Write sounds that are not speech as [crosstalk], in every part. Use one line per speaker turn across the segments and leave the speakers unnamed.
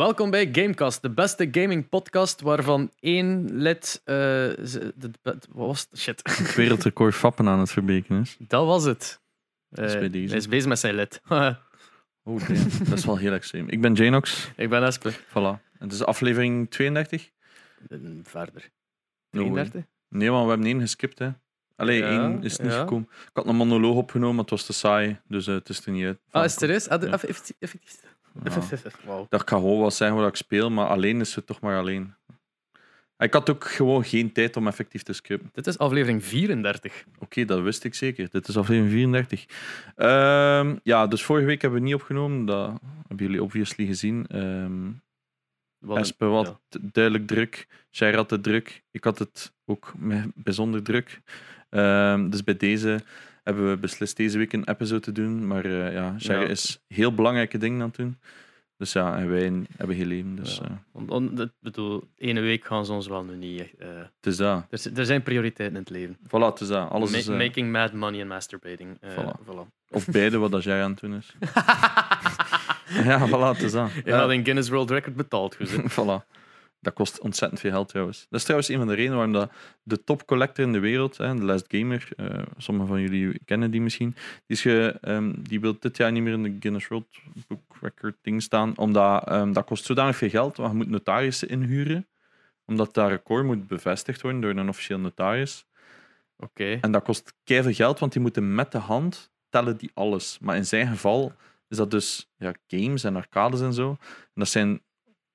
Welkom bij Gamecast, de beste gaming podcast waarvan één lid. eh, de- de- wat was het? Shit.
Het wereldrecord fappen aan het verbeken is.
Dat was het.
Dat is
Eh,
bij deze.
Hij is bezig met zijn lid. [laughs]
Oh, dat is wel heel extreem. Ik ben Janox.
Ik ben Espe.
Voilà. Het is aflevering 32.
En Verder.
No way.
33?
Nee, want we hebben één geskipt. Hè. Allee,
Ja,
één is niet
ja.
gekomen. Ik had een monoloog opgenomen, maar het was te saai. Dus eh, het is er niet uit.
Ah, is het er eens? Ah, effectief.
Ja. [laughs] Dat kan gewoon wel zeggen wat ik speel, maar alleen is het toch maar alleen. Ik had ook gewoon geen tijd om effectief te skippen.
Dit is aflevering 34.
Oké, dat wist ik zeker. Dit is aflevering 34. Ehm, ja, dus vorige week hebben we niet opgenomen. Dat hebben jullie obviously gezien. Ehm
Wat een-
Espe had
ja.
duidelijk druk. Shair had het druk. Ik had het ook bijzonder druk. Ehm, dus bij deze hebben we beslist deze week een episode te doen. Maar eh, ja, Shair
Ja.
is heel belangrijke dingen aan het doen. Dus ja, en wij hebben geen leven. Dus
Ja. want, ik bedoel, ene week gaan ze ons wel nu niet echt. eh,
het is dat.
er, er zijn prioriteiten in het leven.
Voilà, het is dat. Alles
Ma-
is, eh,
Making mad money and masturbating.
Voilà.
voilà.
of beide wat dat jij aan het doen is. [laughs] [laughs] ja, voilà, het is dat.
Je had een Guinness World Record betaald, goed. [laughs]
voilà. Dat kost ontzettend veel geld trouwens. Dat is trouwens een van de redenen waarom dat de top collector in de wereld, hè, de Last Gamer, eh, sommigen van jullie kennen die misschien, die, is ge, ehm, die wil dit jaar niet meer in de Guinness World Book Record ding staan, omdat ehm, dat kost zodanig veel geld, want je moet notarissen inhuren, omdat dat record moet bevestigd worden door een officieel notaris.
Oké.
En dat kost keihard geld, want die moeten met de hand tellen die alles. Maar in zijn geval is dat dus ja, games en arcades en zo. En dat zijn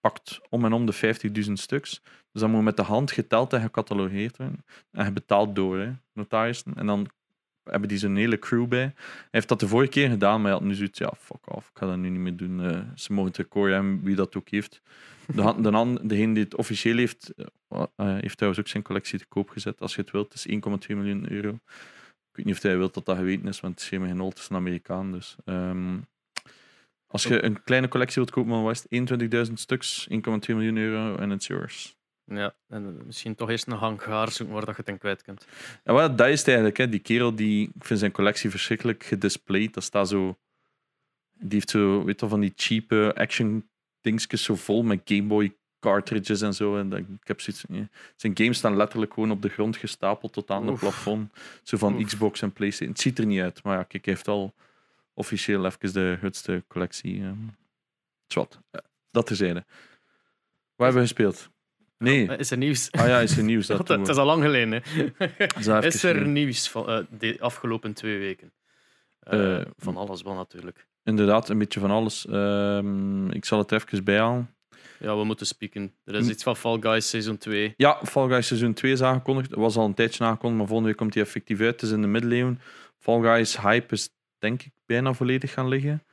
pakt om en om de 50.000 stuks. Dus dat moet met de hand geteld en gecatalogeerd worden. En je betaalt door, hè, notarissen. En dan hebben die zo'n hele crew bij. Hij heeft dat de vorige keer gedaan, maar hij had nu zoiets, ja, fuck off, ik ga dat nu niet meer doen. Eh, ze mogen het record hebben, wie dat ook heeft. De, de, an- degene die het officieel heeft, eh, eh, heeft trouwens ook zijn collectie te koop gezet. Als je het wilt, het is 1,2 miljoen euro. Ik weet niet of hij wil dat dat geweten is, want het is geen genol, het is een Amerikaan. Dus, ehm, als je een kleine collectie wilt kopen van West, 21.000 stuks, 1,2 miljoen euro en it's yours.
Ja, en eh, misschien toch eerst een hangaar zoeken waar dat je het in kwijt kunt.
Ja, wel, dat is het eigenlijk. Hè. Die kerel, die, ik vind zijn collectie verschrikkelijk gedisplayed. Dat staat zo... Die heeft zo, weet je, van die cheap action dingetjes zo vol met Game Boy cartridges en zo. En dat, ik heb zoiets... nee. Zijn games staan letterlijk gewoon op de grond gestapeld tot aan het plafond. Zo van
Oef.
Xbox en Playstation. Het ziet er niet uit, maar ja, kijk, hij heeft al officieel even de grootste collectie. ehm. Zwat. Ja, dat terzijde. Waar hebben we gespeeld? Nee.
Eh, Is er nieuws?
Ah ja, is er nieuws. [laughs] Dat
het is al lang geleden. Hè. [laughs]
is
er
geleden.
nieuws van eh, de afgelopen twee weken? Eh,
Eh,
van alles wel natuurlijk.
Inderdaad, een beetje van alles. Ehm, ik zal het er even bijhalen.
Ja, we moeten spieken. Er is iets van Fall Guys seizoen 2.
Ja, Fall Guys seizoen 2 is aangekondigd. Het was al een tijdje aangekondigd, maar volgende week komt hij effectief uit. Het is in de middeleeuwen. Fall Guys hype is denk ik bijna volledig gaan liggen.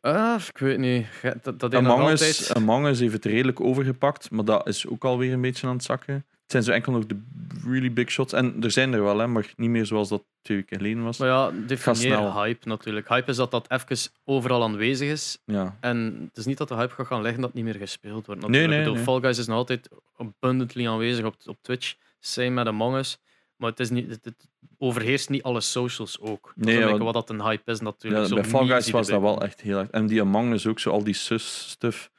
Ah, ik weet niet. Dat, dat
Among Us,
altijd...
Among Us heeft het redelijk overgepakt, maar dat is ook alweer een beetje aan het zakken. Het zijn zo enkel nog de really big shots. En er zijn er wel, hè, maar niet meer zoals dat twee weken geleden was.
Maar ja, definieer hype natuurlijk. Hype is dat dat even overal aanwezig is.
Ja.
En het is niet dat de hype gaat gaan liggen dat niet meer gespeeld wordt.
Nee,
natuurlijk.
nee,
bedoel,
nee.
Fall Guys is nog altijd abundantly aanwezig op, op Twitch. Same met Among Us. Maar het, is niet, het, het overheerst niet alle socials ook. Dat
Nee,
wat dat een hype is natuurlijk.
Ja,
Zo
bij Fall Guys was dat wel echt heel erg. En die Among Us ook, zo al die sus-stuff.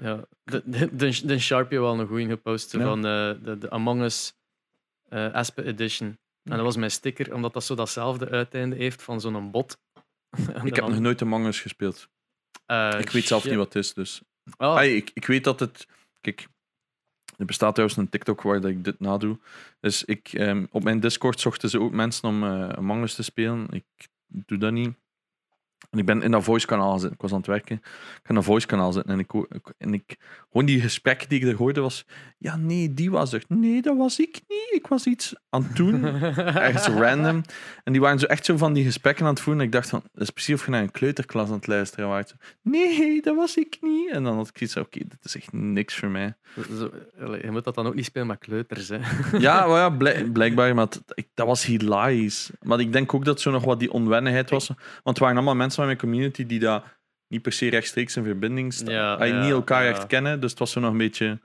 Ja, de, de, de, de Sharpie wel een goeie gepost
Ja.
van eh, de, de Among Us Aspe Edition. En dat was mijn sticker, omdat dat zo datzelfde uiteinde heeft van zo'n bot. [laughs]
Ik heb nog nooit Among Us gespeeld.
eh,
Ik weet zelf
shit.
niet wat het is, dus...
Oh,
ik, ik weet dat het. Kijk, er bestaat trouwens een TikTok waar dat ik dit nadoe. Dus ik, ehm, op mijn Discord zochten ze ook mensen om eh Among Us te spelen. Ik doe dat niet. En ik ben in dat voice kanaal zitten. Ik was aan het werken. Ik ga in dat voice kanaal zitten. En ik, en ik gewoon die gesprekken die ik er hoorde was. Ja, nee, die was er. Nee, dat was ik niet. Ik was iets aan het doen. [laughs] Ergens random. En die waren zo echt zo van die gesprekken aan het voeren. En ik dacht van, dat is precies of je naar een kleuterklas aan het luisteren waart. Nee, dat was ik niet. En dan had ik iets oké, dit is echt niks voor mij.
Zo, je moet dat dan ook niet spelen met kleuters. Hè. [laughs]
Ja, maar ja [laughs] blijk- blijkbaar, maar dat was hilarisch. Maar ik denk ook dat zo nog wat die onwennigheid was. Want het waren allemaal mensen van mijn community die dat niet per se rechtstreeks in verbinding staan.
Ja, ja,
niet elkaar echt kennen, dus het was zo nog een beetje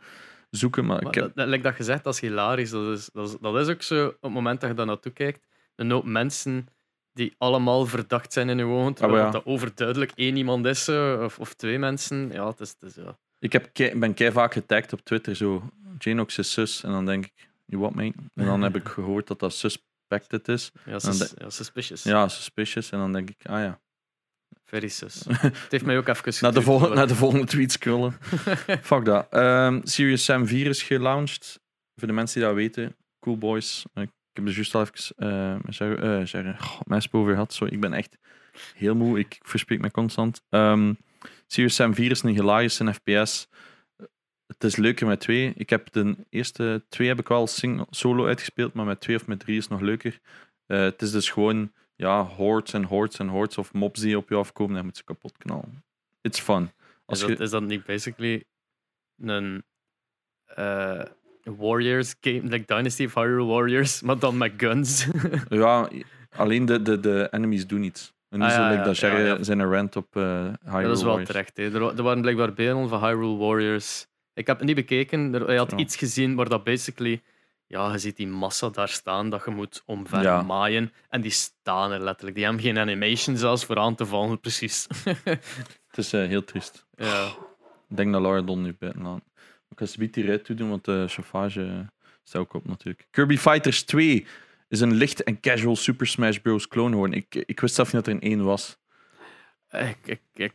zoeken. Maar,
Maar
ik heb,
dat, dat, like dat gezegd, dat is hilarisch. Dat is, dat, is, dat is ook zo, op het moment dat je daar naartoe kijkt, een hoop mensen die allemaal verdacht zijn in je ogen, terwijl
ja.
dat overduidelijk één iemand is, of, of twee mensen. Ja, het is, het is, ja.
Ik heb kei- ben kei vaak getagd op Twitter, zo Janox is sus. En dan denk ik, you what mate? En dan heb ik gehoord dat dat suspected is.
Ja, sus- ja, suspicious.
Ja, suspicious. En dan denk ik, ah ja.
Very sus. [laughs] Het heeft mij ook even
Naar de, naar de volgende tweet scrollen. [laughs] Fuck dat. Ehm Serious Sam 4 is gelaunched. Voor de mensen die dat weten. Cool boys. Ik heb er juist al even met Ger- eh, Mesp over gehad. Sorry, ik ben echt heel moe. Ik verspreek me constant. Ehm Serious Sam 4 is een in FPS. Het is leuker met twee. Ik heb de eerste twee heb ik wel solo uitgespeeld, maar met twee of met drie is het nog leuker. Eh, het is dus gewoon ja, hordes en hordes en hordes of mobs die op je afkomen en moet ze kapot knallen. It's fun. Als
Is
je,
dat, is dat niet basically een eh, Warriors game, like Dynasty of Hyrule Warriors, [laughs] maar dan met guns? [laughs]
Ja, alleen de, de, de enemies doen iets. En niet
Ah,
zo
ja,
like
ja,
dat
ja,
Jerry
ja.
zijn rant op eh Hyrule
dat is wel
Warriors.
terecht. Hè. Er, wa- er waren blijkbaar beelden van Hyrule Warriors. Ik heb het niet bekeken. Er, je had iets gezien waar dat basically... Ja, je ziet die massa daar staan dat je moet omver
Ja.
maaien. En die staan er letterlijk. Die hebben geen animation zelfs voor aan te vallen, precies. [laughs]
Het is eh, heel triest.
ja.
Ik denk dat Laura Don nu buiten laat. Ik ga ze die rijdt toe doen, want de chauffage eh, staat ook op natuurlijk. Kirby Fighters 2 is een licht en casual Super Smash Bros. clone geworden. Ik, ik wist zelf niet dat er een één was.
Ik, ik, ik,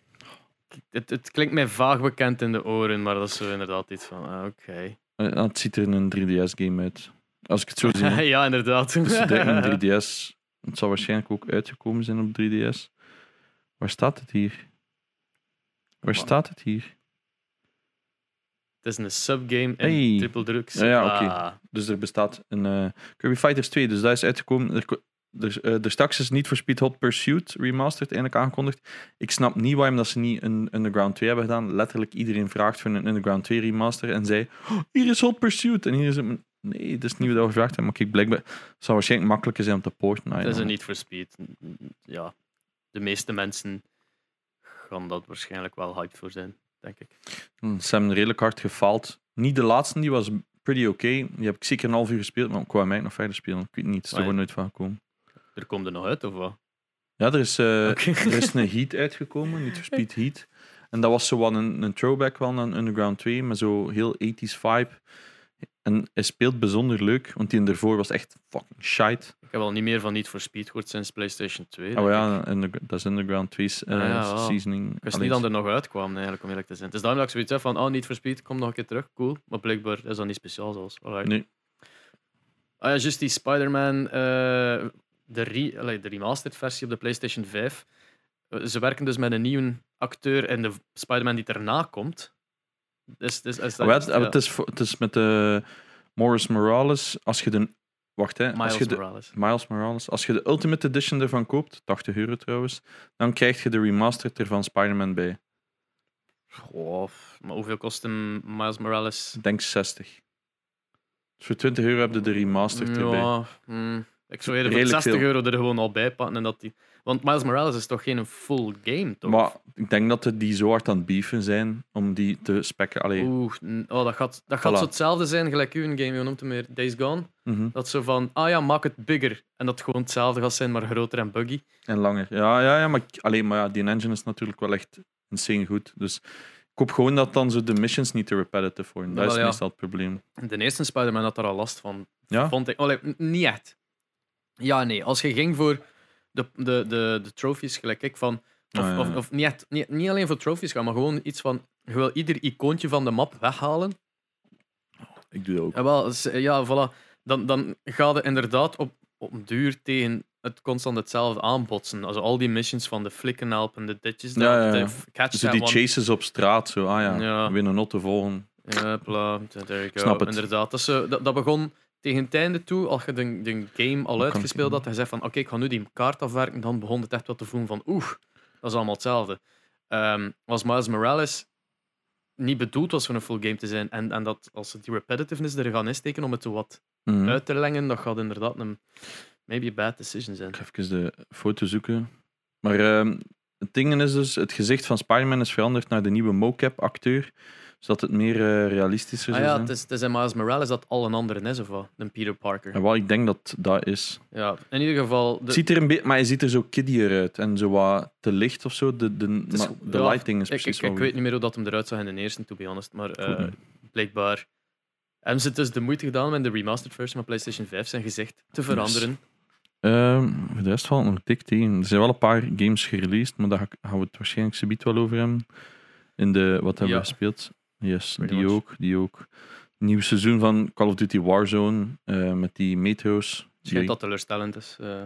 het, het klinkt mij vaag bekend in de oren, maar dat is zo inderdaad iets van... ah, Oké.
Eh, het ziet er in een 3DS-game uit. Als ik het zo zie. [laughs]
ja, inderdaad.
Dus een 3DS. [laughs] Het zal waarschijnlijk ook uitgekomen zijn op 3DS. Waar staat het hier? Waar staat het hier?
Het is een subgame in
Hey.
triple drugs.
Ja, ja, oké.
Ah,
Dus er bestaat een eh, Kirby Fighters 2, dus dat is uitgekomen. Er, er, eh, er straks is niet voor Speed Hot Pursuit remastered eindelijk aangekondigd. Ik snap niet waarom dat ze niet een Underground 2 hebben gedaan. Letterlijk iedereen vraagt voor een Underground 2 remaster en zei: "Oh, hier is Hot Pursuit. En hier is het. Nee, dat is niet wat we gevraagd hebben. Maar kijk, blijkbaar het zal waarschijnlijk makkelijker zijn om te porten. I
Het is een niet for speed. Ja, de meeste mensen gaan dat waarschijnlijk wel hyped voor zijn, denk ik.
Hm, Ze hebben redelijk hard gefaald. Niet de laatste, die was pretty oké. Die heb ik zeker een half uur gespeeld, maar ik wou mij nog verder spelen. Ik weet niet, het is er gewoon nooit van gekomen.
Er komt er nog uit, of wat?
Ja, er is, eh, [laughs] er is een Heat uitgekomen, niet voor Speed Heat. En dat was zo wat een, een throwback wel naar Underground 2, met zo heel 80s vibe. En hij speelt bijzonder leuk, want die ervoor was echt fucking shite.
Ik heb al niet meer van niet for speed gehoord sinds PlayStation 2.
Oh
ik.
ja, dat is Underground 2's eh,
Ah, ja,
seasoning.
Ik wist niet dat er nog uitkwam, eigenlijk, om eerlijk te zijn. Het is daarom dat ik zoiets heb van, oh, niet for speed, kom nog een keer terug, cool. Maar blijkbaar is dat niet speciaal zelfs. Alright.
Nee.
Ah ja, juist die Spider-Man, eh, de, re de remastered versie op de PlayStation 5. Eh, Ze werken dus met een nieuwe acteur en de Spider-Man die erna komt. Dus, dus, is dat
Oh, ja, het, het, is, het is met de Morris Morales. Als je de. Wacht, hè. als
Miles
je de,
Morales.
Miles Morales. Als je de Ultimate Edition ervan koopt, 80 euro trouwens, dan krijg je de remastered er van Spider-Man bij.
Goh, maar hoeveel kost een Miles Morales?
Ik denk 60. Dus voor 20 euro heb je de remastered erbij.
Ja, hmm. Ik zou eerder voor
Redelijk
60
veel.
euro er gewoon al bij pakken. En dat die... Want Miles Morales is toch geen full game, toch?
Maar ik denk dat die zo hard aan het beefen zijn om die te spekken. Allee,
Oeh, oh, dat gaat, dat gaat
Voilà.
zo hetzelfde zijn gelijk uw game, je noemt hem weer Days Gone.
mhm.
Dat zo van, ah ja, maak het bigger. En dat gewoon hetzelfde gaat zijn, maar groter en buggy.
En langer. Ja, ja, ja maar, ik- allee, maar ja, die engine is natuurlijk wel echt insane goed. Dus ik hoop gewoon dat dan zo de missions niet te repetitive worden. Dat is
ja.
meestal het probleem.
De eerste Spider-Man had daar al last van.
Ja?
Vond ik. N- niet echt. Ja, nee. Als je ging voor de, de, de, de trophies, gelijk ik, van... Of,
Ah, ja, ja.
of, of niet, echt, niet, niet alleen voor trophies gaan, maar gewoon iets van... Je wil ieder icoontje van de map weghalen.
Ik doe dat ook.
En wel, s- ja, voilà. Dan, dan ga je inderdaad op, op duur tegen het constant hetzelfde aanbotsen. Also al die missions van de flikken helpen, de ditjes,
Ja, ja,
de,
ja.
de catch
Dus
that
die
one.
chases op straat, zo, ah ja,
Ja.
winnen not te volgen.
Ja, pla, there you go.
Snap het.
Inderdaad. Dat, is dat, dat begon tegen het einde toe, als je de, de game al uitgespeeld had, en je zegt van oké, ik ga nu die kaart afwerken, dan begon het echt wat te voelen van oeh, dat is allemaal hetzelfde. Ehm als Miles Morales niet bedoeld was voor een full game te zijn, en, en dat als ze die repetitiveness er gaan insteken om het zo wat
Mhm.
uit te lengen, dat gaat inderdaad een maybe a bad decision zijn.
Ik ga even de foto zoeken. Maar ehm, het ding is dus, het gezicht van Spider-Man is veranderd naar de nieuwe mocap-acteur, zodat het meer eh, realistischer
Ah ja,
zijn.
het is, het is in Miles Morales dat al een andere is, of wat? Dan Peter Parker.
En wat ik denk dat dat is.
Ja, in ieder geval... De,
Het ziet er een beetje, maar hij ziet er zo kiddier uit en zo wat te licht of zo. De, de,
is-
de
ja,
lighting is
ik,
precies
ik, ik
goed.
weet niet meer hoe dat hem eruit zag in de eerste, to be honest. Maar eh, blijkbaar hebben ze dus de moeite gedaan om in de remastered version van PlayStation 5 zijn gezicht te veranderen.
Ehm, de rest valt nog dik tegen. Er zijn wel een paar games gereleased, maar daar ga ik- gaan we het waarschijnlijk subiet wel over hebben. In de, wat hebben
Ja.
we gespeeld? Yes,
Pretty
die
much.
ook, die ook. Nieuw seizoen van Call of Duty Warzone eh, met die Die-
vind dat teleurstellend is. eh.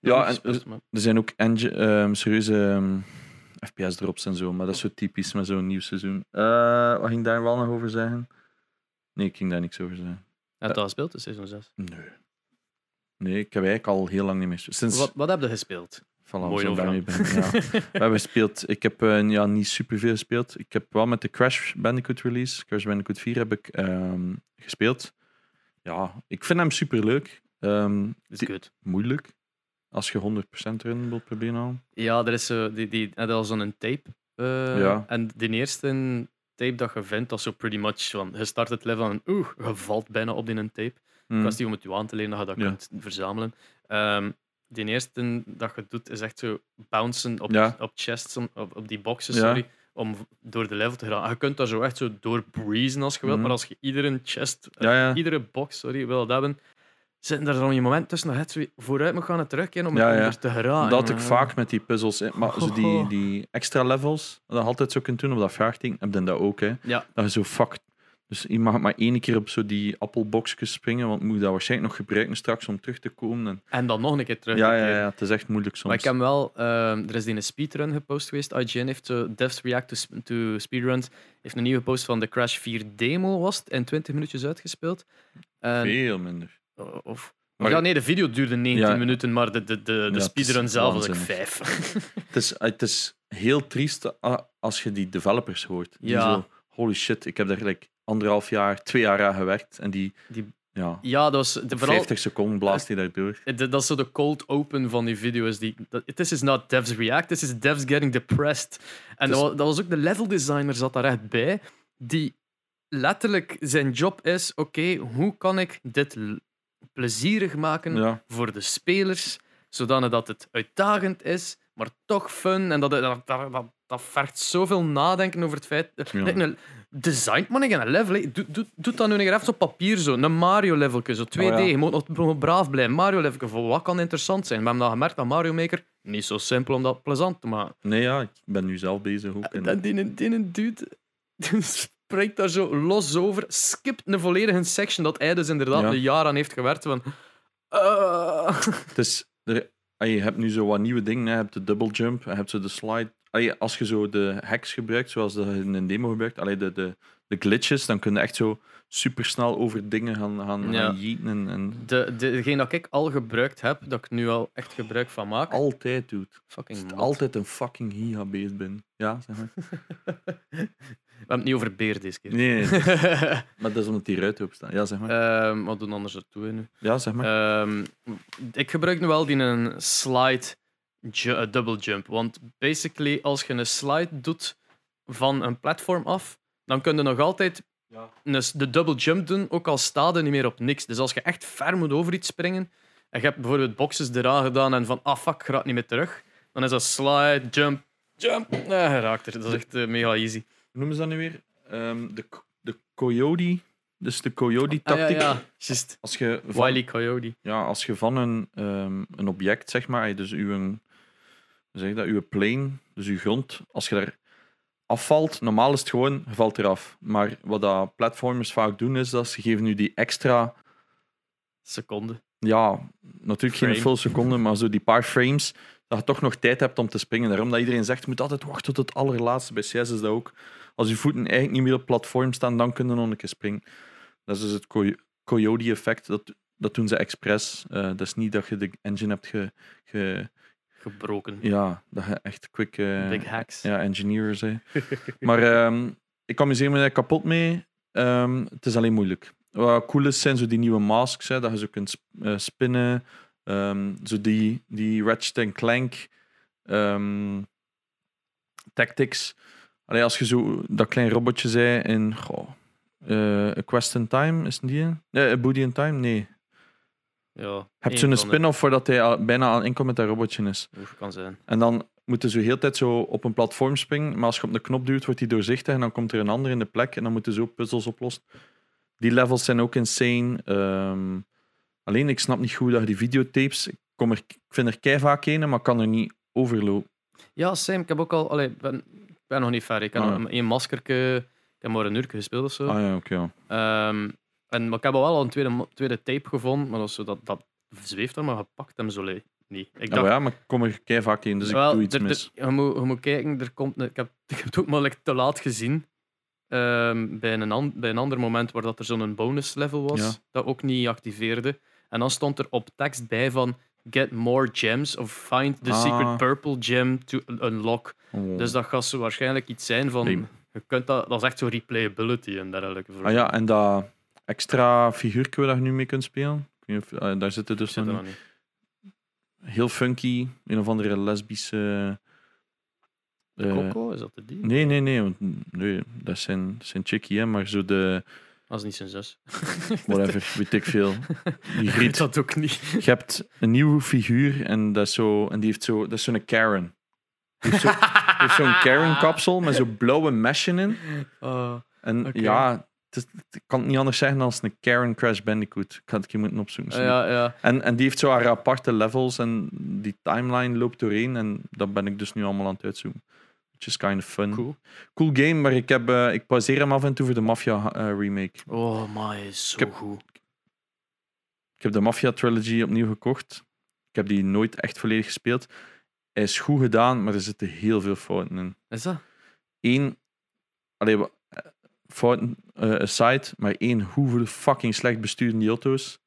Ja, en
maar-
er zijn ook ehm, serieuze ehm, FPS-drops en zo, maar dat is zo typisch met zo'n nieuw seizoen. Eh, wat ging daar wel nog over zeggen? Nee, ik ging daar niks over zeggen.
Heb je dat gespeeld, de seizoen 6?
Nee. Nee, ik heb eigenlijk al heel lang niet meer gespeeld. Sinds,
Wat, wat heb je gespeeld?
Voilà,
Mooi
daarmee beginnen, ja. [laughs] We hebben gespeeld. Ik heb eh, ja, niet superveel gespeeld. Ik heb wel met de Crash Bandicoot release, Crash Bandicoot 4, heb ik ehm, gespeeld. Ja, ik vind hem superleuk. Ehm
is
die-
goed.
moeilijk. Als je 100% erin wilt proberen halen.
Ja, er is zo, die, die had al zo'n tape. eh,
Ja.
En de eerste tape dat je vindt, dat is zo pretty much van, je start het level en oeh, je valt bijna op die een tape.
Hmm.
kwestie om het je aan te leren dat je dat
Ja.
kunt verzamelen. Ehm de eerste dat je doet is echt zo bouncen op,
Ja.
op chests, op, op die boxen,
Ja.
sorry, om door de level te gaan. Je kunt daar zo echt zo door breezen als je wilt,
Mhm.
maar als je iedere chest, eh,
Ja,
iedere box, sorry, wil hebben, zitten er dan je moment tussen dat je het vooruit moet gaan en terugkeren om onder te geraken.
dat ik vaak met die puzzels. Maar zo die, die extra levels, dat je altijd zo kunt doen op dat vraagteken, heb je dat ook. Hè.
Ja,
Dat je zo fuck. Dus je mag maar één keer op zo die appelboxjes springen, want moet dat waarschijnlijk nog gebruiken straks om terug te komen. En...
en dan nog een keer terug.
Ja,
te
ja, ja, het is echt moeilijk soms.
Maar ik heb wel, ehm, er is die een speedrun gepost geweest. IGN heeft zo Devs React to, sp- to Speedruns. Heeft een nieuwe post van de Crash 4 demo, was het, in 20 minuutjes uitgespeeld. En,
Veel minder.
of,
Maar-
ja, nee, de video duurde 19
Ja.
minuten, maar de, de, de,
Ja,
speedrun zelf was ik
waanzinnig.
5. [laughs]
Het is, het is heel triest ah, als je die developers hoort. Die
Ja.
zo, holy shit, ik heb daar gelijk anderhalf jaar, twee jaar aan gewerkt. En die,
Die-
ja,
ja, dat was de, vooral.
50 seconden blaast hij daardoor.
de- dat is zo de cold open van die video's. Die, this is not devs react, this is devs getting depressed. En
Dus-
dat, was, ook de level designer zat daar echt bij, die letterlijk zijn job is: oké, hoe kan ik dit plezierig maken
Ja,
voor de spelers, zodanig dat het uitdagend is, maar toch fun. En dat, dat, dat, dat, dat vergt zoveel nadenken over het feit.
Ja.
Like een design man een level. hè. Doe, doe, doe dat nu keer even op papier zo. Een Mario levelke, zo 2D.
Oh ja.
Je moet nog nog braaf blijven. Mario levelke, voor wat kan interessant zijn? We hebben dat gemerkt aan Mario Maker. Niet zo simpel om dat plezant te maken.
nee, ja, ik ben nu zelf bezig ook. En,
En die, die dude spreekt daar zo los over, skipt een volledige section dat hij dus inderdaad
Ja.
een jaar aan heeft gewerkt. Van, eh.
het is, er, ah, je hebt nu zo wat nieuwe dingen. hè. Je hebt de double jump, je hebt zo de slide. Als je zo de hacks gebruikt, zoals dat in een demo gebruikt, allee, de, de, de glitches, dan kun je echt zo supersnel over dingen gaan, gaan,
Ja.
gaan yeeten. En, en
De, de, degene dat ik al gebruikt heb, dat ik nu al echt gebruik van maak.
altijd doet.
Fucking.
Altijd een fucking bezig ben. Ja, zeg maar. [laughs] [laughs]
We hebben het niet over beer deze keer.
Nee, [laughs] maar dat is omdat die ruiten opstaan. Ja, zeg maar.
Ehm, wat doen anders ertoe nu?
Ja, zeg maar.
Ehm, ik gebruik nu wel die een slide ju- eh, double jump. Want basically, als je een slide doet van een platform af, dan kun je nog altijd
Ja.
de double jump doen, ook al staat er niet meer op niks. Dus als je echt ver moet over iets springen, en je hebt bijvoorbeeld boxes eraan gedaan en van, ah fuck, raak niet meer terug, dan is dat slide, jump, jump. Nee, je raakt er. Dat is echt eh, mega easy.
Hoe noemen ze dat nu weer? Ehm, de, de coyote. Dus de coyote-tactiek.
Ah, ja.
Als je van,
Wily Coyote.
ja, als je van een, ehm, een object, zeg maar, dus uw, zeg dat, uw plane, dus uw grond, als je daar afvalt, normaal is het gewoon, je valt eraf. Maar wat dat platformers vaak doen, is dat ze geven u die extra,
Seconde.
ja, natuurlijk geen
Frame.
full seconde, maar zo die paar frames, dat je toch nog tijd hebt om te springen. Daarom dat iedereen zegt, je moet altijd wachten tot het allerlaatste. Bij CS is dat ook. Als je voeten eigenlijk niet meer op het platform staan, dan kun je nog een keer springen. Dat is dus het coy- coyote-effect. Dat, dat doen ze expres. Eh, dat is niet dat je de engine hebt ge, ge-
Gebroken.
ja, dat je echt quick eh,
Big hacks.
ja, engineer bent. maar ehm, ik amuseer me daar kapot mee. Ehm, het is alleen moeilijk. Wat cool is, zijn zo die nieuwe masks, hè, dat je zo kunt eh, spinnen. Ehm, zo die, die Ratchet Clank Tactics. Allee, als je zo dat klein robotje zei in goh, eh, A Quest in Time, is het die? een? Nee, A Booty in Time? Nee.
Ja, één
zo'n spin-off voordat hij bijna aan enkel met dat robotje is.
Kan zijn.
En dan moeten ze heel de tijd zo op een platform springen, maar als je op de knop duwt, wordt die doorzichtig en dan komt er een ander in de plek en dan moeten ze ook puzzels oplossen. Die levels zijn ook insane. Ehm, alleen, ik snap niet goed dat je die videotapes... Ik, kom er, ik vind er kei vaak een, maar kan er niet overlopen.
Ja, Sam, ik heb ook al. Allee, ik ben, ben nog niet ver. Ik heb
Ah, ja.
één maskerke. Ik heb maar een uur gespeeld of zo.
Ah ja, oké. ja.
Ehm, en, maar ik heb al wel een tweede, tweede tape gevonden, maar dat, zo, dat, dat zweeft er, maar gepakt hem zo niet. Ik
Ah,
dacht,
maar ja, maar ik kom er kei vaak in, dus
wel,
ik doe iets
er- er-
mis.
je, moet, je moet kijken, er komt, ik, heb, [laughs] ik heb het ook maar te laat gezien. ehm, bij, een an- bij een ander moment waar dat er zo'n bonus level was,
Ja.
dat ook niet activeerde. En dan stond er op tekst bij van get more gems of find the
Ah.
secret purple gem to unlock.
Oh.
Dus dat gaat zo waarschijnlijk iets zijn van... Je kunt dat, dat is echt zo replayability en dergelijke.
Ah ja, en dat extra figuurtje waar je nu mee kunt spelen, ik weet niet of, eh, daar zitten dus
Zit er
niet. heel funky, een of andere lesbische...
De
eh,
Coco, is dat de die?
Nee, nee, nee. Want, nee dat zijn, dat zijn chickie, hè, maar zo de.
Dat is niet zijn zus. [laughs] [laughs]
Whatever, weet ik veel. Die griet.
dat ook niet.
Je hebt een nieuwe figuur en, dat is zo, en die heeft zo. Dat is zo'n Karen. Die heeft zo- die heeft zo'n [laughs] Karen-kapsel met zo'n blauwe meshen in.
Ah,
En ja, het is, ik kan het niet anders zeggen dan als een Karen Crash Bandicoot. Ik ga het hier moeten opzoeken.
ja, ja.
En, en die heeft zo haar aparte levels en die timeline loopt doorheen. En dat ben ik dus nu allemaal aan het uitzoeken. Which is kind of fun.
Cool.
Cool game, maar ik, heb, eh, ik pauzeer hem af en toe voor de Mafia eh, remake.
Oh, my, is zo
Ik heb-
goed.
Ik heb de Mafia Trilogy opnieuw gekocht. Ik heb die nooit echt volledig gespeeld. Hij is goed gedaan, maar er zitten heel veel fouten in.
Is dat?
Eén, allee, fouten eh, aside, maar één, hoeveel fucking slecht besturen die auto's.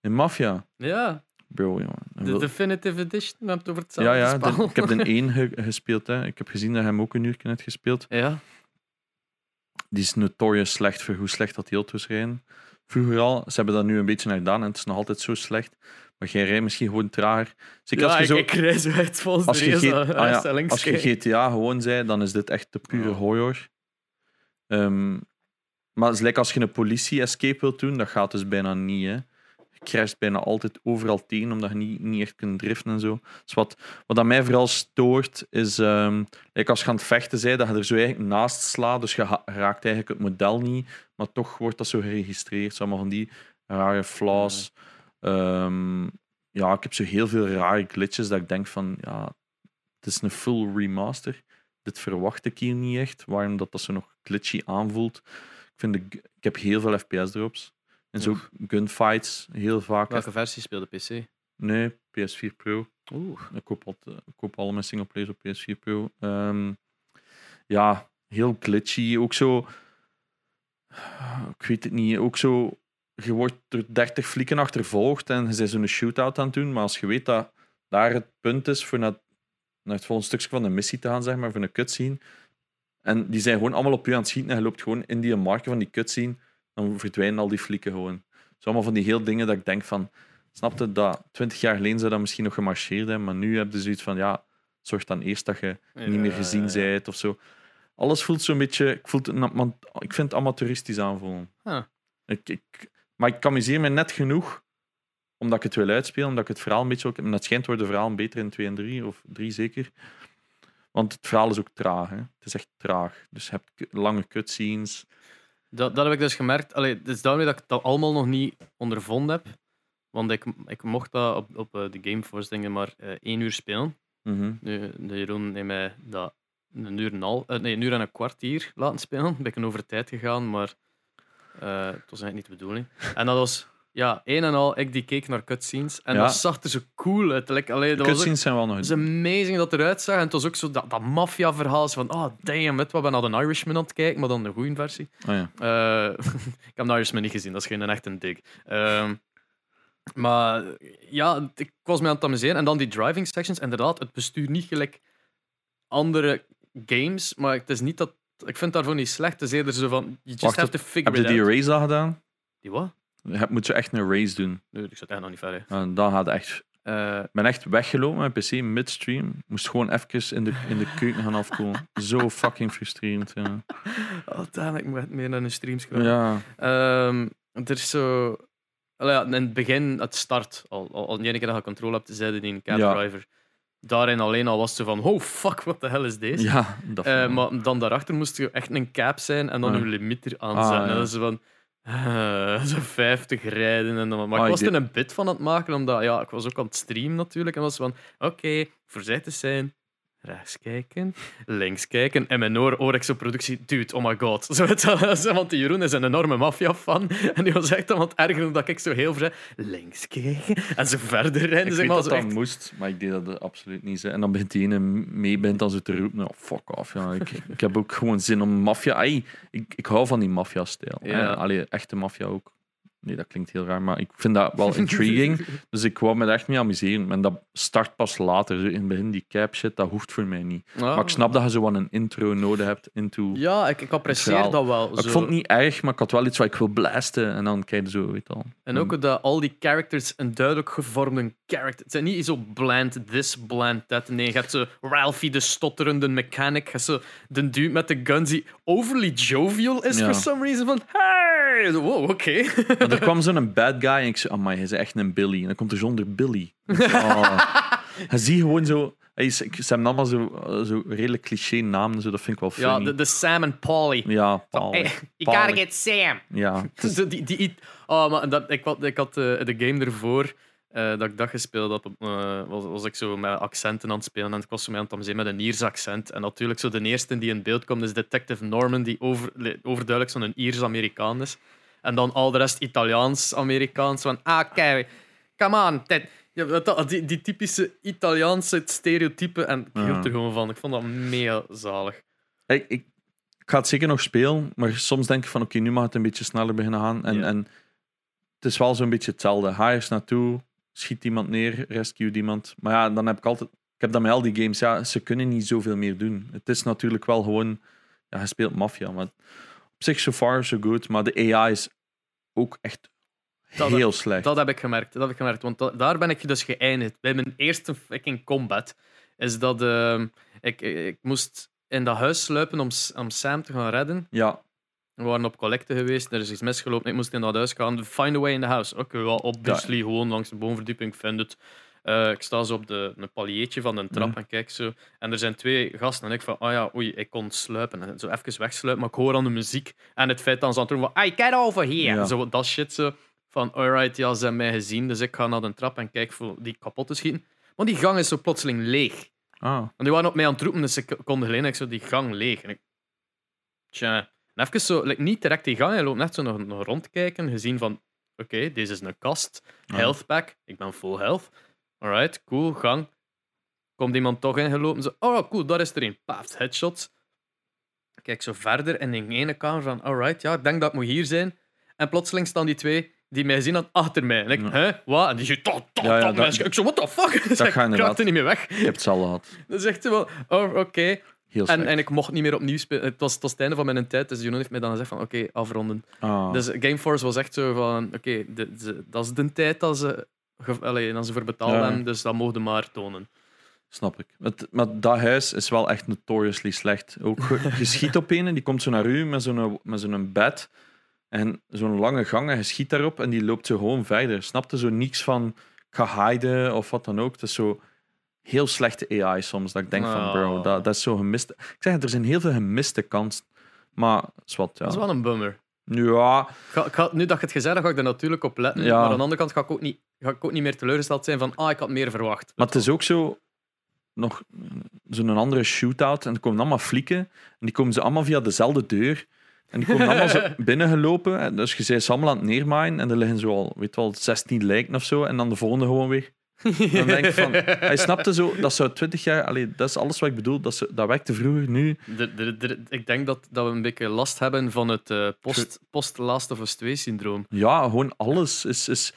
In Mafia,
Ja,
bro, jongen.
de
Wil-
Definitive Edition. We hebben het over
ja,
hetzelfde
ja, de-
spel.
ik heb de [laughs] één ge- gespeeld. Hè. Ik heb gezien dat hij hem ook een uur net gespeeld.
Ja,
Die is notorious slecht voor hoe slecht dat die auto's rijden. Vroeger al, ze hebben dat nu een beetje naar gedaan en het is nog altijd zo slecht. Maar jij rijdt misschien gewoon trager. Zeker
ja
als je
ik,
zo...
ik reis uit volgens
Als je, ah ja, als je. GTA gewoon zei, dan is dit echt de pure
Ja.
horror. Ehm, maar het is als je een politie-escape wilt doen, dat gaat dus bijna niet. Hè. Je crasht bijna altijd overal tegen, omdat je niet, niet echt kunt driften en zo. Dus wat, wat aan mij vooral stoort, is like als je aan het vechten bent, dat je er zo eigenlijk naast slaat. Dus je raakt eigenlijk het model niet, maar toch wordt dat zo geregistreerd. Zo allemaal van die rare flaws. Ehm, ja, ik heb zo heel veel rare glitches dat ik denk van, ja, het is een full remaster. Dit verwacht ik hier niet echt. Waarom dat, dat zo nog glitchy aanvoelt. Ik, vind de, ik heb heel veel FPS-drops. En zo gunfights, heel vaak.
Welke versie speelde PC?
Nee, PS4 Pro.
Oeh.
Ik koop, altijd, ik koop alle mijn singleplayers op PS4 Pro. Ehm, ja, heel glitchy. Ook zo... Ik weet het niet. Ook zo... Je wordt door 30 flieken achtervolgd en je bent zo'n shootout aan het doen. Maar als je weet dat daar het punt is voor naar, naar het volgende stukje van de missie te gaan, zeg maar, voor een cutscene. En die zijn gewoon allemaal op je aan het schieten en je loopt gewoon in die marker van die cutscene. Dan verdwijnen al die flieken gewoon. Zo allemaal van die heel dingen dat ik denk van... Snapte dat 20 jaar geleden zou dat misschien nog gemarcheerd hebben, maar nu heb je zoiets van, ja, zorg dan eerst dat je niet meer gezien
Ja, ja,
bent of zo. Alles voelt zo'n beetje, ik, voel het, ik vind het amateuristisch aanvoelen.
Ah.
Ik, ik, maar ik amuseer me net genoeg omdat ik het wil uitspelen, omdat ik het verhaal een beetje ook. En dat schijnt worden de verhalen beter in 2 en 3, of 3 zeker. Want het verhaal is ook traag. Hè. Het is echt traag. Dus je hebt lange cutscenes.
Dat, dat heb ik dus gemerkt. Allee, het is daarmee dat ik dat allemaal nog niet ondervonden heb. Want ik, ik mocht dat op, op eh, de Gameforce dingen maar eh, één uur spelen.
Mhm.
Nu, de Jeroen heeft mij dat een uur en, een half, eh, nee, een uur en een kwartier laten spelen. Ben ik een over tijd gegaan, maar eh, het was eigenlijk niet de bedoeling. En dat was, ja, een en al, ik die keek naar cutscenes. En
Ja.
dat zag er zo cool uit. Like, allee, dat was ook,
cutscenes zijn wel nog
het is amazing dat het eruit zag. En het was ook zo dat, dat maffia-verhaal. Van, oh, damn, het, we hebben naar de Irishman aan het kijken, maar dan de goede versie.
Oh, ja.
Eh, [laughs] ik heb de Irishman niet gezien, dat is geen echt een dik. Ehm, maar ja, ik was me aan het amuseren. En dan die driving sections, inderdaad, het bestuur niet gelijk andere games, maar het is niet dat... Ik vind daarvoor niet slecht. Het is eerder zo van, you just
Wacht,
have to
Heb
figure
je
it
die
out.
al gedaan?
Die wat?
Je moet je echt een race doen.
Nee, ik zat echt nog niet ver. hè.
En dan gaat het echt Ik ben echt weggelopen met mijn PC midstream. Moest gewoon even in de, in de keuken gaan afkomen. [laughs] Zo fucking frustrerend. Ja.
ik moet echt meer naar een streams gaan.
ja.
Ehm, er is zo... Ja, in het begin, het start, al, al, al de ene keer dat je controle hebt, zeiden die een
Ja.
driver. Daarin alleen al was zo van, oh fuck, wat de hell is deze?
ja, dat
Eh, maar dan daarachter moest je echt een cap zijn en dan
Ah.
een limiter
Ah,
aanzetten. En dat is van... eh, [laughs] zo 50 rijden en dan. Maar
Ah,
ik was
ik
er een bit van aan het maken, omdat ja, ik was ook aan het streamen natuurlijk. En was van: oké, voorzichtig zijn, rechts kijken, links kijken. En mijn oor zo productie, dude, oh my god. [laughs] Zo, het, want die Jeroen is een enorme maffia-fan. [laughs] En die was echt aan het ergeren dat ik zo heel vrij links kijken en zo verder rijden.
Ik
Zeg
weet
maar,
dat
zo
dat
echt-
moest, maar ik deed dat absoluut niet. hè. En dan begint die ene mee bent dan zo te roepen. Oh, fuck off. Ja. Ik, ik heb ook gewoon zin om maffia... Ai, Ik, ik hou van die maffia-stijl.
Ja.
Ja. Allee, echte maffia ook. Nee, dat klinkt heel raar, maar ik vind dat wel [laughs] intriguing. dus ik wou me echt mee amuseren. En dat start pas later. Zo in het begin, die cap shit, dat hoeft voor mij niet. Maar ik snap dat je zo wat een intro nodig hebt into...
Ja, ik, ik apprecieer dat wel.
Maar Ik
zo.
vond het niet erg, maar ik had wel iets wat ik wil blasten. En dan kijk je zo, weet je al.
En ook dat al die characters een duidelijk gevormde character. Het zijn niet zo bland this, bland that. Nee, je hebt zo Ralphie, de stotterende mechanic. Je hebt zo de dude met de guns die overly jovial is
Ja.
for some reason. Van, hey! Wow, oké.
Maar er kwam zo'n bad guy en ik zei, amai, hij is echt een Billy. En dan komt er zonder Billy. Oh. [laughs] Hij ziet gewoon zo... Hij is, ik- ze hebben allemaal zo, eh, zo redelijk cliché namen, zo, dat vind ik wel
Ja,
funny.
de, de Sam en Polly.
Ja, Paul.
Hey, you
Polly.
gotta get Sam.
Ja, is- [laughs]
die, die, oh, maar dat, ik, had, ik had eh, de game ervoor dat ik dat gespeeld had, eh, was, was ik zo met accenten aan het spelen. En ik was zo mee aan het amuseren met een Iers accent. En natuurlijk, zo de eerste die in beeld komt is Detective Norman, die over, overduidelijk zo'n Iers-Amerikaan is. En dan al de rest Italiaans-Amerikaans. Van, ah, kijk, come on. Ja, dat- die, die typische Italiaanse stereotypen. En ik hield er gewoon van. Ik vond dat mega zalig.
ik, ik, ik ga het zeker nog spelen, maar soms denk ik van, oké, nu mag het een beetje sneller beginnen gaan. En,
Ja.
en het is wel zo'n beetje hetzelfde. Ga eerst naartoe, schiet iemand neer, rescue iemand. Maar ja, dan heb ik altijd... Ik heb dat met al die games, ja, ze kunnen niet zoveel meer doen. Het is natuurlijk wel gewoon... Ja, je speelt maffia, maar op zich so far so good. Maar de AI is ook echt
Dat-
heel slecht.
Dat heb ik gemerkt. Dat heb ik gemerkt. Want da- daar ben ik dus geëindigd. Bij mijn eerste fucking combat is dat ehm, ik, ik moest in dat huis sluipen om, om Sam te gaan redden.
Ja,
We waren op collecte geweest, er is iets misgelopen. Ik moest in dat huis gaan. Find a way in the house. Oké, wel, obviously, gewoon langs de bovenverdieping. Vind het. Eh, ik sta zo op de, een paliertje van een trap
Mhm.
en kijk zo. En er zijn twee gasten. En ik van, oh ja, oei, ik kon sluipen. En zo even wegsluipen, maar ik hoor aan de muziek. En het feit dat ze aan het doen van, hey, get over here.
Ja.
Zo, dat shit zo. Van, alright, ja, ze hebben mij gezien. Dus ik ga naar de trap en kijk voor die kapot te schieten. Maar die gang is zo plotseling leeg.
ah,
Want die waren op mij aan het roepen, dus ik kon geleden ik zo die gang leeg. En ik... Tja. En even zo, like, niet direct die gang, hij loopt net zo nog, nog rondkijken, gezien van, oké, deze is een kast, health pack, ik ben full health. Alright, cool, gang. Komt iemand toch ingelopen, zo, oh cool, daar is er een. Paft, headshot. Kijk zo verder in die ene kamer van, alright, ja, ik denk dat ik moet hier zijn. En plotseling staan die twee die mij zien aan achter mij. En ik,
Ja.
hè, wat? En die zo, tot, tot,
Ja, dat-
Ik zo, what the fuck? [laughs] Dus
gaat
niet meer weg.
ik heb het zelf gehad. [laughs]
Dan zegt hij wel, oh, oké.
Heel
En, en ik mocht niet meer opnieuw spelen. Het was, het was het einde van mijn tijd, dus Jeroen heeft mij dan gezegd van, oké, afronden.
Ah.
Dus Gameforce was echt zo van, oké, dat is de tijd dat ze, allee, dat ze voor betaald
Ja.
hebben, dus dat mogen maar tonen.
Snap ik. Het, maar dat huis is wel echt notoriously slecht. Ook [laughs] je schiet op een, die komt zo naar u met zo'n, met zo'n bed. En zo'n lange gang en je schiet daarop en die loopt zo gewoon verder. Snapte zo niks van ga hiden of wat dan ook. Het is zo heel slechte AI soms. Dat ik denk van bro,
Oh.
dat, dat is zo gemist. Ik zeg er zijn heel veel gemiste kansen. Maar wat, ja.
Dat is wel een bummer.
Ja,
ga, ga- nu dat je het gezegd hebt, ga ik er natuurlijk op letten.
Ja.
Maar aan de andere kant ga ik, ook niet, ga ik ook niet meer teleurgesteld zijn van, ah, ik had meer verwacht.
Maar het is ook zo nog zo'n andere shootout. En er komen allemaal flieken. En die komen ze allemaal via dezelfde deur. En die komen allemaal zo [laughs] binnengelopen. En Dus je zei ze allemaal aan het neermaaien. En er liggen zo al, weet wel, 16 lijken of zo. En dan de volgende gewoon weer. Dan denk ik van, hij snapte zo, dat zou 20 jaar, allee, dat is alles wat ik bedoel. Dat, ze, dat werkte vroeger, nu.
De- de- de- ik denk dat, dat we een beetje last hebben van het eh, post, post-Last of Us 2-syndroom.
Ja, gewoon alles is. is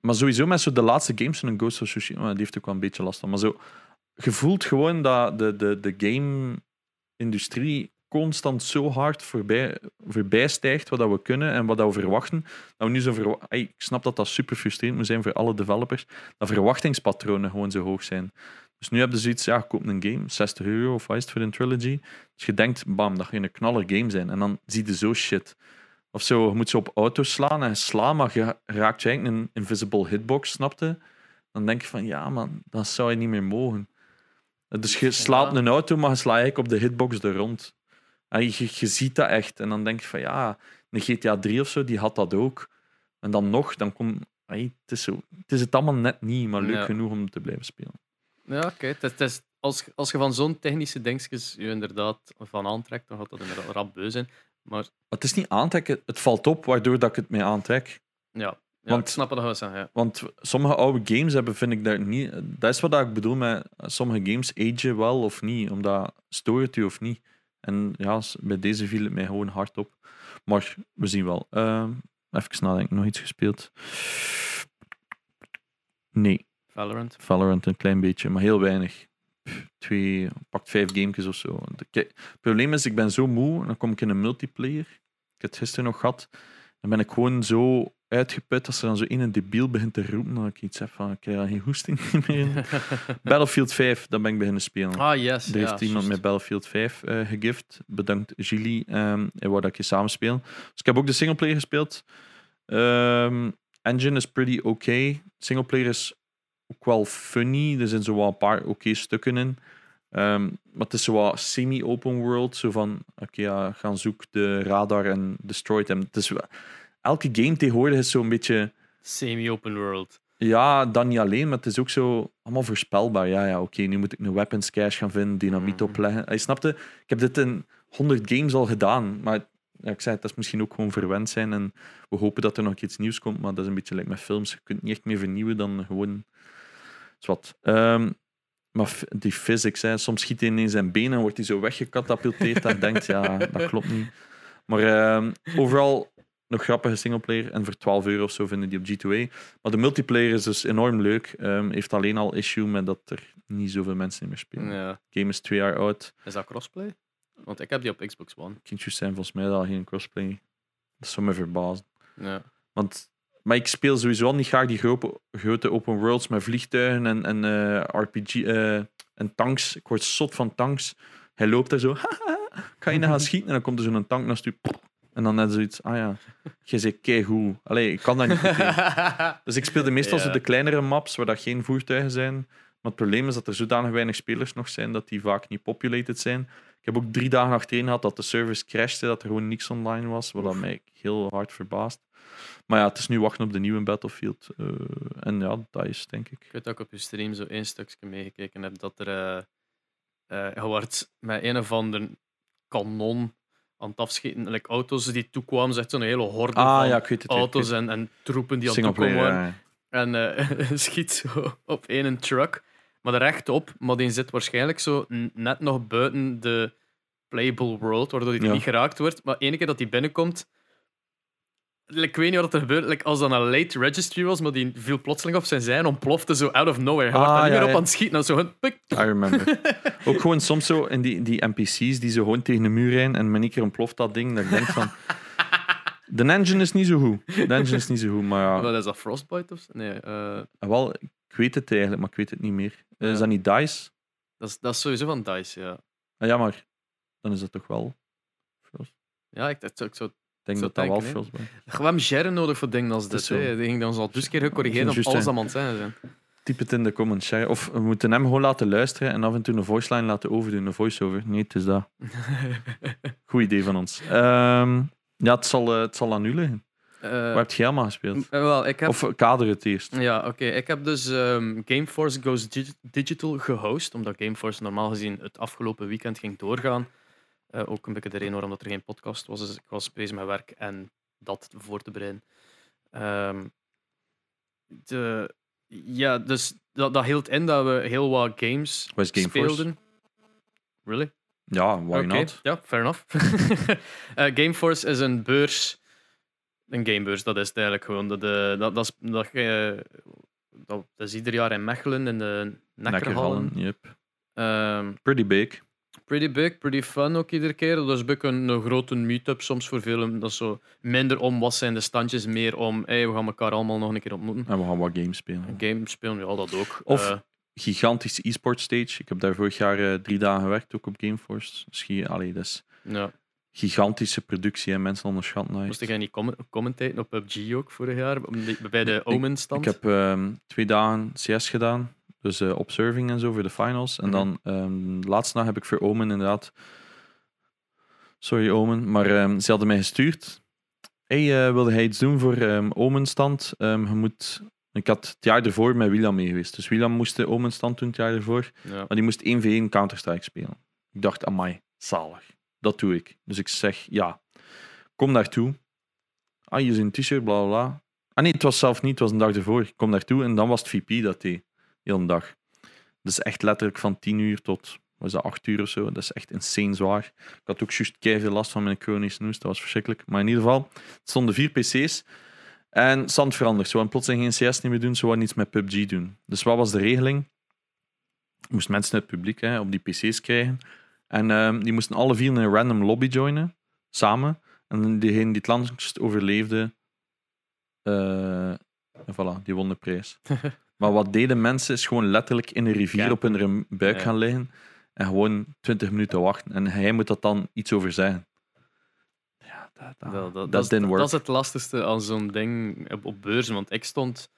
maar sowieso met zo de laatste games van een Ghost of Tsushima, die heeft ook wel een beetje last van. Maar zo, je voelt gewoon dat de, de, de game-industrie constant zo hard voorbij, voorbij stijgt wat dat we kunnen en wat dat we verwachten. Dat we nu zo verwa- Ey, ik snap dat dat super frustrerend moet zijn voor alle developers, dat verwachtingspatronen gewoon zo hoog zijn. Dus nu heb je zoiets, ja, koop een game, 60 euro of wat is voor een trilogy. Dus je denkt, bam, dat gaat een knaller game zijn. En dan zie je zo shit. Of zo, je moet zo op auto slaan en je slaat, maar je raakt je eigenlijk een invisible hitbox, snapte? Dan denk je van, ja man, dat zou je niet meer mogen. Dus je slaat
Ja.
een auto, maar je slaat eigenlijk op de hitbox er rond. En je, je ziet dat echt. En dan denk je van, ja, een GTA 3 of zo, die had dat ook. En dan nog, dan kom... Ay, het, is zo, het is het allemaal net niet, maar leuk
Ja.
genoeg om te blijven spelen.
Ja, oké. Het is- Als, als je van zo'n technische dingetjes je inderdaad van aantrekt, dan gaat dat inderdaad rap beu zijn. Maar
Maar het is niet aantrekken, het valt op, waardoor dat ik het mee aantrek.
ja, ja
Want-
ik snap je wil zeggen. Ja.
Want sommige oude games hebben, vind ik daar niet. Dat is wat ik bedoel met sommige games agen wel of niet, omdat stoort het u of niet. En ja, bij deze viel het mij gewoon hard op. Maar we zien wel. Ehm even nadenken, nog iets gespeeld? Nee,
Valorant.
Valorant een klein beetje, maar heel weinig. Twee, pakt vijf gamepjes of zo. Het probleem is, ik ben zo moe, dan kom ik in een multiplayer. Ik heb het gisteren nog gehad. Dan ben ik gewoon zo uitgeput als er dan zo in een debiel begint te roepen. Dat ik iets heb van, ik krijg daar geen hoesting [laughs] meer in. Battlefield 5, dat ben ik beginnen spelen.
ah, yes.
Er
ja,
heeft iemand met Battlefield 5 eh gegift. Bedankt, Gilly. Um, en wou dat ik je samen speel. Dus ik heb ook de singleplayer gespeeld. Ehm, engine is pretty oké. Singleplayer is ook wel funny. Er zijn zo wel een paar oké stukken in. Ehm, maar het is zo wat semi-open world. Zo van, oké, ja, gaan zoek de radar en destroy hem. Het is wel- elke game tegenwoordig is zo'n beetje...
Semi-open world.
Ja, dan niet alleen, maar het is ook zo allemaal voorspelbaar. Ja, ja, oké, nu moet ik een weapons cache gaan vinden, dynamiet
Mhm.
opleggen. Je snapte, ik heb dit in 100 games al gedaan, maar ja, ik zei, het is misschien ook gewoon verwend zijn en we hopen dat er nog iets nieuws komt, maar dat is een beetje like met films. Je kunt niet echt meer vernieuwen dan gewoon... Is wat. Ehm, maar die physics, hè, soms schiet hij ineens zijn benen en wordt hij zo weggekatapulteerd dat denkt, ja, dat klopt niet. Maar ehm, overal nog grappige singleplayer. En voor 12 euro of zo vinden die op G2A. Maar de multiplayer is dus enorm leuk. Ehm, heeft alleen al issue met dat er niet zoveel mensen meer spelen.
Ja.
Game is twee jaar oud.
Is dat crossplay? Want ik heb die op Xbox One.
Kindjes zijn volgens mij al geen crossplay. Dat zou me verbazen.
Ja.
Want, maar ik speel sowieso al niet graag die grote, grote open worlds met vliegtuigen en, en eh, RPG eh, en tanks. Ik word zot van tanks. Hij loopt er zo. [laughs] Kan je naar gaan schieten? En dan komt er zo'n tank naast u. En dan net zoiets. Ah ja, jij zegt keigoed. Allee, ik kan dat niet goed tegen. [laughs] Dus ik speelde meestal
Ja.
zo de kleinere maps waar dat geen voertuigen zijn. Maar het probleem is dat er zodanig weinig spelers nog zijn dat die vaak niet populated zijn. Ik heb ook drie dagen achtereen gehad dat de service crashte, dat er gewoon niks online was, wat dat mij heel hard verbaast. Maar ja, het is nu wachten op de nieuwe Battlefield. eh, en ja, dat is denk ik.
Ik weet dat ik op je stream zo één stukje meegekeken heb dat er. eh eh, je wordt met een of ander kanon aan het afschieten. Like auto's die toekwamen, zegt zo'n hele horde
Ah
van
ja, ik weet het.
auto's en, en troepen die aan het toekomen waren. En eh, [laughs] schiet zo op één truck, maar rechtop. Maar die zit waarschijnlijk zo net nog buiten de playable world, waardoor die
Ja.
niet geraakt wordt. Maar ene keer dat die binnenkomt, ik weet niet wat er gebeurt. Like, als dat een late registry was, maar die viel plotseling op zijn zij en ontplofte zo out of nowhere. Hij
Ah,
daar niet meer op
ja.
aan het schieten. Nou, zo een pik.
I remember. [laughs] Ook gewoon soms zo in die, die NPC's die zo gewoon tegen de muur rijden en met een keer ontploft dat ding. Dat ik denk van. [laughs] De engine is niet zo goed. De engine is niet zo goed, maar ja.
Wat is dat, Frostbite of zo? Nee, eh,
Ah, Wel, ik weet het eigenlijk, maar ik weet het niet meer. Eh. Is dat niet DICE?
dat, is, dat is sowieso van DICE, ja.
Ah, ja, maar dan is dat toch wel. Frost-
Ja, ik, ik, zou
Ik denk dat dat wel is.
We hebben Jerry nodig voor dingen als
Dat
dit. Die ging dan al dus keer gecorrigeerd om alles
hè.
aan het zijn zijn.
Typ het in de comments. Of we moeten hem gewoon laten luisteren en af en toe een voice line laten overdoen. Een voice-over. Nee, het is dat. [laughs] Goed idee van ons. Ehm, ja, het zal, eh, het zal aan u liggen.
Eh,
Waar heb jij allemaal gespeeld?
eh, wel, ik heb...
Of kader het eerst.
Ja, oké. Ik heb dus ehm, Gameforce Goes Digi- Digital gehost, omdat Gameforce normaal gezien het afgelopen weekend ging doorgaan. Eh, ook een beetje de reden waarom dat er geen podcast was. Dus ik was bezig met werk en dat voor te bereiden. Ehm, de, ja, dus dat, dat hield in dat we heel wat games
Wat is Gameforce?
speelden. Really?
Ja, why not?
Ja, fair enough. [laughs] Eh, Gameforce is een beurs. Een gamebeurs, dat is het eigenlijk gewoon. Dat, eh, dat, dat, is, dat, dat, dat is ieder jaar in Mechelen in de Nekkerhallen.
Nekkerhallen, yep. Pretty big.
Pretty big, pretty fun ook iedere keer. Dat is een beetje een, een grote meet-up soms voor velen. Dat is zo minder om wat zijn de standjes, meer om hey, we gaan elkaar allemaal nog een keer ontmoeten.
En we gaan wat games spelen.
Een game spelen, ja, dat ook.
Of-
Eh,
Gigantische e-sport stage. Ik heb daar vorig jaar eh, drie dagen gewerkt, ook op Gameforce. Dus allee, dat is
ja.
gigantische productie en mensen onderschatten
Moest jij niet comment commentaten op PUBG ook vorig jaar? Bij de Omen-stand?
Ik heb ehm, twee dagen CS gedaan, dus eh, observing en zo voor de finals. En
Mhm.
dan ehm, de laatste dag heb ik voor Omen inderdaad. Sorry Omen, maar ehm, ze hadden mij gestuurd. Hey, eh, wilde hij iets doen voor ehm Omen-stand? Ehm, je moet... Ik had het jaar ervoor met William mee geweest. Dus William moest de Omen-stand doen het jaar ervoor.
Ja.
Maar die moest 1v1 Counter-Strike spelen. Ik dacht, amai, zalig. Dat doe ik. Dus ik zeg, ja, kom daartoe. Ah, hier is een t-shirt, bla bla bla. Ah nee, het was zelf niet, het was een dag ervoor. Ik kom daartoe en dan was het VP dat deed. Heel een dag. Dus echt letterlijk van 10 uur tot was dat 8 uur of zo. Dat is echt insane zwaar. Ik had ook juist keihard last van mijn chronische noes. Dat was verschrikkelijk. Maar in ieder geval, het stonden vier PC's. En stand veranderd. Ze wilden plotseling geen CS niet meer doen, ze wilden iets met PUBG doen. Dus wat was de regeling? Je moest mensen uit het publiek hè, op die PC's krijgen. En ehm, die moesten alle vier in een random lobby joinen, samen. En diegene die het langst overleefde, eh, en voilà, die won de prijs. [laughs] maar wat deden mensen is gewoon letterlijk in een rivier op hun buik
Ja.
gaan liggen en gewoon 20 minuten wachten. En hij moet dat dan iets over zeggen. Ja, dat, dat,
Dat, dat,
dat
is,
didn't work.
dat is het lastigste aan zo'n ding op, op beurzen. Want ik stond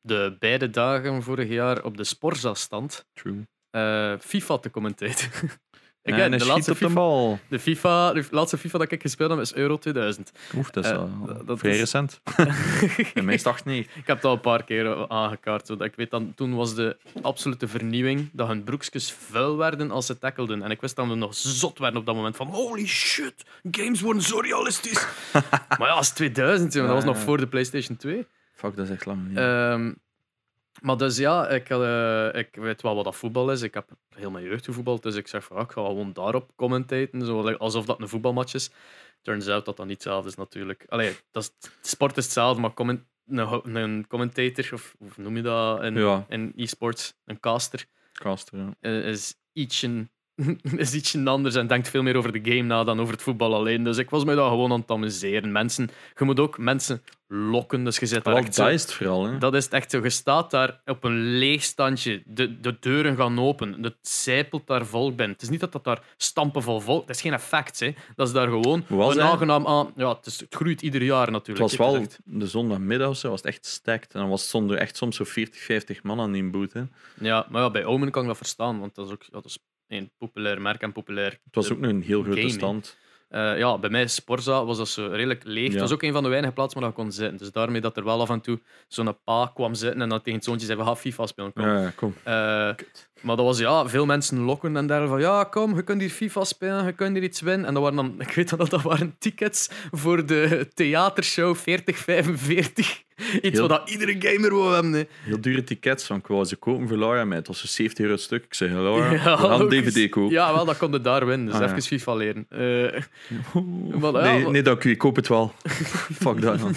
de beide dagen vorig jaar op de Sporza-stand
True.
eh, FIFA te commenteren. [laughs]
hij
de, laatste
de
FIFA,
bal.
de, FIFA, de laatste FIFA dat ik gespeeld heb is Euro 2000.
Oef, dat is
Eh,
wel
dat
vrij
is-
recent. [laughs] Is het 8, nee.
Ik heb het al een paar keer aangekaart. Zodat ik weet dan, toen was de absolute vernieuwing dat hun broekjes vuil werden als ze tackelden. En ik wist dat we nog zot werden op dat moment van holy shit, games worden zo realistisch. [laughs] maar ja, als 2000, jongen, dat was nog voor de PlayStation 2.
Fuck, dat is echt lang. niet.
Ehm, maar dus ja, ik, eh, ik weet wel wat dat voetbal is. Ik heb heel mijn jeugd gevoetbald, dus ik zeg van ja, ik ga gewoon daarop commentaten, zo, alsof dat een voetbalmatch is. Turns out dat dat niet hetzelfde is natuurlijk. Allee, dat is, sport is hetzelfde, maar comment, een commentator, of hoe noem je dat in,
Ja.
in e-sports, een caster,
Caster, ja.
eh, is ietsje, [laughs] is ietsje anders en denkt veel meer over de game na dan over het voetbal alleen. Dus ik was mij daar gewoon aan het amuseren. Mensen, je moet ook mensen lokken, dus je zit daar echt
dat is het vooral. Hè.
dat is het echt zo. Je staat daar op een leeg standje. De, de deuren gaan open. Het zijpelt daar volk binnen. Het is niet dat dat daar stampen vol volk... Dat is geen effect. Hè. Dat is daar gewoon
was
een aangenaam aan... Ja, het, is, het groeit ieder jaar
Het
natuurlijk.
was
hè.
wel
echt-
de zondagmiddag of zo, was het echt stacked. En dan was, stonden er echt soms zo 40, 50 man aan die boot. Hè.
Ja, maar ja, bij Omen kan ik dat verstaan. Want dat is ook ja, dat is een populair merk en populair...
Het was ook nog een heel grote stand.
Eh, ja, bij mij Sporza was dat zo redelijk leeg. Het
Ja.
was ook een van de weinige plaatsen waar je kon zitten. Dus daarmee dat er wel af en toe zo'n pa kwam zitten en dat tegen het zoontje zei, we gaan FIFA spelen. Kom.
Ja, ja, kom.
Eh, maar dat was ja, veel mensen lokken en daar van ja, kom, je kunt hier FIFA spelen, je kunt hier iets winnen. En dat waren dan, [laughs] ik weet dat dat waren tickets voor de theatershow 4045. Iets
Heel-
wat iedere gamer wil hebben.
Heel dure tickets, van wou ze kopen voor Laura, maar het was zo 70 euro het stuk. Ik zei, Laura,
Ja,
we gaan een. DVD kopen.
Ja, wel, dat kon je daar winnen. Dus
Ah, ja.
even FIFA leren. [laughs] Maar ja,
nee, dank u, ik koop het wel. [laughs] Fuck dat, man.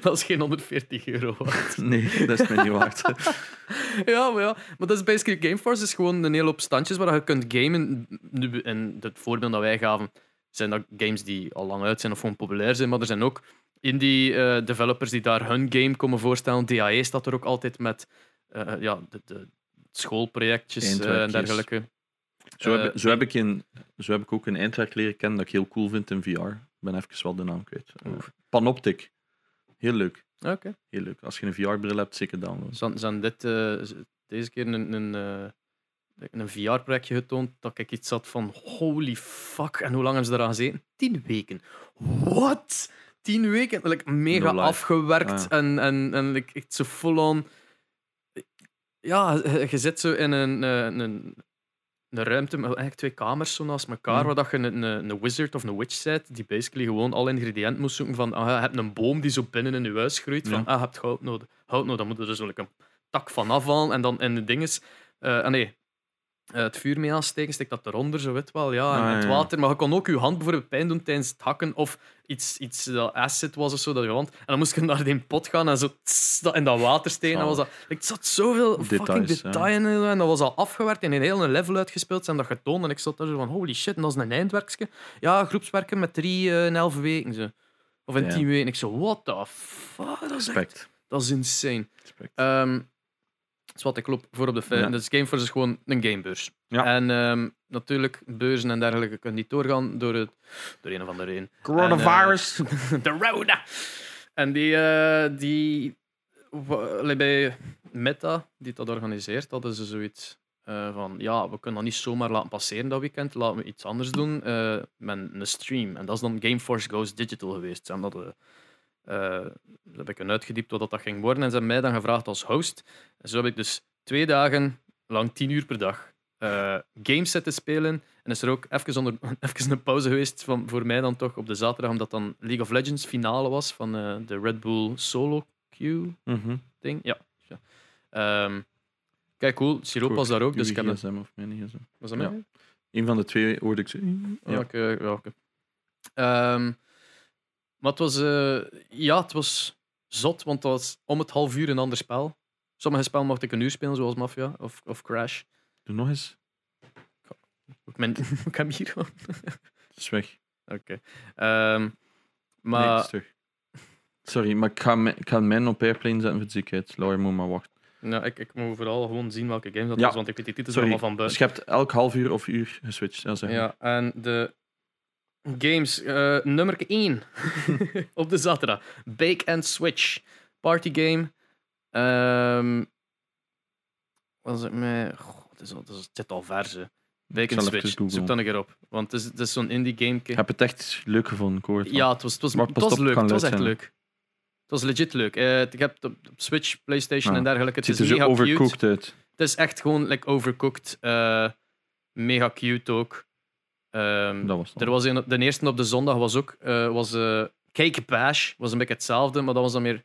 dat is geen 140 euro waard.
Nee, dat is mij niet waard.
Ja, maar ja. Maar dat is basically Gameforce is gewoon een hele hoop standjes waar je kunt gamen. Nu, en het voorbeeld dat wij gaven, zijn dat games die al lang uit zijn of gewoon populair zijn. Maar er zijn ook indie eh, developers die daar hun game komen voorstellen. DAE staat er ook altijd met eh, ja, de, de schoolprojectjes eh, en dergelijke.
Zo heb, zo, heb ik in, zo heb ik ook een eindwerk leren kennen dat ik heel cool vind in VR. Ik ben even wel de naam kwijt. Panoptic. Heel leuk.
Oké.
Heel leuk. Als je een VR-bril hebt, zeker downloaden.
Ze hadden dit, deze keer een, een, eh, een VR-projectje getoond dat ik iets had van holy fuck. En hoe lang hebben ze eraan gezeten? Tien weken. What? Tien weken? Like, mega
No
afgewerkt
Ah.
en, en, en like, echt zo full-on... Ja, je zit zo in een, eh, een, een ruimte met eigenlijk twee kamers zo naast elkaar,
Mm.
waar dat je een, een, een wizard of een witch zet, die basically gewoon alle ingrediënten moet zoeken van, ah, je hebt een boom die zo binnen in je huis groeit, van, ah, je hebt hout nodig. Hout nodig, dan moet er dus een tak van afhalen en dan in de dinges... eh, ah, nee, eh, het vuur mee aansteken, steek dat eronder, zo weet wel. Ja, en
Ah,
het
ja.
water. Maar je kon ook je hand bijvoorbeeld pijn doen tijdens het hakken of iets, iets dat acid was of zo, dat je hand. En dan moest je [laughs] naar die pot gaan en zo tss, dat in dat water steken. En dan was dat, ik zat zoveel fucking detail in en dat was al afgewerkt en in een hele level uitgespeeld zijn dat getoond. En ik zat daar zo van, holy shit, en dat is een eindwerkje. Ja, groepswerken met drie eh, in elf weken. Zo. Of in
Ja.
tien weken. Ik zo, what the fuck? Dat is, echt- dat is insane.
Respect.
Wat ik loop voor op de feiten.
Ja.
Dus Gameforce is gewoon een gamebeurs.
Ja.
En ehm, natuurlijk, beurzen en dergelijke kunnen niet doorgaan door, het, door een of andere reden.
Coronavirus. [laughs]
De Rona! En die, eh, die bij Meta, die dat organiseert, hadden ze zoiets eh, van: ja, we kunnen dat niet zomaar laten passeren dat weekend, laten we iets anders doen eh, met een stream. En dat is dan Gameforce Goes Digital geweest. Hebben dat, eh, dat heb ik een uitgediept wat dat ging worden en ze hebben mij dan gevraagd als host. En zo heb ik dus twee dagen lang, tien uur per dag, eh, games zitten spelen. En is er ook even, onder, [laughs] even een pauze geweest van, voor mij dan toch op de zaterdag, omdat dan League of Legends finale was van eh, de Red Bull Solo Queue
Mhm.
ding. Ja. ja. Ehm, kijk, cool. Siroop was daar ook, dus ik heb...
Gsm of mijn gsm.
Was dat
Ja.
mij?
Een van de twee hoorde ik.
Ja, oké, ja, oké. Ehm, maar het was, eh, ja, het was zot, want het was om het half uur een ander spel. Sommige spellen mocht ik een uur spelen, zoals Mafia of, of Crash.
Doe nog eens.
Ik, ben, [laughs] ik heb hier gewoon.
Het is weg.
Oké. Ehm,
Nee,
maar
het is terug. Sorry, maar ik ga, me- ik ga mijn op airplane zetten voor de ziekenheid. Laura moet maar wachten.
nou, ik, ik moet vooral gewoon zien welke game dat
Ja.
is, want ik weet die titels
Sorry.
allemaal van
Dus
buiten.
je hebt elk half uur of uur geswitcht. Ja, zeg maar.
Ja, en de games. eh nummer 1 [laughs] op de zaterdag. Bake and Switch. Party game. Ehm was het mij... Goh, het, is al, het, is, zit al. Bake and Switch. Zoek dan een keer op. Want het is, het is zo'n indie game.
Ik heb het echt leuk gevonden. Het
Ja, het was, het was, het was leuk. Het was echt
zijn.
leuk. Het was legit leuk. Eh, ik heb het op Switch, PlayStation
Ah.
en dergelijke.
Het
Het
ziet
is
er zo
mega cute.
overcooked uit.
Het is echt gewoon like, overcooked. eh, mega cute ook.
Dat was
er was een, de eerste op de zondag was ook eh, was, eh, Cake Bash. Was een beetje hetzelfde, maar dat was dan meer.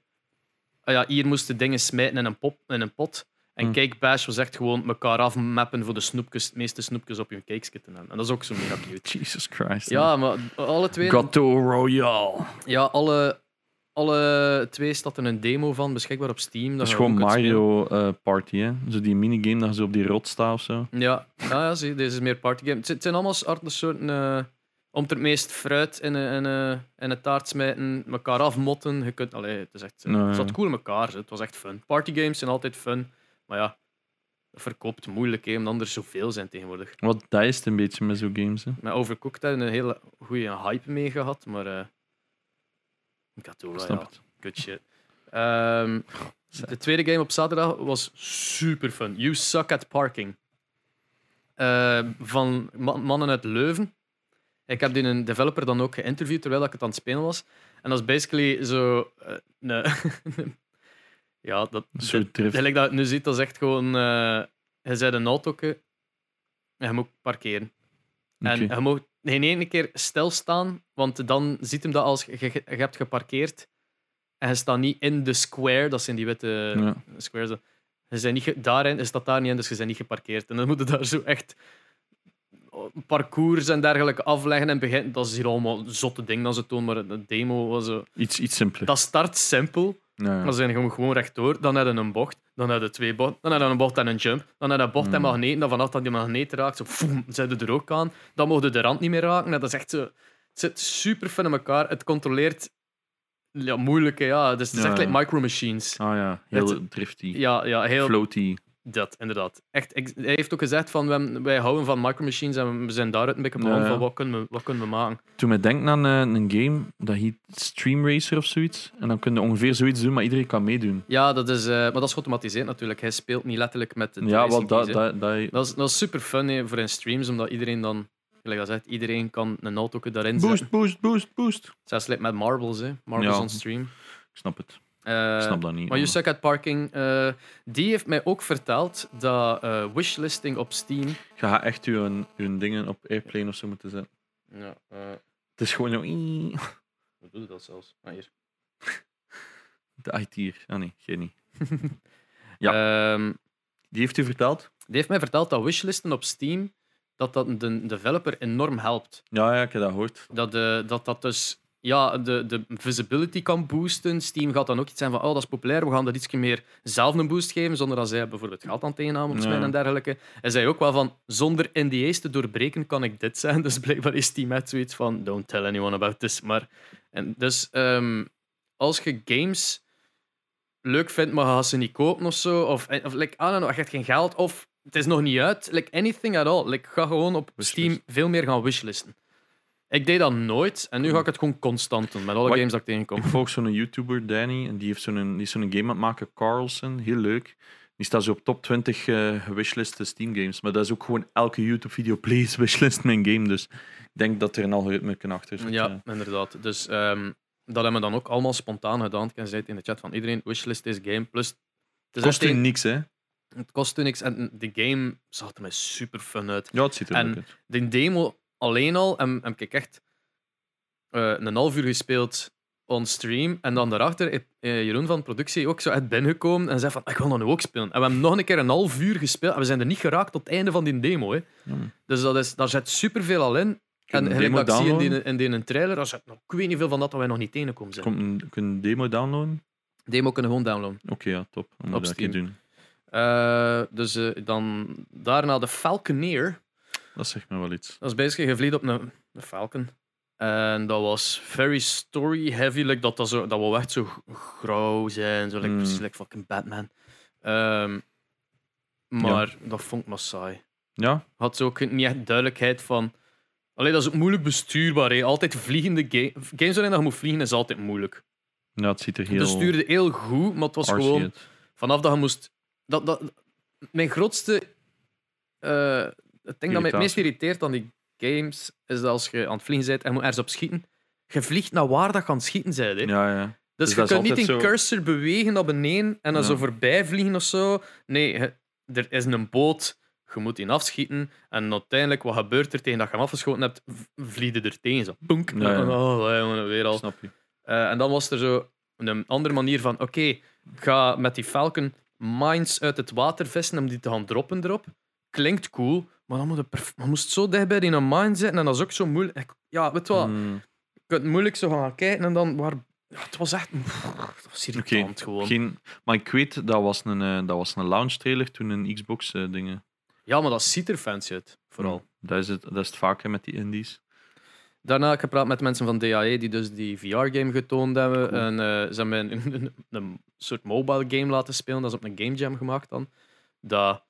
Ah ja, hier moesten dingen smijten in een, pop, in een pot. En. Cake Bash was echt gewoon elkaar afmappen voor de snoepjes, meeste snoepjes op je cakes te hebben. En dat is ook zo mega cute.
Jesus Christ.
Ja, maar alle twee.
Gato Royale.
Ja, alle, alle twee staat er een demo van beschikbaar op Steam.
Dat is gewoon. Mario eh, Party, hè? Zo die minigame dat zo op die rot staat of zo.
Ja, ah, ja zie, deze is meer partygame. Het, zijn- het zijn allemaal soorten, eh, om het meest fruit in een, in, een, in een taart smijten, elkaar afmotten. Je kunt, allee, het, is echt,
Nee.
het zat cool in elkaar. Het was echt fun. Partygames zijn altijd fun, maar ja, dat verkoopt moeilijk, hè, omdat er zoveel zijn tegenwoordig.
Wat dat is het een beetje met zo'n games. Hè?
Met Overcooked hebben een hele goede hype mee gehad, maar eh ik
snap
ja,
het.
good shit. Ehm, de tweede game op zaterdag was super fun. You Suck at Parking. Eh, van ma- mannen uit Leuven. Ik heb die een developer dan ook geïnterviewd terwijl ik het aan het spelen was. En dat is basically zo. nee. [laughs] ja, dat. Gelijk dat het nu ziet, dat is echt gewoon. eh je zet een auto en je moet parkeren. En je mag geen ene keer stilstaan, want dan ziet hem dat als je, je, je hebt geparkeerd en je staat niet in de square, dat zijn die witte
Ja.
squares. Je bent niet daarin, je staat daar niet in, dus je bent niet geparkeerd. En dan moet je daar zo echt parcours en dergelijke afleggen en beginnen. Dat is hier allemaal zotte ding dat ze tonen, maar een demo was zo.
Iets, iets simpeler.
Dat start simpel,
Ja, ja.
dan zijn je gewoon rechtdoor, dan heb je een bocht, dan heb je twee dan een bocht en een jump, dan je een bocht en
Mm.
magneten, dan vanaf dat die magneet raakt, zo foem, zet je er ook aan. Dan mogen de rand niet meer raken. Dat is echt zo... Het zit super fun in elkaar. Het controleert... Ja, moeilijk, hè, ja. Dus het is
Ja,
echt
ja.
like micro machines.
Ah ja, heel
Het-
drifty.
Ja, ja, heel...
Floaty.
Dat, inderdaad. Echt, hij heeft ook gezegd van, we wij houden van micro machines en we zijn daaruit een beetje begonnen
Ja, ja.
van wat kunnen, we, wat kunnen we maken.
Toen me denken aan eh, een game, dat heet Stream Racer of zoiets. En dan kun je ongeveer zoiets doen, maar iedereen kan meedoen.
Ja, dat is, eh, maar dat is geautomatiseerd natuurlijk. Hij speelt niet letterlijk met de
Ja, wat dat, dat, dat,
Dat is, dat is super fun voor in streams, omdat iedereen dan, gelijk dat zegt, iedereen kan een auto daarin zetten.
Boost, boost, boost, boost.
Zelfs met marbles, hè. marbles
Ja.
on stream.
Ik snap het.
Eh,
Ik snap dat niet.
maar Suck at Parking, eh, die heeft mij ook verteld dat eh, wishlisting op Steam.
Je gaat echt uw, uw dingen op airplane of zo moeten zetten.
Ja, eh,
Het is gewoon zo...
hoe doe je dat zelfs? Ah, hier.
De IT hier. Ah nee, geen niet.
Ehm,
Die heeft u verteld?
Die heeft mij verteld dat wishlisten op Steam dat dat de developer enorm helpt.
Ja, ja, ik heb dat gehoord.
Dat de, dat, dat dus ja, de, de visibility kan boosten. Steam gaat dan ook iets zijn van, oh, dat is populair, we gaan dat iets meer zelf een boost geven, zonder dat zij bijvoorbeeld geld aan innemen
Ja.
en dergelijke. En zei ook wel van, zonder NDA's te doorbreken kan ik dit zijn. [laughs] Dus blijkbaar is Steam met zoiets van, don't tell anyone about this. Maar, en dus ehm, als je games leuk vindt, maar gaat ze niet kopen of zo, of, of like, don't know, je hebt geen geld, of het is nog niet uit, like anything at all. Like, ga gewoon op
Wishlist.
Steam veel meer gaan wishlisten. Ik deed dat nooit en nu ga ik het gewoon constant doen met alle
Wat-
games dat ik tegenkom.
Ik volg zo'n YouTuber, Danny, en die, heeft zo'n, die is zo'n game aan het maken, Carlson. Heel leuk. Die staat zo op top 20 eh wishlist Steam games. Maar dat is ook gewoon elke YouTube-video, please [laughs] wishlist mijn game. Dus ik denk dat er een algoritme kan achter zit.
Ja, inderdaad. Dus ehm, dat hebben we dan ook allemaal spontaan gedaan. Ik zei het in de chat van iedereen, wishlist deze game. Plus, het,
kost
echt
niks, hè?
het kost u niks en de game zag er mij super fun uit.
Ja, het ziet er
En-
leuk uit.
De demo alleen al en heb ik echt eh, een half uur gespeeld on stream. En dan daarachter is eh, Jeroen van productie ook zo uit binnengekomen en zei van ik wil dat nu ook spelen. En we hebben nog een keer een half uur gespeeld en we zijn er niet geraakt tot het einde van die demo. Hè. Dus dat is, daar zit superveel al in. En gelijk dat ik zie in die, in die trailer, daar zit nog ik weet niet veel van dat dat wij nog niet tegenkomen zijn.
Komt een, kun je een demo downloaden?
Demo kunnen gewoon downloaden.
Oké, ja, top. Dan moet
Op
ik dat
Steam.
doen.
Eh, dus dan daarna de Falconeer.
Dat zegt me wel iets.
Dat is basically, je vliegt op een, een Falcon. En dat was very story heavy. Like dat, dat, zo, dat wil echt zo grauw zijn. Zo, like,
Mm.
Precies like fucking Batman. Ehm, maar dat vond ik maar saai.
Ja?
Had zo ook niet echt duidelijkheid van. Alleen dat is ook moeilijk bestuurbaar. Hè. Altijd vliegende game, games waarin je moet vliegen is altijd moeilijk.
Ja, het ziet er
Het
heel
bestuurde heel goed, maar het was gewoon vanaf dat je moest. Dat, dat, mijn grootste. eh, het ding dat mij het meest irriteert aan die games is dat als je aan het vliegen bent en moet ergens op schieten, je vliegt naar waar dat je aan het schieten. Hè.
Ja, ja.
dus,
dus
je kunt niet
zo-
cursor bewegen naar beneden en dan
Ja.
zo voorbij vliegen of zo. Nee, er is een boot, je moet die afschieten en uiteindelijk, wat gebeurt er tegen dat je hem afgeschoten hebt, v- vlieg je er tegen. Zo, Boenk.
Ja, ja.
Oh, jongen, weer al.
Snap je.
Eh, en dan was er zo een andere manier van: oké, ga met die Falcon mines uit het water vissen om die te gaan droppen erop. Klinkt cool, maar dan moet je, perf- je moest zo dicht bij die een mine zitten en dat is ook zo moeilijk. Ik- Ja, weet je wat?
Hmm,
Je kunt moeilijk zo gaan kijken en dan. Waar, ja, het was echt. Het was irritant gewoon.
Geen, maar ik weet, dat was een, eh, dat was een launch trailer toen een Xbox eh, dingen.
Ja, maar dat ziet er fancy uit, vooral.
Dat is het, dat is het vaak hè, met die indies.
Daarna heb ik gepraat met mensen van DAE die dus die VR-game getoond hebben.
Cool.
En eh, ze hebben een, een, een soort mobile game laten spelen. Dat is op een game jam gemaakt dan. Dat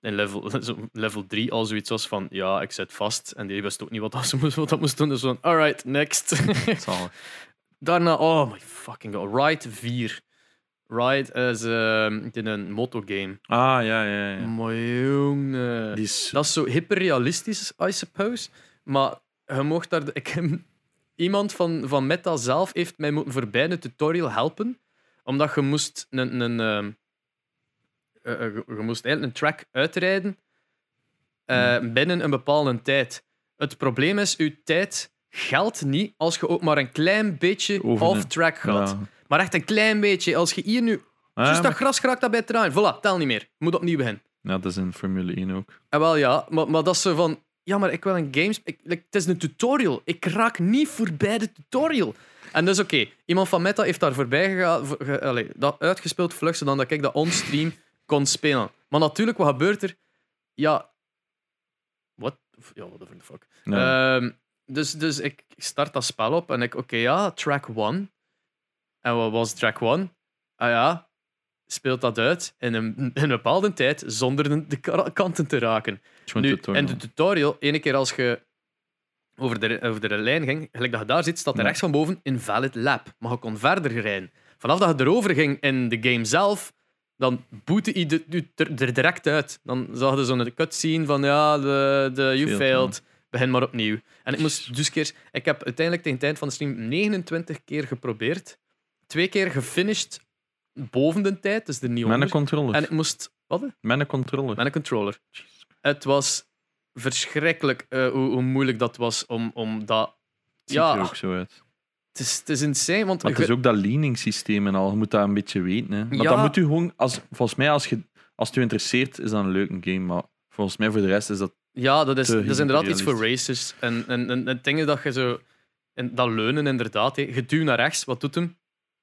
in level, [laughs] level 3 al zoiets was van ja, ik zit vast. En die wist ook niet wat dat, ze moest, wat dat moest doen. Dus van, alright, next. [laughs] [laughs] Daarna, oh my fucking god, Ride 4. Ride is ehm, dit een motogame.
Ah, ja, ja, ja.
Maar jongen.
Is,
Dat is zo hyperrealistisch, I suppose. Maar je mocht daar. Ik, iemand van, van Meta zelf heeft mij moeten voorbij de tutorial helpen. Omdat je moest een. een eh, eh, je, je moest eigenlijk een track uitrijden eh, binnen een bepaalde tijd. Het probleem is, uw tijd geldt niet als je ook maar een klein beetje off-track gaat.
ja.
Maar echt een klein beetje. Als je hier nu.
Ah,
dat gras geraakt dat bij het draaien. Voilà, tel niet meer. Je moet opnieuw beginnen.
ja, dat is in Formule 1 ook.
En wel ja, maar, maar dat is zo van. Ja, maar ik wil een games. Ik, like, het is een tutorial. Ik raak niet voorbij de tutorial. En dus oké, iemand van Meta heeft daar voorbij gegaan, voor- ge- allee, dat uitgespeeld vlug, zodat dat ik dat on-stream kon spelen. Maar natuurlijk, wat gebeurt er? Ja. Wat? Ja, whatever the fuck. Ehm, dus, dus ik start dat spel op en ik, oké, ja, track 1. En wat was track 1? Ah ja, speelt dat uit in een, in een bepaalde tijd zonder de, kanten te raken. Nu, en de tutorial, ene keer als je over de, over de lijn ging, gelijk dat je daar zit, staat er rechts van boven invalid lap. Maar je kon verder rijden. Vanaf dat je erover ging in de game zelf, dan bootte hij de- er, direct uit. Dan zag je zo'n cutscene van ja, de, de, you
Failed.
Begin maar opnieuw. En ik moest dus keer... Ik heb uiteindelijk tegen het eind van de stream 29 keer geprobeerd. Twee keer gefinished boven de tijd, dus er niet
Met een controller.
En ik moest... Wat?
Met een controller.
Met een controller. Het was verschrikkelijk eh, hoe, hoe moeilijk dat was om, om dat.
Ziet
Ja.
er ook zo uit.
Het is, het is insane, want
Maar het is ook dat leaning systeem en al. Je moet dat een beetje weten. Hè. Maar
Ja.
dan moet u gewoon, als, volgens mij, als je, als het je interesseert, is dat een leuke game. Maar volgens mij voor de rest is dat.
Ja, dat is, dat is inderdaad iets voor racers. En, en, en het ding is dat je zo... En dat leunen, inderdaad. hè. Je duwt naar rechts, wat doet hem?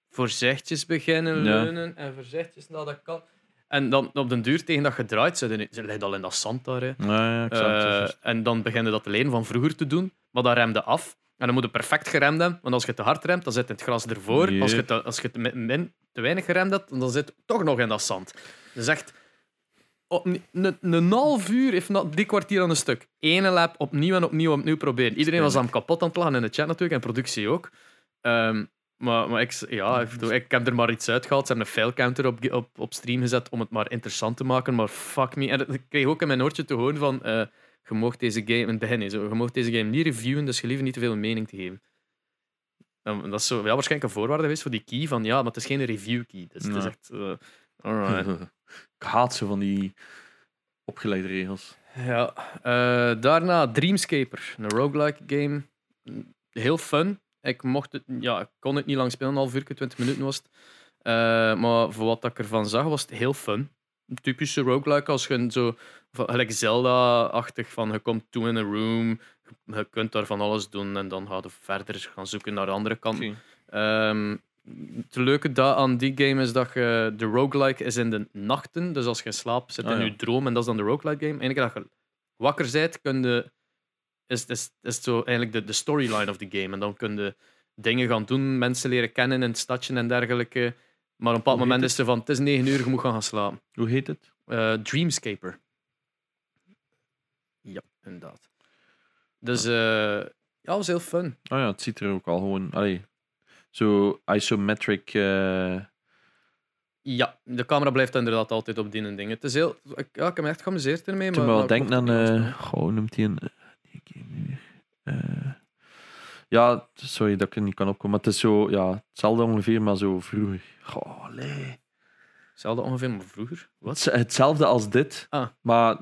Voorzichtig beginnen
Ja.
leunen en voorzichtig naar dat kan. En dan op den duur, tegen dat je draait, ze ligt al in dat zand daar. Hè.
Ja, ja, exact.
Eh, en dan beginnen dat alleen van vroeger te doen. Maar dan remde af. En dan moet je perfect geremd hebben. Want als je te hard remt, dan zit het gras ervoor.
Yep.
Als je, te, als je te, min- te weinig geremd hebt, dan zit het toch nog in dat zand. Dus echt... op Een half uur, heeft na drie kwartier aan een stuk. Ene lap, opnieuw en opnieuw, opnieuw proberen. Iedereen was aan kapot aan het lachen in de chat natuurlijk, en productie ook. Ehm, maar, maar ik, ja, ik, ik heb er maar iets uitgehaald. Ze hebben een fail counter op, op, op stream gezet om het maar interessant te maken. Maar fuck me. En ik kreeg ook in mijn oortje te horen van... eh, je mocht deze game... In het begin, je mocht deze game niet reviewen, dus je liever niet te veel mening te geven. En dat is zo, ja, waarschijnlijk een voorwaarde geweest voor die key. Van ja, maar het is geen review key. Dus het is echt... eh, alright. [laughs]
ik haat zo van die opgeleide regels.
Ja, eh, daarna Dreamscaper, een roguelike game. Heel fun. Ik, mocht het, ja, ik kon het niet lang spelen, een half uur, 20 minuten was het. Eh, maar voor wat ik ervan zag, was het heel fun. Typische roguelike, als je zo, gelijk Zelda-achtig, van je komt toe in een room, je, kunt daar van alles doen en dan ga je verder gaan zoeken naar de andere kant. Ehm, het leuke da aan die game is dat je de roguelike is in de nachten. Dus als je in slaap zit
Ah,
in
ja.
je droom en dat is dan de roguelike game. Eén keer dat je wakker bent, kun je, is, is, is het zo eigenlijk de, de storyline of the game. En dan kun je dingen gaan doen, mensen leren kennen in het stadje en dergelijke. Maar op een bepaald moment
heet
is het van, het is negen uur, je moet gaan gaan slapen.
Hoe heet het?
Eh, Dreamscaper. Ja, inderdaad. Dus eh ja, was heel fun.
Oh ja, het ziet er ook al gewoon. Allee, zo isometric. eh,
Ja, de camera blijft inderdaad altijd op die en dingen. Het is heel, ik, ja, ik heb me echt geamuseerd ermee.
Ik
Maar,
wel
maar
denken
mocht
aan.
het
eh. Goh, hoe noemt hij een. eh? Ja, sorry dat ik er niet kan opkomen. Maar het is zo. Ja, hetzelfde ongeveer, maar zo vroeger. Goh, allee.
Hetzelfde ongeveer, maar vroeger. Wat?
Het- Hetzelfde als dit,
Ah.
maar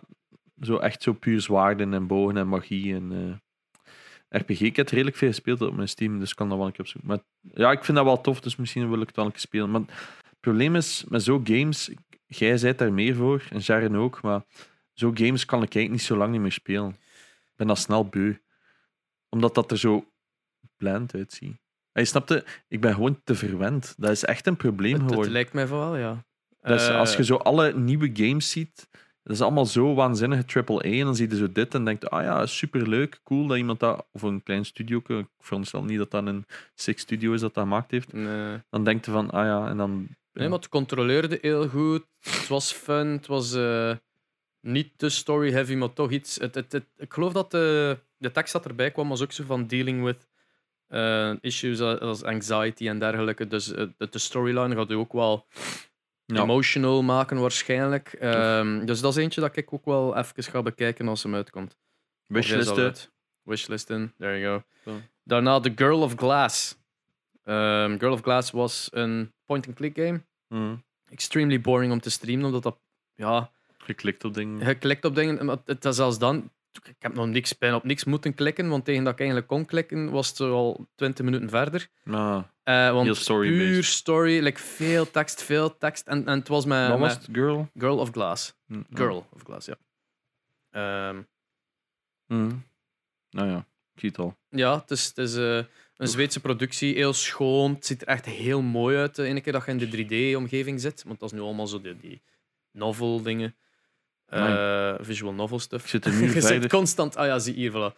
zo echt zo puur zwaarden en bogen en magie en eh, RPG. Ik heb redelijk veel gespeeld op mijn Steam, dus ik kan dat wel een keer opzoeken. Maar ja, ik vind dat wel tof, dus misschien wil ik het wel een keer spelen. Maar het probleem is met zo'n games, jij zijt daar meer voor en Sharon ook, maar zo'n games kan ik eigenlijk niet zo lang niet meer spelen. Ik ben dat snel beu. Omdat dat er zo bland uitziet. En je snapte, ik ben gewoon te verwend. Dat is echt een probleem geworden.
lijkt mij van wel, ja.
Dus
Eh,
als je zo alle nieuwe games ziet, dat is allemaal zo waanzinnige triple A. En dan zie je zo dit en denkt, ah ja, superleuk, cool dat iemand dat, of een klein studio, ik veronderstel niet dat dat een Six Studio is dat dat gemaakt heeft.
Nee.
Dan denkt je van, ah ja, en dan...
Nee, maar het controleerde heel goed. Het was fun. Het was eh, niet te story-heavy, maar toch iets. Het, het, het- ik geloof dat de, de tekst dat erbij kwam was ook zo van dealing with eh, issues als anxiety en dergelijke. Dus eh, de, storyline gaat u ook wel
Ja.
emotional maken, waarschijnlijk. Ehm, dus dat is eentje dat ik ook wel even ga bekijken als hem uitkomt.
Wishlisten.
uit. Wishlisten, there you go. Daarna The Girl of Glass. Ehm, Girl of Glass was een point-and-click game
Mhm.
extremely boring om te streamen, omdat dat, ja,
Geklikt op dingen.
je klikt op dingen, maar het zelfs dan, ik heb nog niks, bijna op niks moeten klikken, want tegen dat ik eigenlijk kon klikken, was het al 20 minuten verder.
Ah,
Eh, want
Heel story-based.
puur story, like veel tekst, veel tekst, en, en het was met,
wat was het? Girl?
Girl of Glass.
Mhm.
Girl of Glass, ja. Ehm,
Mhm. Nou ja, ik zie het al.
ja, het is, het is eh, een Zweedse productie, heel schoon, het ziet er echt heel mooi uit, de ene keer dat je in de 3D-omgeving zit, want dat is nu allemaal zo die, die novel-dingen. Eh, visual novel stuff.
Ik zit er [laughs] nu
Je zit constant. Ah ja, zie hier, voilà.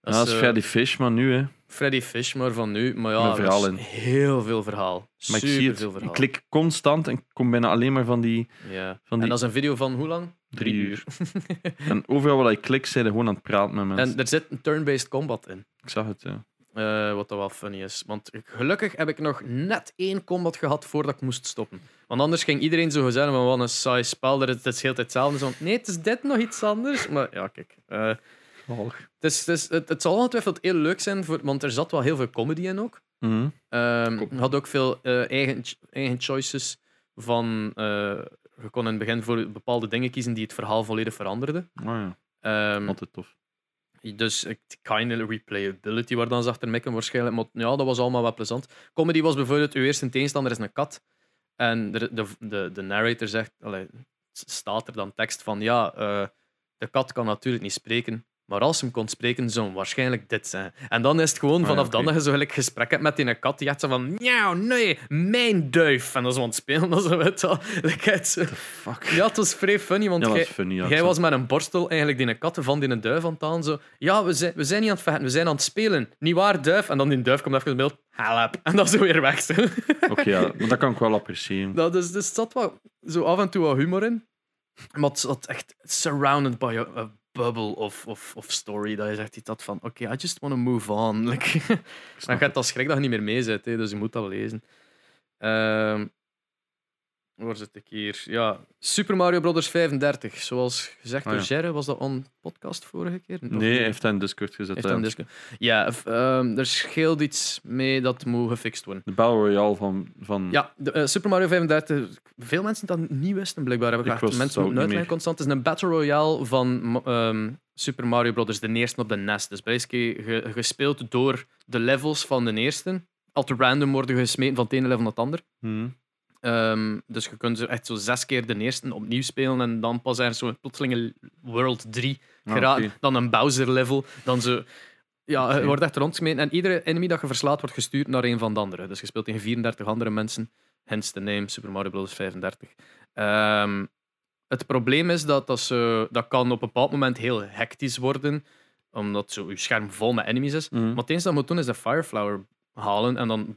Ja, dat is
eh,
Freddy Fish, maar nu, hè.
Freddy Fish, maar van nu. Maar ja,
verhaal
er is
in.
heel veel verhaal.
Maar ik
Super
zie het.
veel
Ik
verhaal.
klik constant en ik kom bijna alleen maar van die...
Ja.
van die
En dat is een video van hoe lang?
Drie uur. En overal waar ik klik, zijn er gewoon aan het praten met mensen.
en er zit een turn-based combat in.
Ik zag het, ja.
Eh, wat dat wel funny is. Want gelukkig heb ik nog net één combat gehad voordat ik moest stoppen. Want anders ging iedereen zo zeggen van wat een saai spel, dat het, het is heel tijd hetzelfde. Zo, nee, het is dit nog iets anders. Maar ja, kijk. eh, het, is, het, is, het, het zal ongetwijfeld heel leuk zijn, voor, want er zat wel heel veel comedy in ook. Je had ook veel eh, eigen, eigen choices van... eh, je kon in het begin voor bepaalde dingen kiezen die het verhaal volledig veranderden.
Oh ja,
Ehm,
altijd tof.
dus ik- kind of replayability waar dan ze achter mikken waarschijnlijk. Maar ja, dat was allemaal wel plezant. Comedy was bijvoorbeeld, uw eerste tegenstander is een kat. En de, de, de, de narrator zegt, allee, staat er dan tekst van ja, eh, de kat kan natuurlijk niet spreken, maar als hem kon spreken, zou waarschijnlijk dit zijn. En dan is het gewoon
ja,
vanaf dan dat je zo gelijk gesprek hebt met die kat, die echt zo van, ja, nee, mijn duif. En dan zo aan het spelen, dan zo, weet zo-
Fuck.
Ja, het was vrij funny, want
dat
jij-.
Ja,
was met een borstel eigenlijk die een kat van die een duif aan het aan. Zo. Ja, we zijn, we zijn niet aan het vechten, we zijn aan het spelen. Niet waar, duif? En dan die duif komt even in beeld. Help. En dan zo weer weg.
Oké, ja, [laughs] maar dat kan ik wel appreciëren.
Dat is, dus er zat wel zo af en toe wat humor in. Maar het zat echt surrounded by a, a bubble of, of, of story. Dat je zegt dat van, oké, I just want to move on. [laughs] Like, dan gaat dat schrik dat je niet meer mee zit, hè, dus je moet dat lezen. Ehm, waar zit ik hier? Ja, Super Mario Bros. 35. Zoals gezegd
Ah,
door
ja.
Jerry, was dat on podcast vorige keer? Of
Nee, hij heeft dat in Discord gezet.
heeft
hè.
dat in Discord? Ja, ehm, er scheelt iets mee dat moet gefixt worden.
De Battle Royale van... van
Ja, de, eh, Super Mario 35. Veel mensen dat niet wisten, blijkbaar. Hebben
Ik
echt
wist
mensen moeten constant. Het is een Battle Royale van ehm, Super Mario Bros. De eerste op de NES. Dus basically ge- gespeeld door de levels van de eerste. Altijd random worden gesmeten van het ene level naar het ander.
Hm.
Ehm, dus je kunt echt zo zes keer de eerste opnieuw spelen en dan pas er zo'n plotselinge World 3
Ah,
geraakt. Dan een Bowser level. Dan zo. Ja, je wordt echt rondgemeten. En iedere enemy dat je verslaat wordt gestuurd naar een van de andere. Dus je speelt tegen 34 andere mensen. Hence the name Super Mario Bros. 35. Ehm, het probleem is dat dat, zo, dat kan op een bepaald moment heel hectisch worden. Omdat zo je scherm vol met enemies is.
Hm.
Maar het enige dat je moet doen is de Fireflower halen. En dan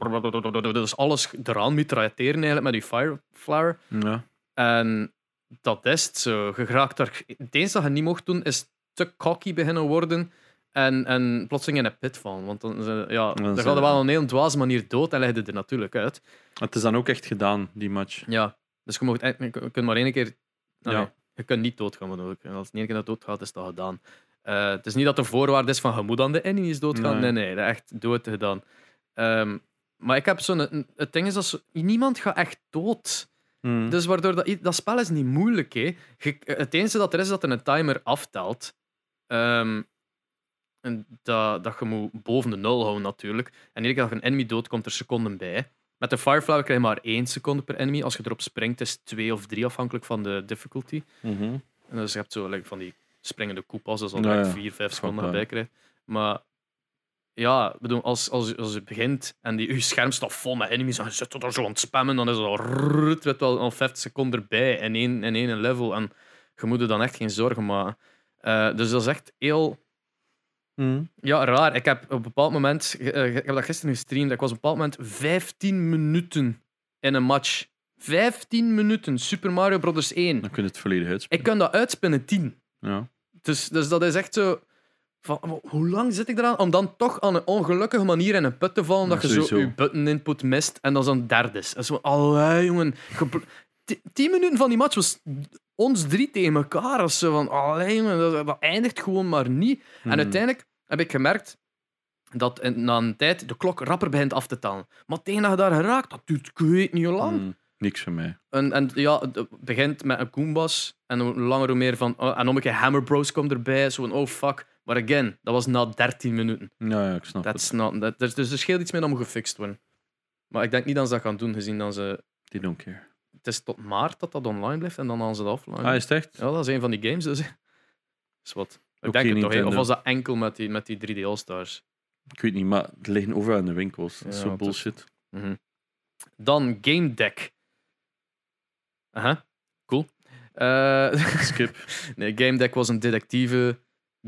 dus alles eraan mitrailleren eigenlijk met je Fireflower.
Ja.
En dat is het zo. Je raakt er... Het enige dat je niet mocht doen, is te cocky beginnen worden en, en plotseling in een pit vallen. Want dan, ze- ja, dan
zijn-
gaat je wel op een heel dwaze manier dood en leg je er natuurlijk uit.
Het is dan ook echt gedaan, die match.
Ja. Dus je, mocht, je kunt maar één keer...
Ja.
je kunt niet doodgaan, bedoel ik. Als het één keer dat doodgaat, is dat gedaan. Eh, het is niet dat de voorwaarde is van je moet aan de enemies doodgaan. Nee,
Nee.
nee, dat is echt dood gedaan. Ehm, maar ik heb zo'n... Het ding is, dat zo, niemand gaat echt dood.
Hm.
Dus waardoor dat, dat spel is niet moeilijk. Hè. Je- het enige dat er is, is dat er een timer aftelt. Ehm, en dat, dat je moet boven de nul houden, natuurlijk. En iedere keer dat je een enemy dood, komt er seconden bij. Met de Fireflower krijg je maar één seconde per enemy. Als je erop springt, is twee of drie afhankelijk van de difficulty.
Mhm.
En dus je hebt zo like, van die springende koepas, dus al
Ja,
direct
ja.
vier, vijf seconden erbij krijgt. Maar ja, bedoel, als, als, als je begint en die, je scherm staat vol met enemies en je zit er zo aan het spammen, dan is het al, rrrt, weet wel, al 50 seconden erbij in één, in één level. En je moet er dan echt geen zorgen maken. Eh, dus dat is echt heel
Hm.
ja, raar. Ik heb op een bepaald moment, eh, ik heb dat gisteren gestreamd, ik was op een bepaald moment 15 minuten in een match. 15 minuten, Super Mario Bros. 1.
Dan kun je het volledig uitspelen.
Ik kan dat uitspinnen 10.
Ja.
Dus, dus dat is echt zo. Van, hoe lang zit ik eraan om dan toch aan een ongelukkige manier in een put te vallen,
Ja,
dat je zo je button input mist en dan zo'n derde is. En zo, allee, jongen. Tien minuten van die match was ons drie tegen elkaar. Of zo van, allee, jongen, dat, dat eindigt gewoon maar niet. En uiteindelijk heb ik gemerkt dat in- na een tijd de klok rapper begint af te tellen. Maar tegen dat je daar geraakt, dat duurt ik weet niet hoe lang.
Hm. Niks voor mij.
En, en ja, het begint met een Goombas. En hoe langer hoe meer van. oh, en nog een keer Hammer Bros komt erbij. Zo'n oh fuck. Maar again, dat was na 13 minuten.
Ja, ja ik snap het.
That's not, that, dus, dus er scheelt iets mee dat moet gefixt worden. Maar ik denk niet dat ze dat gaan doen, gezien dat ze.
Die don't care.
Het is tot maart dat dat online blijft en dan gaan ze dat offline.
Ah, is het echt?
Ja, dat is een van die games, dus. [laughs] is wat. Ik denk het toch. Of was dat enkel met die, met die 3D All-Stars?
Ik weet niet, maar het liggen overal in de winkels. Dat is
Ja,
zo
het is-
bullshit.
Mhm. Dan Game Deck. Aha, cool. Eh,
Skip. [laughs]
Nee, Game Deck was een detectieve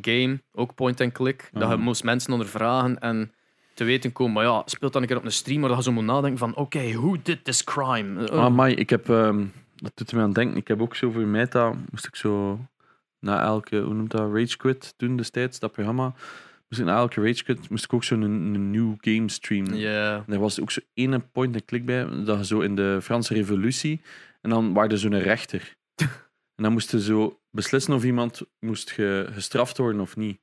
game, ook point-and-click. Dat je
Ah.
moest mensen ondervragen en te weten komen. Maar ja, speelt dan een keer op een stream waar je zo moet nadenken van oké, who did this crime? Eh,
Ah, ik heb... ehm, dat doet me aan denken. Ik heb ook zo voor Meta... Moest ik zo... Na elke... Hoe noemt dat? Rage Quit toen destijds, dat programma. Moest ik na elke Rage Quit... Moest ik ook zo'n een, een nieuw game streamen.
Ja.
En er was ook zo ene point-and-click bij. Dat je zo in de Franse revolutie... En dan waren er zo'n rechter. [laughs] en dan moest je zo beslissen of iemand moest ge, gestraft worden of niet.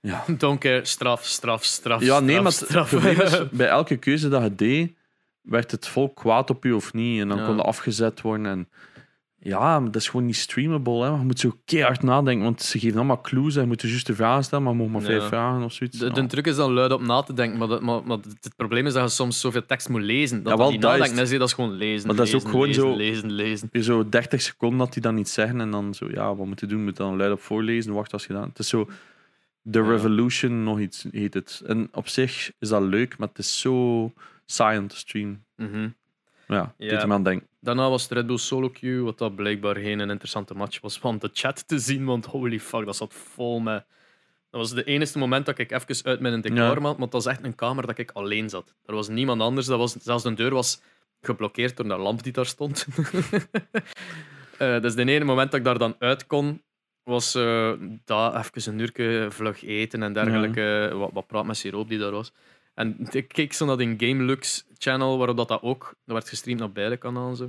Ja. [laughs]
Don't care, straf, straf, straf.
Ja, nee,
straf,
maar
straf.
is, [laughs] bij elke keuze dat je deed, werd het volk kwaad op je of niet. En dan
Ja.
kon je afgezet worden. En Ja, dat is gewoon niet streamable. Hè. Je moet zo keihard nadenken, want ze geven allemaal clues en je moet de juiste vragen stellen, maar je mag maar vijf
Ja.
vragen of zoiets.
De, de truc is dan luid op na te denken, maar, dat, maar, maar het probleem is dat je soms zoveel tekst moet lezen. Dat
Ja,
dat
wel, dat
nadenken is, dat is gewoon lezen.
Maar dat is ook
lezen,
gewoon
lezen,
zo-
Lezen, lezen.
Weer zo 30 seconden dat die dan niet zeggen en dan zo, ja, wat moet je doen? Moet je dan luid op voorlezen, wacht als gedaan. Het is zo, The
Ja.
Revolution nog iets heet het. En op zich is dat leuk, maar het is zo saai om te streamen. Ja,
Ja.
aan denken.
Daarna was het Red Bull Solo Queue, wat dat blijkbaar geen een interessante match was van de chat te zien, want holy fuck, dat zat vol met... Dat was de enige moment dat ik even uit mijn decor
Ja.
want dat was echt een kamer dat ik alleen zat. Er was niemand anders, dat was, zelfs de deur was geblokkeerd door een lamp die daar stond. [laughs] Eh dus de ene moment dat ik daar dan uit kon, was eh daar even een uurtje vlug eten en dergelijke. Wat, wat praat met siroop die daar was. En ik keek zo naar die GameLux channel, waarop dat, dat ook dat werd gestreamd op beide kanalen. Zo.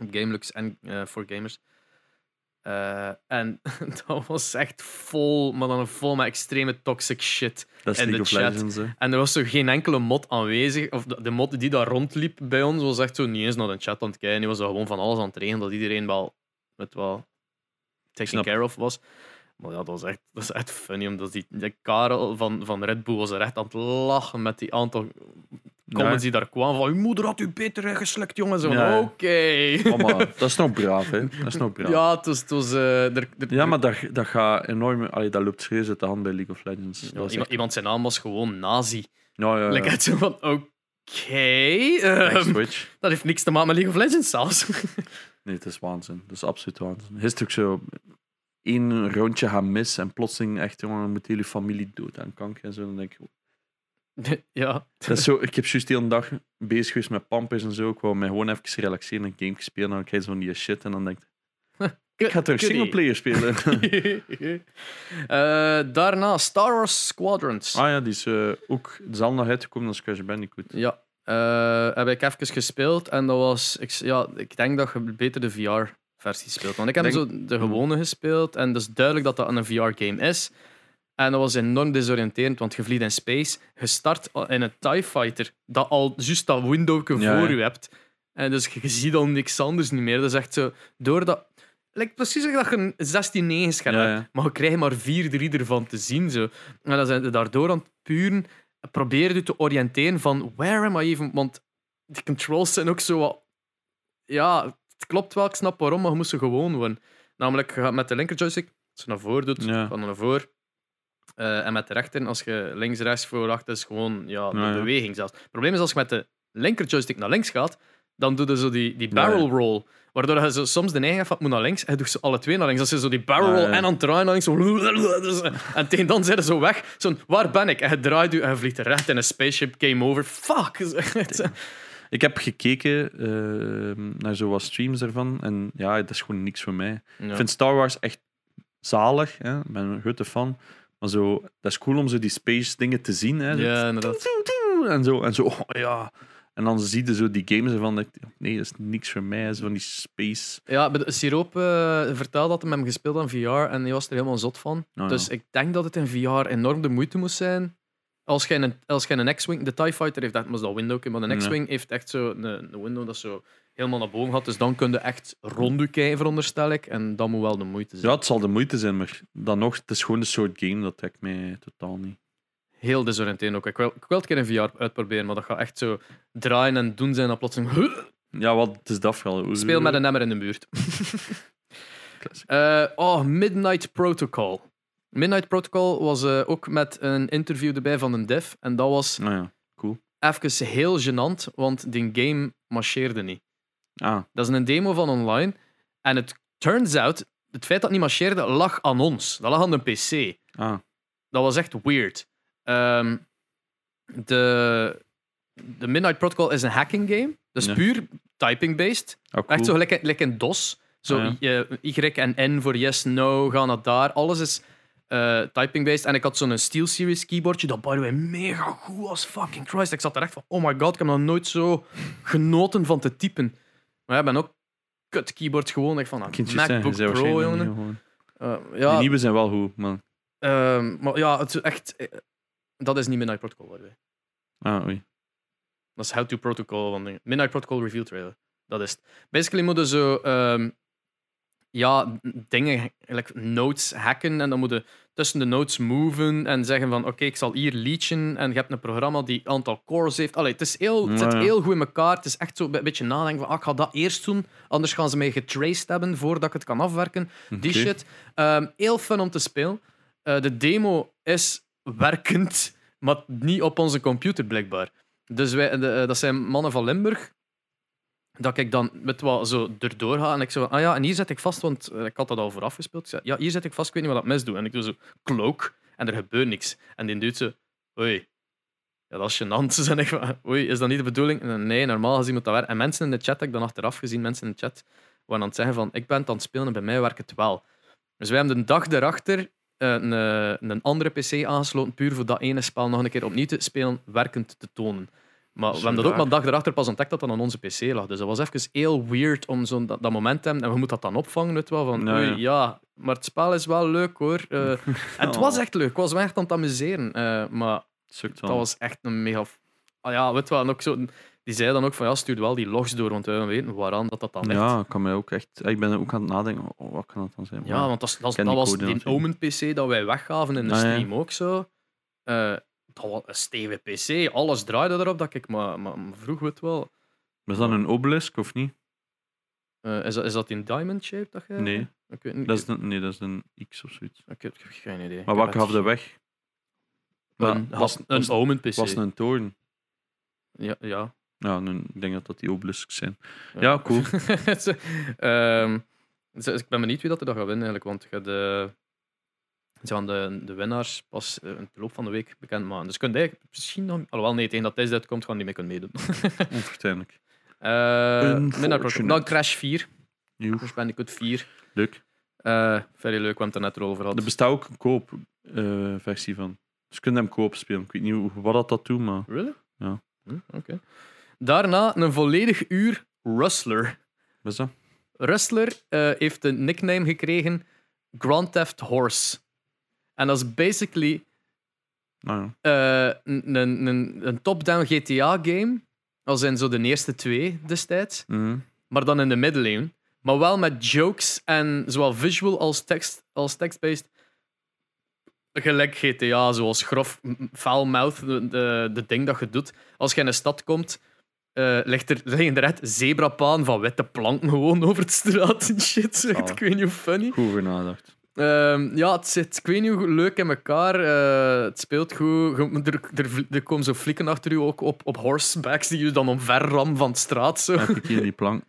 Op GameLux en eh voor gamers. Eh, en [laughs] dat was echt vol, maar dan vol met extreme toxic shit.
Dat
En de chat.
Legends.
En er was zo geen enkele mod aanwezig. Of de, de mod die daar rondliep bij ons was echt zo niet eens naar de chat aan het kijken. Die was er gewoon van alles aan het regelen, dat iedereen wel met wel taken care of was. Maar ja, dat was echt, dat was echt funny, omdat die, die Karel van, van Red Bull was er echt aan het lachen met die aantal comments die daar kwamen van uw moeder had u beter geslukt, jongen. Oké.
Oh, maar dat is nog braaf, hè. Dat is nog braaf.
Ja, het was... Het was eh, er, er-
Ja, maar dat, dat gaat enorm... Allee, dat loopt serieus uit de hand bij League of Legends.
Ja, iemand,
echt-
iemand zijn naam was gewoon nazi.
Ja, ja,
Like, zo van, oké... ehm, dat heeft niks te maken met League of Legends zelfs. [laughs]
Nee, het is waanzin. Dat is absoluut waanzin. Is ook zo... één rondje gaan mis en plotseling echt, jongen, moet hele familie dood aan kanker en zo. Dan denk ik, [laughs]
ja.
dat is zo, ik heb juist de hele dag bezig geweest met Pampers en zo. Ik wou mij gewoon even relaxeren en een game spelen. En dan krijg je zo'n die shit en dan denk ik, [laughs] ik ga terug
Goodie.
singleplayer spelen. [laughs]
Eh, daarna Star Wars Squadrons.
ah ja, die is eh, ook zal nog uitgekomen als Crash Bandicoot.
Ja, eh, heb ik even gespeeld en dat was. Ik, ja, ik denk dat je beter de VR-versie speelt. Want ik heb
Denk-
zo de gewone gespeeld en het is duidelijk dat dat een VR-game is. En dat was enorm desoriënterend, want je vliegt in space, je start in een TIE Fighter, dat al juist dat windowje
Ja,
voor je hebt. En dus je, ziet al niks anders niet meer. Dat is echt zo, doordat... Lijkt precies alsof dat je een 16-9 scherm
Ja,
hebt, maar je krijgt maar 4 3 ervan te zien. Zo. En dan zijn ze daardoor aan het puren probeer je te oriënteren van where am I even? Want die controls zijn ook zo wat... Ja, het klopt wel, ik snap waarom, maar je moet ze gewoon worden. Namelijk, je gaat met de linker joystick, als je naar voren doet,
Ja.
van naar voren. Eh, en met de rechter, als je links, rechts, voor, achter, is gewoon ja, de
Ja, ja.
beweging zelfs. Het probleem is, als je met de linker joystick naar links gaat, dan doe je zo die, die barrel roll. Waardoor je zo soms de neiging hebt moet naar links, en je doet ze alle twee naar links. Als je zo die barrel roll en aan het draaien naar links, zo... [laughs] En tegen dan zijn ze zo weg. Zo'n, waar ben ik? En je draait je en je vliegt recht in een spaceship, game over. Fuck! [laughs]
Ik heb gekeken eh, naar zo wat streams ervan en ja, dat is gewoon niks voor mij.
Ja.
Ik vind Star Wars echt zalig. Hè? Ik ben een grote fan. Maar zo, dat is cool om zo die space dingen te zien. Hè? Zo
Ja, inderdaad.
En zo, en zo oh, ja. En dan zie je zo die games ervan. Dat ik, nee, dat is niks voor mij. Zo van die space.
Ja, Siroop eh, vertelde dat hij met hem gespeeld aan VR en hij was er helemaal zot van.
Oh, ja.
Dus ik denk dat het in VR enorm de moeite moest zijn. Als je een, als je een X-Wing... De TIE Fighter heeft echt maar dat window, maar de
Ja.
X-Wing heeft echt zo een, een window dat zo helemaal naar boven gaat. Dus dan kun je echt rond kijken, veronderstel ik. En dat moet wel de moeite zijn.
Ja, het zal de moeite zijn, maar dan nog, het is gewoon een soort game dat trekt mij totaal niet.
Heel desoriënterend ook. Ik wil, ik wil het een keer in VR uitproberen, maar dat gaat echt zo draaien en doen zijn dat plotseling... [clears throat]
Ja, wat het is dat.
Speel met een emmer in de buurt. [laughs] Eh, oh, Midnight Protocol. Midnight Protocol was eh, ook met een interview erbij van een dev. En dat was
Nou ja,
even heel gênant, want die game marcheerde niet.
ah,
Dat is een demo van online. En het turns out, het feit dat het niet marcheerde, lag aan ons. Dat lag aan de PC.
ah,
Dat was echt weird. Ehm, de, de Midnight Protocol is een hacking game. Dus
Ja.
puur typing-based.
cool.
Echt zo gelijk, gelijk in DOS. Zo
Ah,
eh, Y en N voor yes, no, ga naar daar. Alles is eh, typing-based. En ik had zo'n SteelSeries keyboardje dat by the way mega goed was. Fucking Christ. Ik zat er echt van, oh my god, ik heb nog nooit zo genoten van te typen. Maar ja, ik ben ook kut keyboard gewoon. Echt van een
zijn,
MacBook
zei
Pro, jongen. Eh, ja,
Die nieuwe zijn wel goed, man.
ehm, maar ja, het is echt... eh, dat is niet Midnight Protocol, by the way.
Ah, oei.
Dat is How to Protocol van dingen. Midnight Protocol Reveal Trailer. Dat is het. Basically moeten zo... ehm, ja, dingen, like notes hacken en dan moeten tussen de notes moven en zeggen van oké, ik zal hier leechen en je hebt een programma die een aantal cores heeft. Allee, het, is heel, het zit heel goed in elkaar. Het is echt zo een beetje nadenken van ah, ik ga dat eerst doen, anders gaan ze mij getraced hebben voordat ik het kan afwerken. Die shit. Ehm, heel fun om te spelen. Eh, de demo is werkend, maar niet op onze computer blijkbaar. Dus wij, de- eh, dat zijn mannen van Limburg. Dat ik dan met wat zo erdoor ga en ik zo ah ja, en hier zet ik vast, want eh, ik had dat al vooraf gespeeld. Zei, ja, hier zet ik vast, ik weet niet wat dat mes doet. En ik doe zo cloak en er gebeurt niks. En die doet zo, oei, ja, dat is gênant. [laughs] Ze echt van, oei, is dat niet de bedoeling? Nee, normaal gezien moet dat werken. En mensen in de chat, heb ik dan achteraf gezien, mensen in de chat, waren aan het zeggen van, ik ben aan het spelen en bij mij werkt het wel. Dus wij hebben de dag daarachter eh, een, eh, een andere PC aangesloten, puur voor dat ene spel nog een keer opnieuw te spelen, werkend te tonen. Maar we hebben dat ook maar dag daarachter pas ontdekt dat dat aan onze PC lag. Dus dat was even heel weird om zo'n dat, dat moment te hebben. En we moeten dat dan opvangen, weet je wel. Van,
Ja,
oei,
ja.
ja, maar het spel is wel leuk hoor. Eh, en [laughs] het was echt leuk. Ik was me echt aan het amuseren. Eh, maar
Sukt
dat
wel.
was echt een mega. Ah ja, weet je wel. En ook zo, die zei dan ook van ja, stuur wel die logs door, want we willen weten waaraan dat, dat dan ligt.
Ja, ik kan mij ook echt. Ik ben ook aan het nadenken. Oh, wat kan dat dan zijn?
Ja, want dat, dat, dat was die
natuurlijk.
Omen PC dat wij weggaven in de
Ah, ja.
stream ook zo. Eh, was een stevige PC. Alles draaide erop dat ik maar, maar, maar vroeg het wel.
is dat een obelisk of niet?
Eh, is, dat, is dat in diamond shape? Dat je...
Nee.
Niet.
Dat is een, nee, dat is een X of zoiets.
Ik heb, ik heb geen idee.
Maar wat gaf de weg?
Een, was, een Omen PC.
Was een toren?
Ja, ja.
Ja, ik denk dat dat die obelisks zijn. Ja, cool. [laughs]
Ehm, ik ben benieuwd wie dat er dat gaat winnen, eigenlijk, want je de, ze gaan de, de winnaars pas eh, in de loop van de week bekend maken. Dus kun je misschien nog... Alhoewel, nee, tegen dat deze uitkomt, gaan die mee kunnen meedoen. [laughs]
Onvertuinlijk.
Eh minder dan Crash 4,
Joe,
Crash Bandicoot 4.
leuk.
Eh very leuk, we hebben het er net over gehad.
Er bestaat ook een koop-versie van. Dus je kunt hem koop spelen. Ik weet niet hoe- wat dat, dat doet, maar.
Really?
Ja.
Hm, Oké. Daarna een volledig uur Rustler.
Wat is dat?
Rustler eh, heeft een nickname gekregen Grand Theft Horse. En dat is basically
Nou ja.
een, een, een, top-down GTA-game. Als in zo de eerste twee destijds.
Mhm.
Maar dan in de middeleeuwen. Maar wel met jokes en zowel visual als tekst als text-based. Gelijk GTA, zoals grof, foul mouth, de, de, de ding dat je doet. Als je in een stad komt, eh ligt er, liggen er echt zebrapaan van witte planken gewoon [laughs] over het straat en shit. Echt,
Oh.
Ik weet niet hoe funny.
Goed nagedacht.
Ehm, ja, het zit, ik weet niet hoe leuk in elkaar. eh, het speelt goed. Er, er, er komen zo flikken achter u ook op, op horsebacks die je dan omverram van de straat. Zo.
Heb ik hier die plank.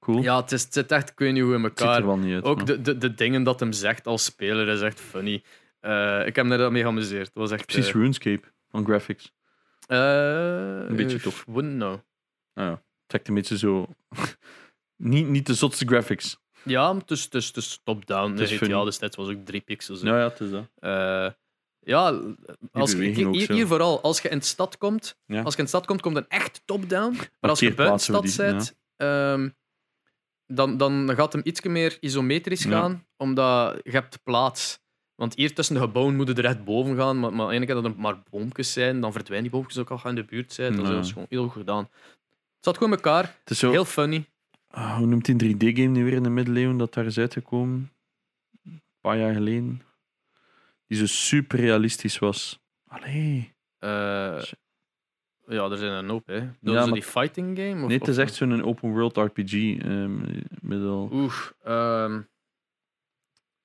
Cool.
Ja, het, is, het zit echt, ik weet niet hoe in elkaar.
er wel niet uit.
Ook
maar-
de, de, de dingen dat hem zegt als speler is echt funny. Eh, ik heb me daar mee geamuseerd. Het was echt...
Precies
eh,
RuneScape van graphics. Een beetje tof.
Wouldn't know.
Nou ja, het trekt een beetje zo. [laughs] niet, niet de zotste graphics.
Ja, het is, het is, het is top-down.
Het is funny.
Destijds was ook drie pixels. hè.
Ja, ja, het is dat.
Eh, ja, als je,
beweging ook
hier,
zo.
hier vooral, als je in de stad komt,
Ja.
als je in de stad komt, komt een echt top-down. Maar als je buiten de
Parkeerplaatsen
stad
die-
zit, ehm, dan, dan gaat hem iets meer isometrisch
Ja.
gaan, omdat je hebt plaats. Want hier tussen de gebouwen moet je er echt boven gaan, maar, maar keer dat er maar boompjes zijn, dan verdwijnen die boompjes ook al gaan in de buurt zijn. Dat
Ja.
is gewoon heel goed gedaan. Het zat gewoon in elkaar,
Het is zo.
heel funny.
Ah, hoe noemt die 3D-game nu weer in de middeleeuwen dat daar is uitgekomen? Een paar jaar geleden. Die zo super realistisch was. Allee.
Eh, ja, er zijn een hoop, hè. Dat
Ja,
is
maar-
die fighting game? Of,
Nee, het is echt zo'n open world RPG. ehm middel...
Oeh, ehm,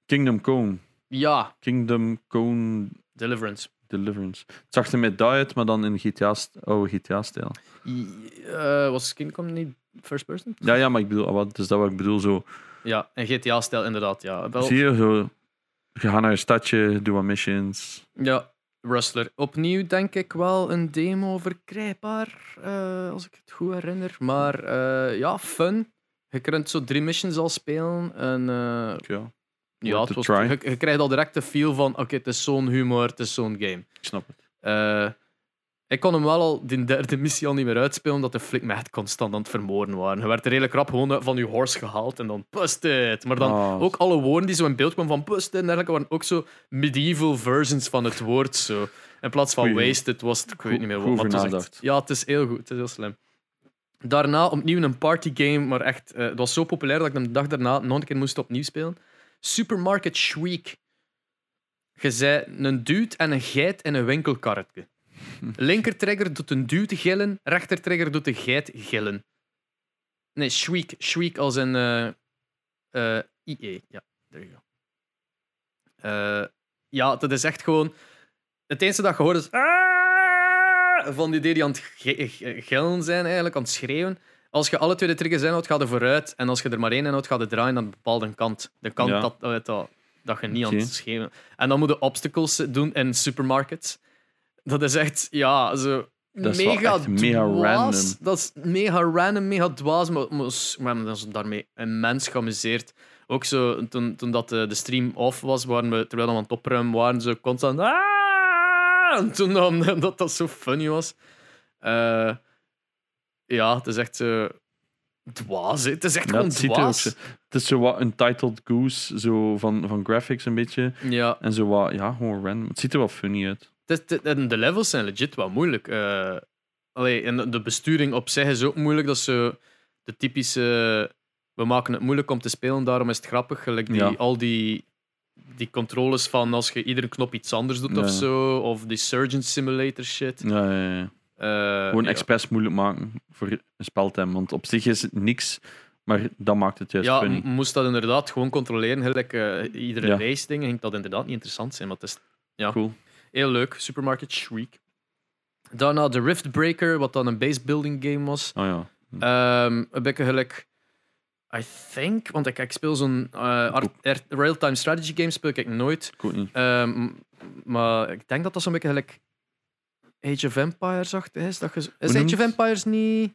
Kingdom Come.
ja,
Kingdom Come
Deliverance.
Deliverance. Het zag er met uit, maar dan in GTA oude GTA-stijl.
Eh, was Kingdom niet first person?
Ja, ja, maar ik bedoel, wat is dat wat ik bedoel? Zo,
Ja, en GTA-stijl inderdaad, ja. Wel,
zie je, zo, je gaat naar een stadje, doe wat missions.
Ja, Rustler. Opnieuw denk ik wel een demo verkrijgbaar, eh, als ik het goed herinner. Maar eh, ja, fun. Je kunt zo drie missions al spelen. En,
Ja,
ja,
Worth
het
a
was,
try.
je, je krijgt al direct de feel van: oké, het is zo'n humor, het is zo'n game.
ik snap het.
Eh, ik kon hem wel al die derde missie al niet meer uitspelen, omdat de flik me echt constant aan het vermoorden waren. Je werd er redelijk rap gewoon van je horse gehaald en dan busted. Maar dan
Ah.
ook alle woorden die zo in beeld kwamen van busted en dergelijke waren ook zo medieval versions van het woord. Zo. In plaats van
Goeie.
wasted was het, ik weet niet meer wat. maar het echt- ja, het is heel goed, het is heel slim. Daarna opnieuw een partygame, maar echt, eh, het was zo populair dat ik hem de dag daarna nog een keer moest opnieuw spelen. Supermarket Shriek. Je zei een dude en een geit in een winkelkarretje. [laughs] Linker trigger doet een dude gillen, rechter trigger doet de geit gillen. Nee, Shriek. Shriek als een eh eh, IE. Ja, there you go. Eh, ja, dat is echt gewoon... Het enige dat je hoort is... "Ah!" Van die die aan het gillen zijn, eigenlijk, aan het schreeuwen. Als je alle twee de triggers inhoudt, ga je vooruit. En als je er maar één inhoudt, ga je draaien aan een bepaalde kant. De kant
Ja.
dat, dat, dat, dat je niet aan het schreeuwen... En dan moet je obstacles doen in supermarkets. Dat is echt, ja, zo...
Dat is
mega dwaas.
random.
Dat is mega random, mega dwaas. Maar, we hebben ons daarmee immens geamuseerd. Ook zo, toen, toen dat de, de stream off was, waren we, terwijl we aan het opruimen waren, zo constant... "Ah!" En toen dan, dat dat zo funny was. Eh, ja, het is echt zo... Dwaas, hè. Het is echt
Ja,
gewoon
het ziet er ook
dwaas.
Het is zo wat Untitled Goose, zo van, van graphics een beetje.
Ja,
En zo wat, ja, gewoon random. Het ziet er wel funny uit.
het is- het- en de levels zijn legit wat moeilijk. Eh allee, en de besturing op zich is ook moeilijk. Dat zo de typische... We maken het moeilijk om te spelen, daarom is het grappig. Gelijk die,
Ja.
al die, die controles van als je iedere knop iets anders doet
Ja.
of zo. Of die Surgeon Simulator shit.
Ja, ja, ja.
Eh,
Gewoon
ja.
expres moeilijk maken voor een speltime. Want op zich is het niks, maar dat maakt het juist
Ja,
funny.
moest dat inderdaad gewoon controleren. Gelijk, eh, iedere
Ja.
race ding ging dat inderdaad niet interessant zijn. Maar het is ja.
Cool.
heel leuk. Supermarket Shriek. Daarna de Rift Breaker, wat dan een base building game was.
Oh ja.
Ehm een beetje gelijk. I think, want ik, ik speel zo'n eh, real-time strategy game speel ik nooit.
Ook niet.
Ehm, maar ik denk dat dat zo'n beetje gelijk Age of Empires achter is. Dat je, is Age of? Empires niet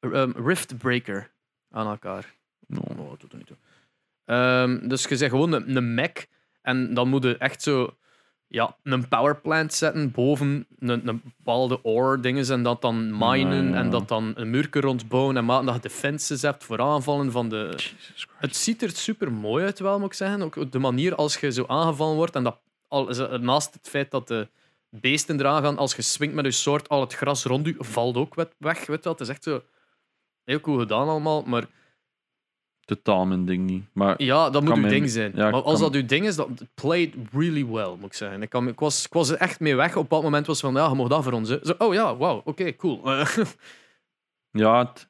ehm, Rift Breaker aan elkaar?
No.
Oh, dat doet er niet toe. Ehm, dus je zegt gewoon een, een Mac en dan moet je echt zo ja, een powerplant zetten boven een, een bepaalde ore dingen en dat dan minen
Ja, ja.
en dat dan een muurke rondbouwen en maken dat je defenses hebt voor aanvallen van de... Het ziet er super mooi uit wel, moet ik zeggen. Ook de manier als je zo aangevallen wordt en dat al, naast het feit dat de beesten eraan gaan, als je swingt met je soort, al het gras rond je valt ook weg. Weet wel. Het is echt zo heel cool gedaan allemaal, maar
Totaal mijn ding niet. Maar
ja, dat moet uw ding zijn.
ja,
maar als
kan-
dat uw ding is, dat played really well, moet ik zeggen. Ik, kan, ik, was, ik was er echt mee weg. Op dat moment was van, ja, je mag dat voor ons. Hè. Zo, oh ja, wauw, oké, cool. [laughs]
Ja, het,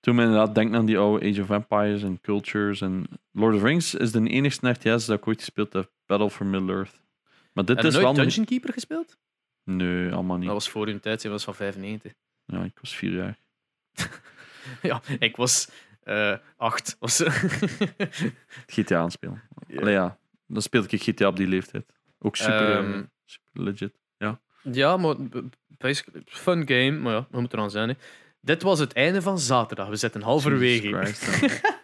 toen me inderdaad denk aan die oude Age of Empires en Cultures en Lord of Rings is de enigste RTS dat ik ooit gespeeld heb. Battle for Middle-earth. Maar dit
heb je
is
nooit
wel...
Dungeon Keeper gespeeld?
Nee, allemaal niet.
Dat was voor hun tijd, dat was van 95.
Ja, ik was vier jaar. [laughs]
ja, ik was eh, acht. Was, [laughs]
GTA aanspelen.
Ja.
Allee, ja, dan speelde ik GTA op die leeftijd. Ook super,
Ehm,
eh, super legit.
ja, maar b- basically, fun game. Maar ja, we moeten eraan zijn. Hè. Dit was het einde van zaterdag. We zitten halverwege.
Ja. [laughs]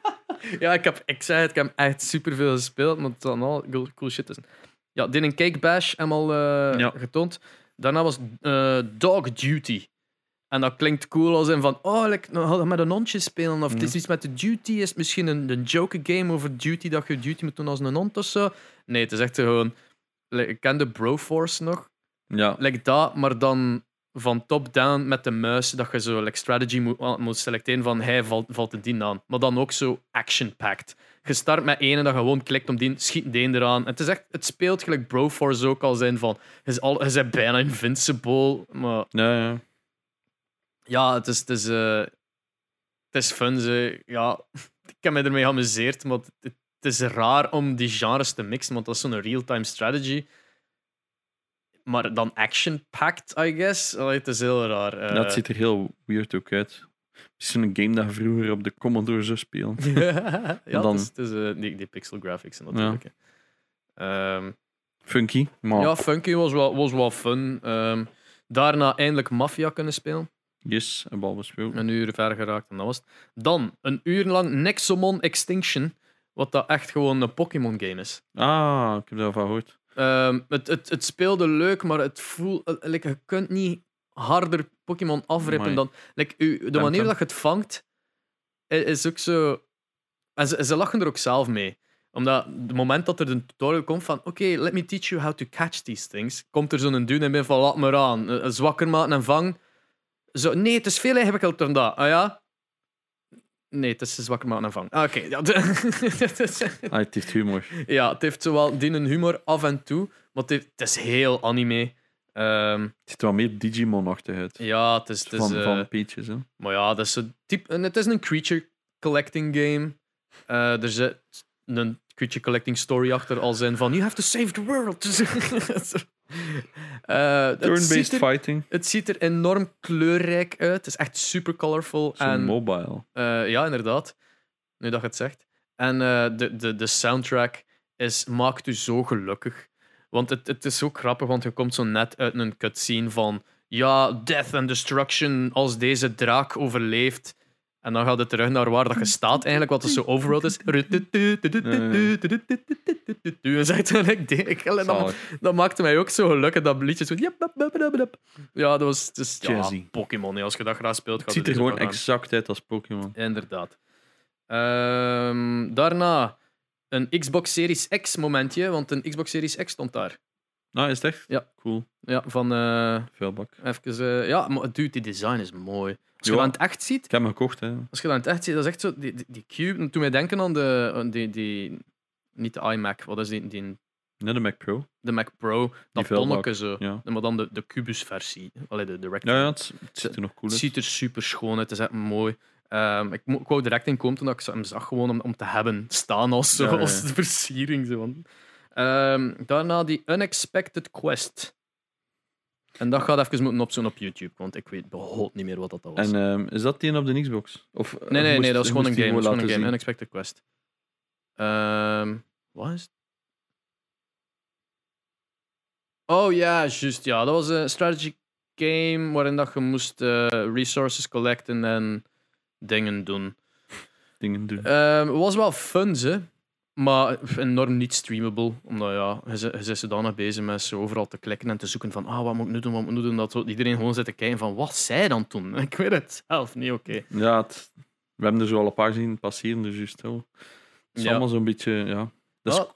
Ja, ik, heb, ik zei het, ik heb echt superveel gespeeld, maar het dan al cool, cool shit is. Ja, dit een Cake Bash helemaal eh
Ja.
getoond. Daarna was eh, Dog Duty. En dat klinkt cool als in van, oh, like, nou, met een hondje spelen. Of het is
Ja.
iets met de duty. Is het misschien een, een joke game over duty, dat je duty moet doen als een hond of zo? Nee, het is echt gewoon... like, Ik ken de Broforce nog.
ja,
Like dat, maar dan van top-down met de muis, dat je zo like, strategy moet, moet selecteren van hij valt, valt de dien aan. Maar dan ook zo action-packed. Je start met één en dat gewoon klikt om die, schiet de een eraan. En het, is echt, het speelt gelijk Broforce ook al zijn van, is, al, je bent bijna invincible, maar
ja, ja.
ja, het is, het is, eh, het is fun. Ze. Ja, ik heb me ermee geamuseerd, maar het, het is raar om die genres te mixen, want dat is zo'n real-time strategy. Maar dan action-packed, I guess. Allee, het is heel raar. eh.
ja, het ziet er heel weird ook uit. Misschien een game dat vroeger op de Commodore zou spelen. [laughs]
ja,
dan-
het is, het is eh, die, die pixel graphics natuurlijk. hè. Ehm,
Funky, maar
ja, Funky was wel, was wel fun. Ehm, daarna eindelijk Mafia kunnen spelen.
yes, een bal bespeeld.
Een uur ver geraakt en dat was het. Dan een uur lang Nexomon Extinction, wat dat echt gewoon een Pokémon game is.
Ah, ik heb daarvan gehoord.
Ehm, het, het, het speelde leuk, maar het voelt, eh, like, je kunt niet harder Pokémon afrippen dan. Like, u, de
Dank
manier
hem.
dat je het vangt, is ook zo. En ze, ze lachen er ook zelf mee. Omdat het moment dat er een tutorial komt van oké, let me teach you how to catch these things, komt er zo'n dude en ben van laat maar aan. Eh, Zwakker maken en vang. Zo, nee, het is veel ingewikkelder dan dat. Ah ja? Nee, het is zwakker maar aan vang. Ah, Oké, ja, [laughs]
Ah, het heeft humor.
ja, het heeft zowel die een humor af en toe, maar het, heeft- het is heel anime. Ehm,
Het ziet er wel meer Digimon-achtig uit.
ja, het is... Het is
van,
eh,
van Peaches, hè.
Maar ja, dat is een type, en het is een creature collecting game. Eh, er zit een creature collecting story achter, als in van you have to save the world. [laughs] [laughs] Het,
Turn-based fighting.
het ziet er enorm kleurrijk uit. Het is echt super colorful.
Zo
En
mobile.
eh, ja, inderdaad. Nu dat je het zegt. En eh, de, de, de soundtrack is, maakt u zo gelukkig. Want het, het is zo grappig, want je komt zo net uit een cutscene van ja, death and destruction als deze draak overleeft. En dan gaat het terug naar waar dat je staat eigenlijk, wat er zo overworld is. En zegt dan ik denk, en dat, dat maakte mij ook zo gelukkig, dat liedje zo... Ja, dat was... Dus, ja. Pokémon, als je dat graag speelt,
Het
gaat
ziet er gewoon exact uit als Pokémon.
Inderdaad. Ehm, daarna een Xbox Series X momentje, want een Xbox Series X stond daar.
Nou, is het echt?
Ja.
Cool.
Ja, van eh
Vuilbak.
even. eh, ja, maar dude, die design is mooi. Als je
Ja.
dat in het echt ziet,
Ik heb hem gekocht, hè.
als je dat in het echt ziet, dat is echt zo. Die, die, die cube. Toen wij denken aan de. aan die, die, niet de iMac, wat is die? die
Net de Mac Pro.
de Mac Pro, dat
vuilbak,
zo.
Ja.
Maar dan de, de Cubus-versie. Allee, de, de rectangle.
ja het, het ziet er nog cool
Het
uit.
ziet er super schoon uit, het is echt mooi. Ehm, ik, mo- ik wou direct in komen toen ik hem zag, gewoon om, om te hebben staan als, zo,
Ja, ja, ja.
als de versiering. Zo. Ehm, daarna die Unexpected Quest. En dat gaat even moeten opzoeken op YouTube, want ik weet behoort niet meer wat dat was.
En ehm, is dat die een op de Xbox? Of, eh,
nee, nee,
moest-
nee, dat is gewoon een game. Gewoon een game.
zien?
Unexpected Quest. Ehm, wat is het? Oh ja, juist. Ja, dat was een strategy game waarin dat je moest eh, resources collecten en dingen doen.
Dingen doen.
Het was wel fun, ze. Maar enorm niet streamable. Omdat ja, je zit- je zodanig bezig met overal te klikken en te zoeken van ah, wat moet ik nu doen, wat moet ik nu doen. Dat iedereen gewoon zit te kijken van wat zij dan toen. [laughs] Ik weet het zelf niet, oké.
Ja, het- we hebben er zo al een paar zien passeren, dus juist. Het is
Ja.
allemaal zo'n beetje, ja. Dat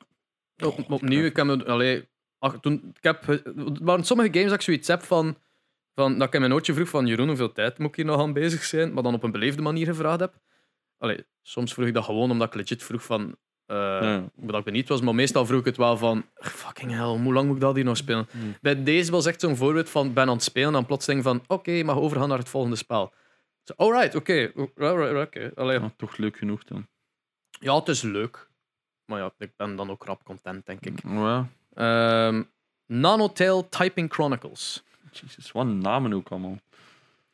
is,
op, opnieuw, ik heb, me- allee, ach, toen, ik heb, er waren sommige games dat ik zoiets heb van, van dat ik in mijn nootje vroeg van Jeroen, hoeveel tijd moet ik hier nog aan bezig zijn? Maar dan op een beleefde manier gevraagd heb. Allee, soms vroeg ik dat gewoon omdat ik legit vroeg van, eh
Ja.
dat ik benieuwd was, maar meestal vroeg ik het wel van, fucking hell, hoe lang moet ik dat hier nog spelen?
Hmm.
Bij deze was echt zo'n voorbeeld van, ben aan het spelen en dan plotseling van, oké, je mag overgaan naar het volgende spel. Zo, Alright, oké. Allee,
ja, toch leuk genoeg dan.
Ja, het is leuk. Maar ja, ik ben dan ook rap content, denk ik.
Ja,
Ehm Nanotail Typing Chronicles.
jezus, wat namen ook allemaal.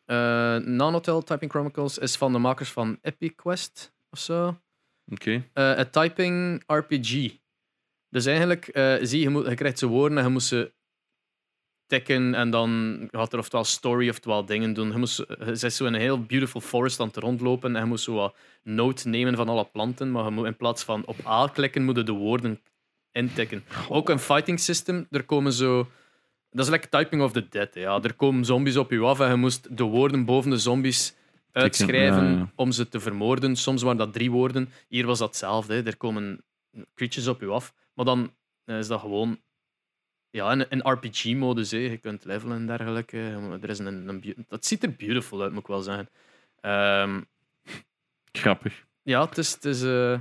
Eh Nanotail Typing Chronicles is van de makers van Epic Quest of zo.
Oké.
Eh, een typing RPG. Dus eigenlijk, eh, zie je, je, krijgt ze woorden en je moet ze tikken en dan gaat er oftewel story oftewel dingen doen. Je, moest, je zo in een heel beautiful forest aan het rondlopen en je moet zo wat note nemen van alle planten, maar je in plaats van op A klikken, moet je de woorden intikken. Ook een fighting system, er komen zo... Dat is like Typing of the Dead. Ja. Er komen zombies op je af en je moest de woorden boven de zombies uitschrijven
ja, ja.
om ze te vermoorden. Soms waren dat drie woorden. Hier was dat hetzelfde. hè. Er komen creatures op je af. Maar dan eh, is dat gewoon ja, een, een RPG-modus. Je kunt levelen en dergelijke. Er is een, dat ziet er beautiful uit, moet ik wel zeggen. Ehm,
Grappig.
ja, het is... Het is eh,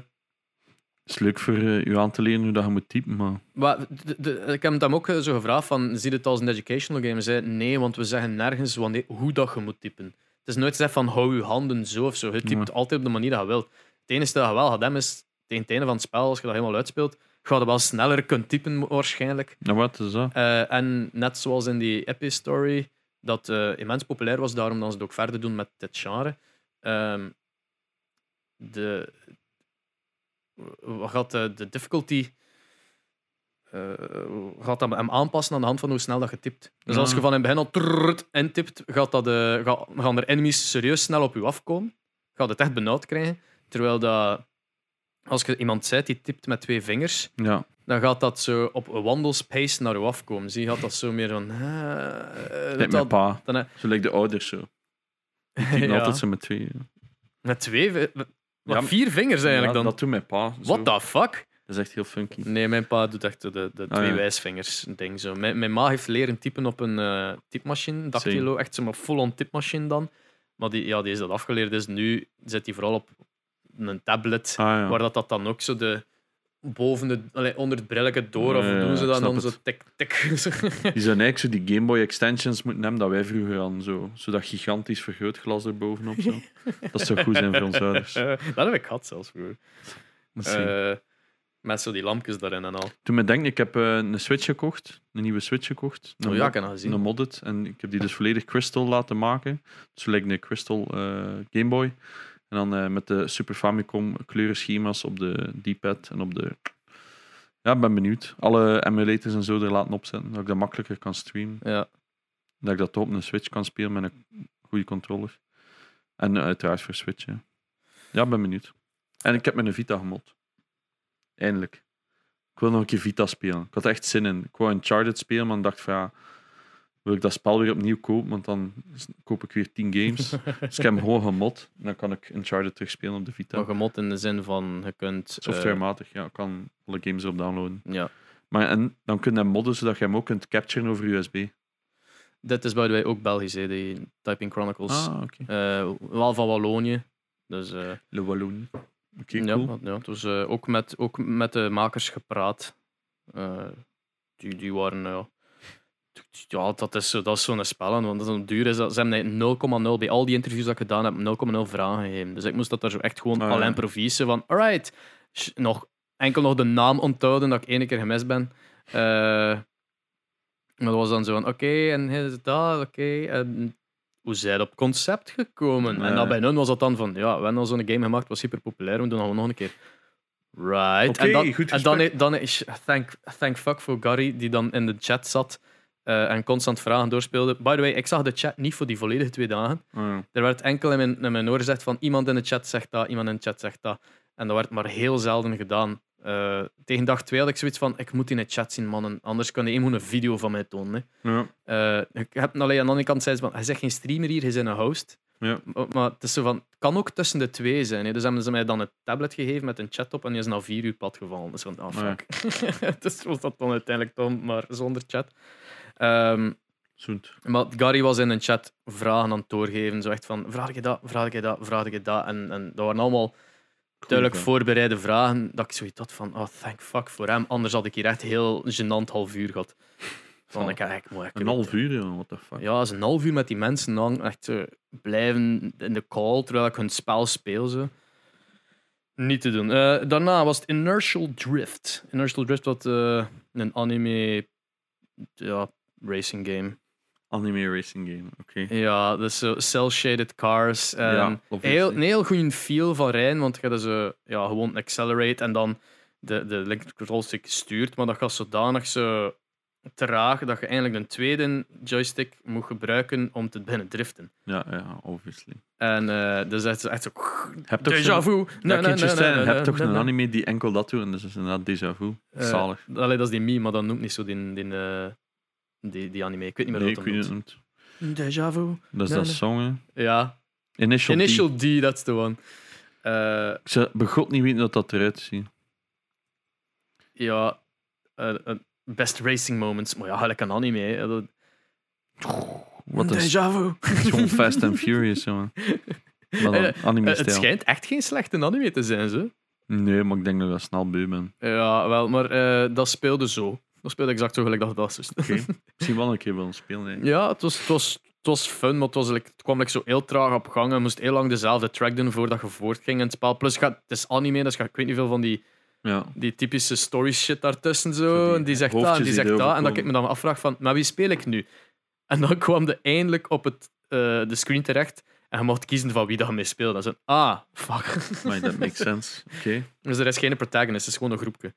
Het is leuk voor eh, u aan te leren hoe dat je moet typen, maar
Maar de- de- ik heb hem ook zo gevraagd van, zie je het als een educational game? Hij zei, nee, want we zeggen nergens wanneer, hoe dat je moet typen. Het is nooit gezegd van, hou je handen zo of zo. Je typt
Ja.
altijd op de manier dat je wilt. Het enige dat je wel gaat hebben is, tegen het einde van het spel, als je dat helemaal uitspeelt, ga je wel sneller kunnen typen waarschijnlijk.
nou, wat is dat?
Eh, en net zoals in die Epi-story, dat eh, immens populair was, daarom dat ze het ook verder doen met dit genre. Ehm, de, wat gaat de, de difficulty eh, gaat dat hem aanpassen aan de hand van hoe snel dat je typt. Dus als je van in het begin al trrrt intipt, gaat dat, eh, ga- gaan er enemies serieus snel op je afkomen. Gaat het echt benauwd krijgen. Terwijl dat, als je iemand ziet die typt met twee vingers,
Ja,
dan gaat dat zo op een wandelspace naar je afkomen. Zie je, gaat dat zo meer van... eh, dat-
mijn pa.
dan, eh,
Zo lijkt de ouders zo. Die [laughs] typen
ja.
altijd zo met twee.
Met twee... Wat,
Ja,
vier vingers eigenlijk
Ja,
dan?
Dat doet mijn pa. zo.
What the fuck?
Dat is echt heel funky.
Nee, mijn pa doet echt de, de twee
Ah, ja.
wijsvingers ding zo. Mijn, mijn ma heeft leren typen op een eh typemachine, dactylo, echt zomaar full-on typemachine dan. Maar die, ja, die is dat afgeleerd, dus nu zit hij vooral op een tablet,
Ah, ja.
waar dat, dat dan ook zo de boven de, allee, onder het brilletje door, of doen ze dat dan zo
het.
tik, tik. [laughs] zo.
Die zouden eigenlijk zo die Game Boy extensions moeten hebben dat wij vroeger hadden. Zo, zo dat gigantisch vergrootglas erbovenop. Zo. dat zou goed zijn voor ons ouders. [laughs]
Dat heb ik gehad zelfs vroeger.
Misschien.
Eh, met zo die lampjes daarin en al.
Toen me denk, ik heb eh, een Switch gekocht, een nieuwe Switch gekocht. Een
Oh ja, ik heb dat gezien.
Een modded. En ik heb die dus volledig crystal laten maken. Dus lijkt een crystal eh, Game Boy. En dan eh, met de Super Famicom kleurenschema's op de D-pad en op de... Ja, ik ben benieuwd. Alle emulators en zo er laten opzetten, dat ik dat makkelijker kan streamen.
Ja.
Dat ik dat op een Switch kan spelen met een goede controller. En eh, uiteraard voor Switch, ja. Ja, ik ben benieuwd. En ik heb mijn Vita gemod. Eindelijk. Ik wil nog een keer Vita spelen. Ik had er echt zin in. Ik wou Uncharted spelen, maar ik dacht van ja, wil ik dat spel weer opnieuw kopen, want dan koop ik weer 10 games. [laughs] dus ik heb hem gewoon gemod. En dan kan ik Uncharted terugspelen op de Vita.
Maar gemot in de zin van, je kunt... eh,
Softwarematig, ja. Ik kan alle games erop downloaden.
ja.
Maar en dan kun je hem modden zodat je hem ook kunt capturen over USB.
Dit is the way ook Belgisch, hè, die Typing Chronicles.
Ah, oké.
Eh, wel van Wallonië. Dus eh,
Le Walloon. Oké,
ja,
cool.
wat- ja, dus eh, ook, met, ook met de makers gepraat. Eh, die, die waren, ja... Ja, dat is, zo- dat is zo'n spel. en Want dat is een duur. Is dat, ze hebben eigenlijk 0,0 bij al die interviews dat ik gedaan heb, 0,0 vragen gegeven. Dus ik moest dat daar zo echt gewoon
Ah, ja.
al improvisen van, alright, nog, enkel nog de naam onthouden dat ik één keer gemist ben. Eh, maar dat was dan zo van, oké, en is het dat, oké. en hoe zijn op concept gekomen? En dan bij hun was dat dan van, ja, we hebben al zo'n game gemaakt, was super populair, we doen dat nog een keer. Right. En dan,
goed
en dan, is, thank, thank fuck voor Gary, die dan in de chat zat eh, en constant vragen doorspeelde. By the way, ik zag de chat niet voor die volledige twee dagen.
Ah.
Er werd enkel in mijn, in mijn oor gezegd van iemand in de chat zegt dat, iemand in de chat zegt dat. En dat werd maar heel zelden gedaan. Eh, tegen dag twee had ik zoiets van, ik moet in de chat zien, mannen. Anders kan je een video van mij tonen. Hè.
Ja.
Eh, ik heb alleen aan de andere kant zei ze van, hij zegt geen streamer hier, hij is een host.
Ja.
Maar, maar het is zo van, kan ook tussen de twee zijn. Hè. Dus hebben ze mij dan een tablet gegeven met een chat op en die is na vier uur plat gevallen. Dus van, ah
Ja.
fuck. [laughs] dus was dat dan uiteindelijk dan maar zonder chat.
Zoet.
maar Gary was in een chat vragen aan het doorgeven. Zo echt van, vraag je dat, vraag je dat, vraag je dat. En, en dat waren allemaal duidelijk voorbereide vragen. Dat ik zoiets had van, oh thank fuck voor hem. Anders had ik hier echt heel gênant half uur gehad. Van, ik, ik, ik,
Een half uur, ja. What the fuck.
Ja, is een half uur met die mensen lang echt blijven in de call terwijl ik hun spel speel. Zo. Niet te doen. Eh, daarna was het Inertial Drift. Inertial Drift was eh, een anime ja, racing game.
Anime racing game, oké.
Ja, dus zo cel-shaded cars. En
Ja,
heel, een heel goede feel van rijden, want je hebt dus, ja, gewoon accelerate en dan de, de link control stick stuurt, maar dat gaat zodanig zo traag dat je eigenlijk een tweede joystick moet gebruiken om te beginnen driften.
Ja, ja, obviously.
En eh dus echt, zo- echt zo...
Heb toch
Déjà vu.
Ja,
Nee, nee, nee, nee,
heb toch een anime die enkel dat doet en dus is inderdaad déjà vu.
Eh,
Zalig.
Allee, dat is die meme, maar dat noemt niet zo die, die, eh, die, die anime. Ik weet niet meer
Nee,
hoe dat noemt.
het niet.
Déjà vu.
Dat is
Nee,
dat
nee.
song, hè.
Ja.
Initial, D.
Initial D, that's the one. Eh,
Ik zou begot niet weten dat dat eruit ziet.
ja, eh, eh, best racing moments. Maar ja, gelijk een anime. Hè. Dat-
Wat is
Déjà vu. [laughs]
het is gewoon Fast and Furious, jongen.
Eh, Eh, het schijnt echt geen slechte anime te zijn, zo.
Nee, maar ik denk dat ik dat snel beu ben.
Ja, wel, maar eh, dat speelde zo. Dat speelde exact zo gelijk dat het was. Dus.
Oké. [laughs] Misschien wel een keer willen spelen. hè.
Ja, het was, het, was, het was fun, maar het, was, like, het kwam like, zo heel traag op gang. Je moest heel lang dezelfde track doen voordat je voortging in het spel. Plus, het is anime, dus ik weet niet veel van die,
Ja.
die typische story shit daartussen. Zo.
Die
en die zegt dat en die zegt dat. En dat ik me dan afvraag van, maar wie speel ik nu? En dan [laughs] kwam de eindelijk op het, eh, de screen terecht en je mocht kiezen van wie dat mee speelde. En zo, ah, fuck.
Maar dat makes [laughs] sense. Oké.
dus er is geen protagonist, het is gewoon een groepje.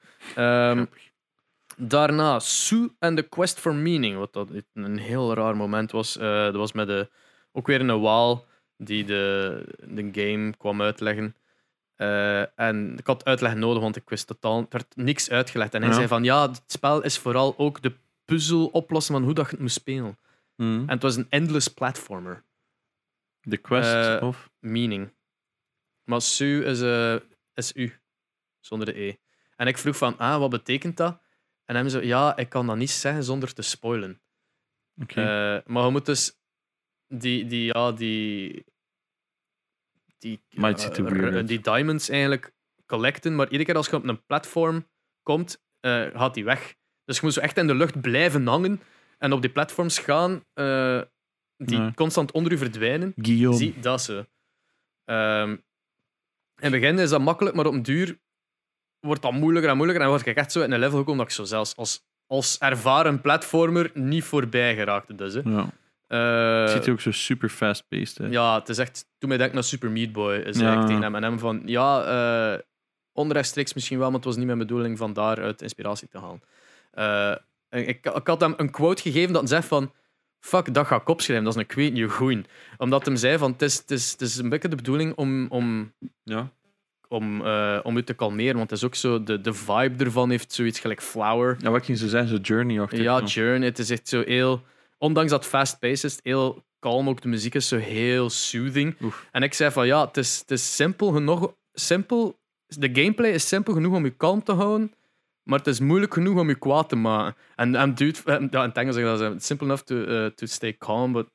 Daarna Sue and the Quest for Meaning, wat dat een heel raar moment was. Eh, dat was met de, ook weer een waal die de, de game kwam uitleggen. Eh, en ik had uitleg nodig, want ik wist totaal... Er werd niks uitgelegd. En hij
Ja.
zei van, ja, het spel is vooral ook de puzzel oplossen van hoe dat je het moet spelen.
Mhm.
En het was een endless platformer.
The Quest
Eh,
of...
Meaning. Maar Sue is, eh, is U, zonder de E. En ik vroeg van, ah, wat betekent dat? En hij zo, ja, ik kan dat niet zeggen zonder te spoilen. Eh, maar je moet dus die, die, ja, die, die, die diamonds eigenlijk collecten. Maar iedere keer als je op een platform komt, eh, gaat die weg. Dus je moet zo echt in de lucht blijven hangen en op die platforms gaan eh, die constant onder u verdwijnen.
Guillaume.
Zie, dat zo. Ehm, in het begin is dat makkelijk, maar op een duur wordt dat moeilijker en moeilijker. En word ik echt zo in een level gekomen dat ik zo zelfs als, als ervaren platformer niet voorbij geraakte. Dus, hè.
Ja.
Eh,
Het ziet er ook zo super fast-paced
ja, het is echt. Toen mij denken naar Super Meat Boy, is
Ja.
eigenlijk tegen hem en hem van ja, eh onrechtstreeks misschien wel, maar het was niet mijn bedoeling van daaruit inspiratie te halen. Eh, ik, ik had hem een quote gegeven dat zegt van fuck, dat ga ik opschrijven, dat is een kweet goeie. Omdat hem zei van het is, het is, het is een beetje de bedoeling om, om,
Ja.
Om, eh, om u te kalmeren, want het is ook zo, de, de vibe ervan heeft zoiets gelijk Flower.
ja, wat ging ze zeggen? Zo journey achter.
Ja, Journey, het is echt zo heel... Ondanks dat fast-paced is, heel kalm. Ook de muziek is zo heel soothing.
Oef.
En ik zei van, ja, het is, het is simpel genoeg... Simpel, de gameplay is simpel genoeg om je kalm te houden, maar het is moeilijk genoeg om je kwaad te maken. En, en dude, ja, in het Engels zeggen ze, simple enough to, uh, to stay calm, but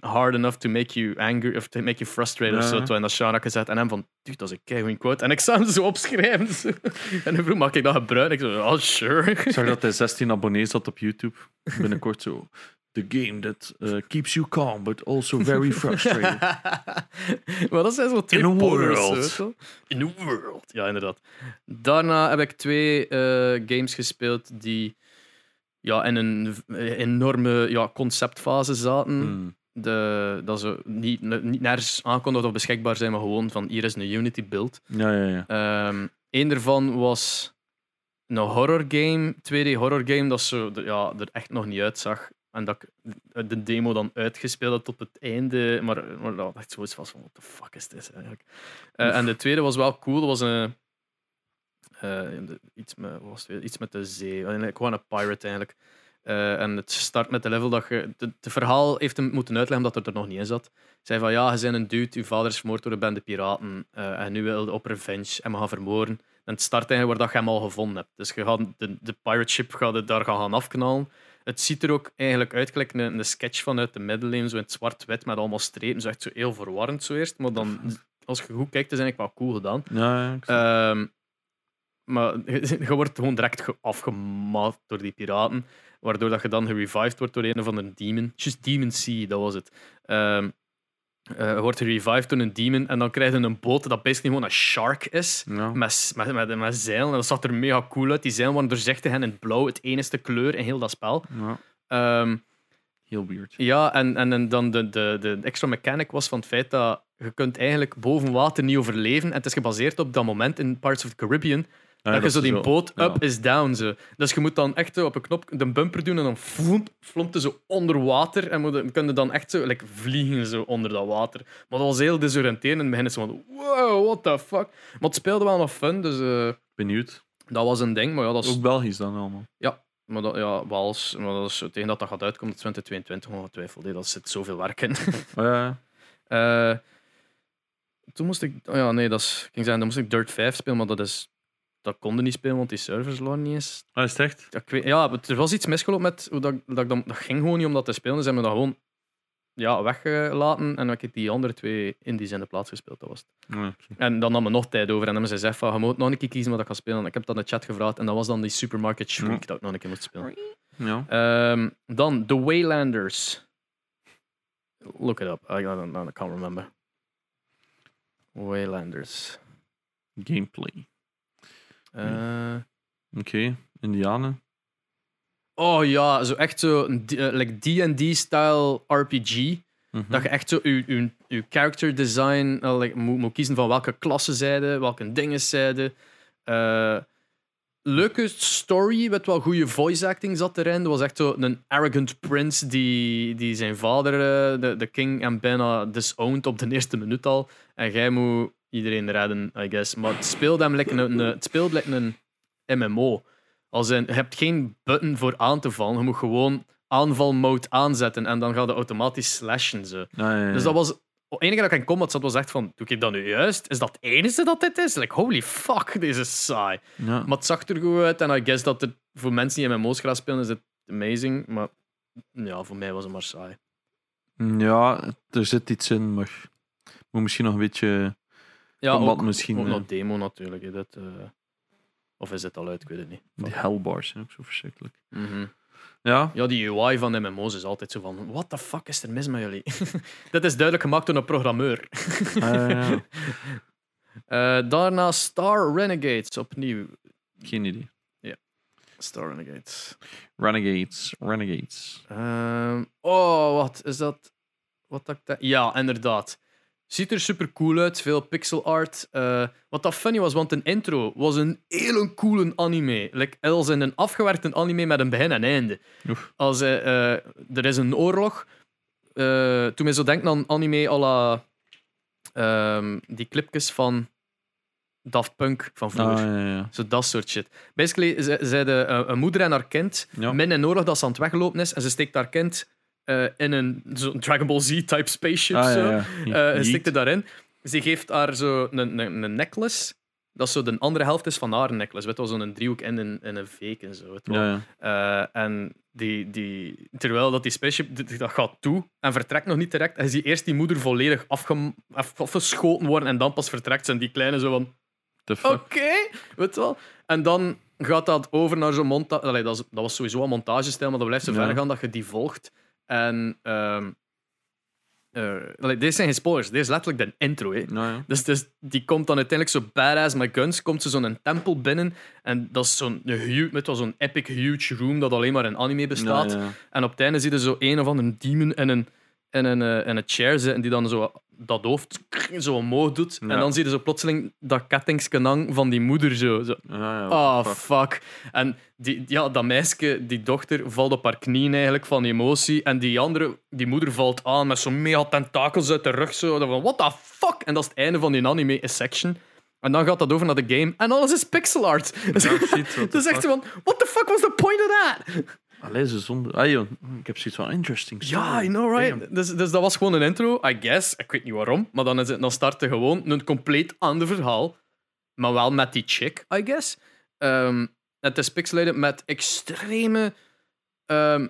hard enough to make you angry, of to make you frustrated, of zo. Toen in dat genre gezet. En hem van, dude, dat is een keigoed quote. En ik zou hem zo opschrijven. zo. [laughs] En hij vroeg, mag ik dat gebruiken? Ik zo, oh, sure.
Ik zag dat hij 16 abonnees had op YouTube. Binnenkort zo. The game that uh, keeps you calm, but also very [laughs] frustrated.
maar dat zijn zo twee
In a world.
In a world. Ja, inderdaad. Daarna heb ik twee eh, games gespeeld die ja, in een enorme ja, conceptfase zaten.
Hmm.
De, dat ze niet, niet nergens aankondigd of beschikbaar zijn, maar gewoon van hier is een Unity build.
Ja, ja, ja.
Ehm Eén daarvan was een horror game, 2D horror game, dat zo, de- ja, er echt nog niet uitzag. En dat ik de demo dan uitgespeeld had tot het einde. Maar, maar dat echt zoiets was van, what the fuck is dit eigenlijk? Eh, en de tweede was wel cool, dat was een... eh, iets, met, was het iets met de zee. Gewoon een pirate eigenlijk. Eh, en het start met de level dat je... Het verhaal heeft hem moeten uitleggen omdat het er nog niet in zat. Zei van, ja, je bent een dude, je vader is vermoord door een bende piraten. eh, en nu wil je op revenge en me gaan vermoorden. En het start eigenlijk waar dat je hem al gevonden hebt. Dus je gaat de, de pirate ship gaat daar gaan afknallen. Het ziet er ook eigenlijk uit gelijk een, een sketch vanuit de middeleeuwen, zo in het zwart-wit met allemaal strepen. Zo echt zo heel verwarrend zo eerst. Maar dan, als je goed kijkt, is het eigenlijk wel cool gedaan.
Ja,
Ehm, maar je, [laughs] je wordt gewoon direct ge- afgemaakt door die piraten. Waardoor dat je dan gerevived wordt door een of andere demon. Just Demon Sea, dat was het. Je wordt gerevived door een demon en dan krijg je een boot dat basically gewoon een shark is.
ja.
Met, met, met, met zeilen. En dat zag er mega cool uit. Die zeilen waren doorzichtig en in het blauw, het enige kleur in heel dat spel.
ja.
Ehm,
Heel weird.
ja, en, en, en dan de, de, de extra mechanic was van het feit dat je kunt eigenlijk boven water niet overleven. En het is gebaseerd op dat moment in Parts of the Caribbean
Ja,
dat je zo die boot
ja.
up is down. Zo. Dus je moet dan echt zo op een knop de bumper doen en dan vloemp, zo onder water. En moet kun je dan echt zo like, vliegen zo onder dat water. Maar dat was heel desoriënterend. In het begin is het van, wow, what the fuck. Maar het speelde wel nog fun, dus eh,
Benieuwd.
dat was een ding. Maar ja, dat is,
Ook Belgisch dan allemaal.
maar dat, ja, Wals, maar dat is, zo- tegen dat dat gaat uitkomen, dat 2022, ongetwijfeld. hè. Dat zit zoveel werk in.
Oh, ja, ja. [laughs]
Eh, toen moest ik... Oh ja, nee, dat is, ik ging zeggen, dan moest ik Dirt 5 spelen, maar dat is... Dat konden niet spelen, want die servers waren niet eens
Ah, is het echt?
ja, ik weet, ja, het- er was iets misgelopen met hoe dat, dat, ik dan, dat ging gewoon niet om dat te spelen. Dus hebben we dat gewoon ja, weggelaten en dan heb ik die andere twee indies in de plaats gespeeld. Dat was het. En dan nam we nog tijd over en dan hebben ze gezegd van, je moet nog een keer kiezen wat ik ga spelen. Ik heb dat in de chat gevraagd en dat was dan die Supermarket Shriek
Ja.
dat ik nog een keer moest spelen.
Ja.
Ehm, dan The Waylanders. Look it up. I, I, don't, I can't remember. Waylanders.
Gameplay.
Eh,
Oké. Indianen.
oh ja, zo echt zo een eh, like D&D-style RPG.
Mhm.
Dat je echt zo je, je, je character design eh, like, moet, moet kiezen van welke klassen zijde, welke dingen zijde. Leuke story, met wel goede voice acting zat erin. Er was echt zo een arrogant prince die, die zijn vader, de, de king, en bijna disowned op de eerste minuut al. En jij moet iedereen redden, I guess. Maar het speelt hem like een, het speelt een MMO. Als in, je hebt geen button voor aan te vallen. Je moet gewoon aanvalmode aanzetten en dan gaat het automatisch slashen. Zo.
Ah,
Dus dat was. Het enige dat ik in combat zat was echt van: doe ik dat nu juist? Is dat het enige dat dit is? Like, holy fuck, deze is saai.
Ja.
Maar het zag er goed uit en I guess dat het voor mensen die MMO's gaan spelen is het amazing. Maar ja, voor mij was het maar saai.
Ja, er zit iets in, maar Moet misschien nog een beetje.
Ja,
Combat
ook,
misschien,
ook nog demo natuurlijk. hè, Dat, eh, of is het al uit? Ik weet het niet.
Die hellbars zijn ook zo verschrikkelijk.
Mhm.
Ja,
Ja, die UI van MMO's is altijd zo van: what the fuck is er mis met jullie? [laughs] dat is duidelijk gemaakt door een programmeur.
Ah, ja. [laughs]
Eh, daarna Star Renegades opnieuw.
geen idee.
Star Renegades.
Renegades, Renegades.
Ehm, oh, wat is dat? Wat dat Ja, inderdaad. Ziet er super cool uit, veel pixel art. Eh, wat dat funny was, want een intro was een hele coole anime. Like, als in een afgewerkte anime met een begin en einde.
Oef.
Als eh, eh, er is een oorlog. toen mij zo denken aan anime à la ehm, die clipjes van Daft Punk van vroeger.
Ah, ja, ja.
Zo dat soort shit. Basically, ze- zeiden uh, een moeder en haar kind
Ja.
min in oorlog dat ze aan het weglopen is en ze steekt haar kind eh, in een zo'n Dragon Ball Z-type spaceship.
Ah, ja,
zo.
ja.
Eh, het daarin. Ze geeft haar zo een, een, een necklace. Dat zo de andere helft is van haar necklace. Weet je wel, zo'n driehoek in een, in een veek en zo. weet je wel.
Ja, ja.
Eh, en die, die, terwijl dat die spaceship dat gaat toe en vertrekt nog niet direct. En je ziet eerst die moeder volledig af- afgeschoten worden en dan pas vertrekt. En die kleine zo van...
The fuck?
Oké, weet je wel. En dan gaat dat over naar zo'n montage. Dat, was sowieso een montagestijl, maar dat blijft zo
Ja.
ver gaan dat je die volgt. En ehm eh, deze zijn geen spoilers, deze is letterlijk de intro. Hè.
Nou ja.
Dus, dus die komt dan uiteindelijk zo badass met guns, komt ze zo'n tempel binnen. En dat is zo'n huge, zo'n epic huge room dat alleen maar in anime bestaat.
Ja, ja.
En op het einde zie je zo een of andere demon in een, in een, eh, in een chair zitten die dan zo dat hoofd [tsk] zo omhoog doet.
Ja.
En dan zie je zo plotseling dat kettingskenang van die moeder zo. zo. Oh,
fuck.
fuck. En die, ja, dat meisje, die dochter, valt op haar knieën eigenlijk van emotie. En die andere, die moeder valt aan met zo'n mega tentakels uit de rug. Zo. Van, what the fuck? En dat is het einde van die anime section. En dan gaat dat over naar de game. En alles is pixel art. Dus,
Ja, shit, what the [laughs]
dus van, what the fuck was the point of that?
Allee, ze zonde. Ah, joh. Ik heb zoiets van interesting.
Ja. I know, right? Dus, dus dat was gewoon een intro, I guess. Ik weet niet waarom, maar dan, is het, dan startte gewoon een compleet ander verhaal. Maar wel met die chick, I guess. Ehm, het is pixelated met extreme... ehm,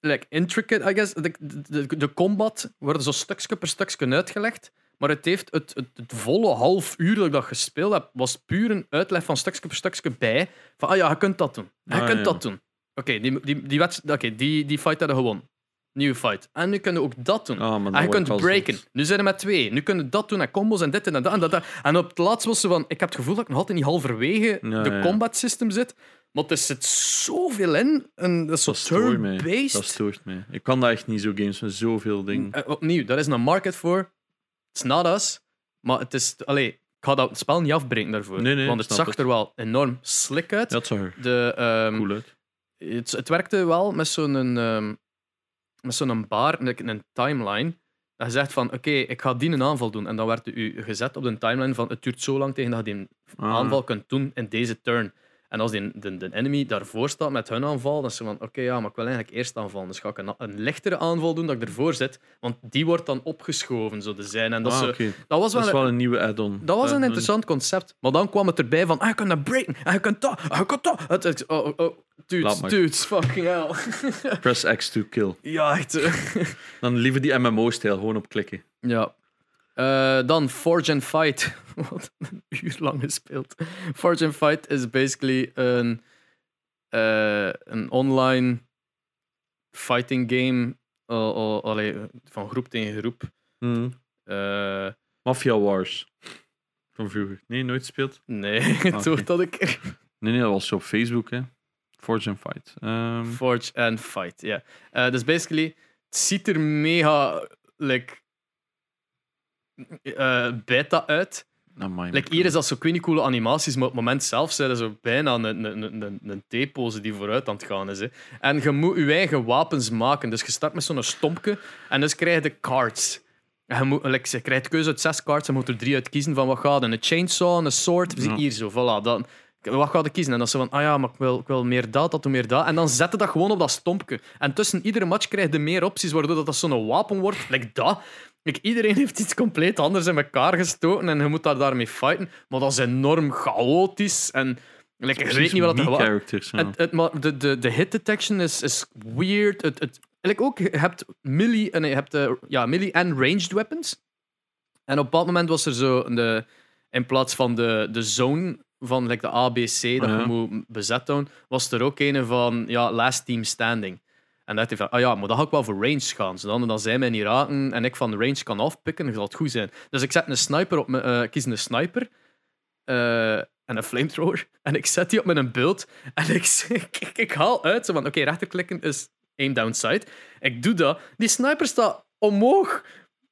like, intricate, I guess. De, de, de, combat wordt zo stukje per stukje uitgelegd. Maar het heeft het, het, het volle half uur dat ik dat gespeeld heb, was puur een uitleg van stukje per stukje bij. Van, ah ja, je kunt dat doen. Je
Ah,
kunt
ja.
dat doen. Oké, die, die, die, wedst- die, die fight hadden gewonnen. Nieuwe fight. En nu kunnen we ook dat doen.
Ah,
en je kunt breken. Nu zijn er met twee. Nu kunnen we dat doen en combos en dit en dat en dat. En op het laatst was ze van... Ik heb het gevoel dat ik nog altijd niet halverwege
Ja,
de
ja.
combat system zit. Maar er zit zoveel in. En dat is zo
mij. Dat
turn-based.
stoort mij. Ik kan dat echt niet, zo games met zoveel dingen.
Eh, opnieuw, daar is een market voor. It's not us. Maar het is... Allee, ik ga dat spel niet afbreken daarvoor.
Nee, nee,
want het zag
het.
er wel enorm slick uit.
Dat zag er
De, ehm,
cool uit.
het, het werkte wel met zo'n ehm, met zo'n bar, een, een timeline. Dat je zegt van, oké, ik ga die een aanval doen. En dan werd u gezet op de timeline van, het duurt zo lang tegen dat je die
Ah.
aanval kunt doen in deze turn. En als die, de, de enemy daarvoor staat met hun aanval, dan is ze van, oké, ja, maar ik wil eigenlijk eerst aanvallen. Dus ga ik een, een lichtere aanval doen dat ik ervoor zit. Want die wordt dan opgeschoven, zo te zijn. En dat,
Ah,
dat was wel,
Dat is wel een nieuwe add-on.
dat was een interessant concept. Maar dan kwam het erbij van, ah, je kunt dat breken, en je kunt dat, en je kunt dat. Het, oh, oh, oh, dudes, fucking hell.
Press X to kill. [laughs]
Ja, echt.
Dan liever die MMO-stijl, gewoon op klikken.
Ja. Eh, dan Forge and Fight. [laughs] Wat een uur lang gespeeld. Forge and Fight is basically een, eh, een online fighting game. al- al- allee, van groep tegen groep.
Hmm.
Eh,
Mafia Wars. Van vroeger. Nee, nooit gespeeld?
nee, [laughs]
Oké.
toch dat ik.
Nee, nee, dat was op Facebook, hè. Forge and Fight. Ehm,
Forge and Fight, ja. Eh, dus basically, het ziet er mega like, eh, beta uit.
amai,
Like, hier is dat zo, niet, coole animaties, maar op het moment zelf zijn er zo bijna een, een, een, een, een T-pose die vooruit aan het gaan is. Hè. En je moet je eigen wapens maken. Dus je start met zo'n stompje en dus krijg je de cards. En je, moet, like, je krijgt keuze uit zes cards, je moet er drie uit kiezen van wat gaat. Een chainsaw, een sword,
Ja.
hier zo, voilà. Dan, wat ga je kiezen? En dan ze van, ah ja, maar ik wil, ik wil meer dat, dat, meer dat. En dan zet je dat gewoon op dat stompje. En tussen iedere match krijg je meer opties, waardoor dat, dat zo'n wapen wordt. Like dat. Like, iedereen [laughs] heeft iets compleet anders in elkaar gestoten en je moet daar daarmee fighten. Maar dat is enorm chaotisch. En like, je weet niet wat dat
characters. ja.
het, het, maar de, de, de hit detection is, is weird. Het, het, like ook, je hebt melee en, je hebt, eh, ja, melee en ranged weapons. En op een bepaald moment was er zo, de, in plaats van de, de zone van like, de ABC dat je moet bezet houden, was er ook een van ja, last team standing. En dat hij van, ah ja, maar dan ga ik wel voor range gaan. Zodat dan zij mij niet raken en ik van de range kan afpikken, dan zal het goed zijn. Dus ik zet een sniper op mijn, eh, kies een sniper eh, en een flamethrower. [laughs] En ik zet die op mijn beeld en ik, [laughs] ik, ik haal uit. Zo van, oké, rechterklikken is aim downside. Ik doe dat. Die sniper staat omhoog.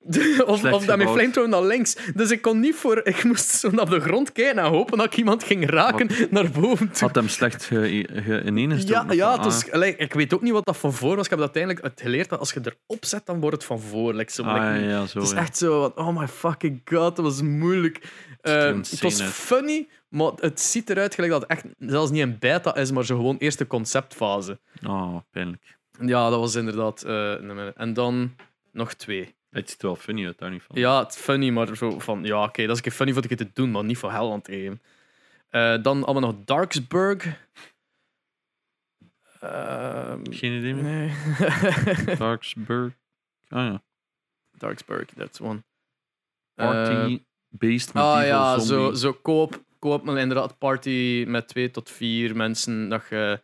[laughs] of of dat mijn flamethrower naar links. Dus ik kon niet voor... Ik moest zo naar de grond kijken en hopen dat ik iemand ging raken naar boven toe.
Had hem slecht ge, ge.
Ja, ja
Ah,
allee, ik weet ook niet wat dat van voor was. Ik heb uiteindelijk het geleerd dat als je erop zet, dan wordt het van voor. Like, zo,
ah,
like,
ja, ja, zo.
het is
ja.
echt zo oh my fucking god, dat was moeilijk. Eh, het was funny, maar het ziet eruit gelijk dat het echt zelfs niet een beta is, maar zo gewoon eerste conceptfase.
Oh, pijnlijk.
Ja, dat was inderdaad. eh, en dan nog twee.
Het ziet er wel funny uit, daar niet van.
Ja, het is funny, maar zo van, ja, oké, dat is een keer funny voor ik te doen, maar niet voor hell aan het geven. Eh, dan allemaal nog Darksburg. Ehm,
Geen idee meer.
nee. [laughs]
Darksburg. Ah ja.
Darksburg, that's one.
Party-based
Eh, ah
medieval
ja, zo,
zombie.
zo koop, koop maar inderdaad party met twee tot vier mensen. Dat je,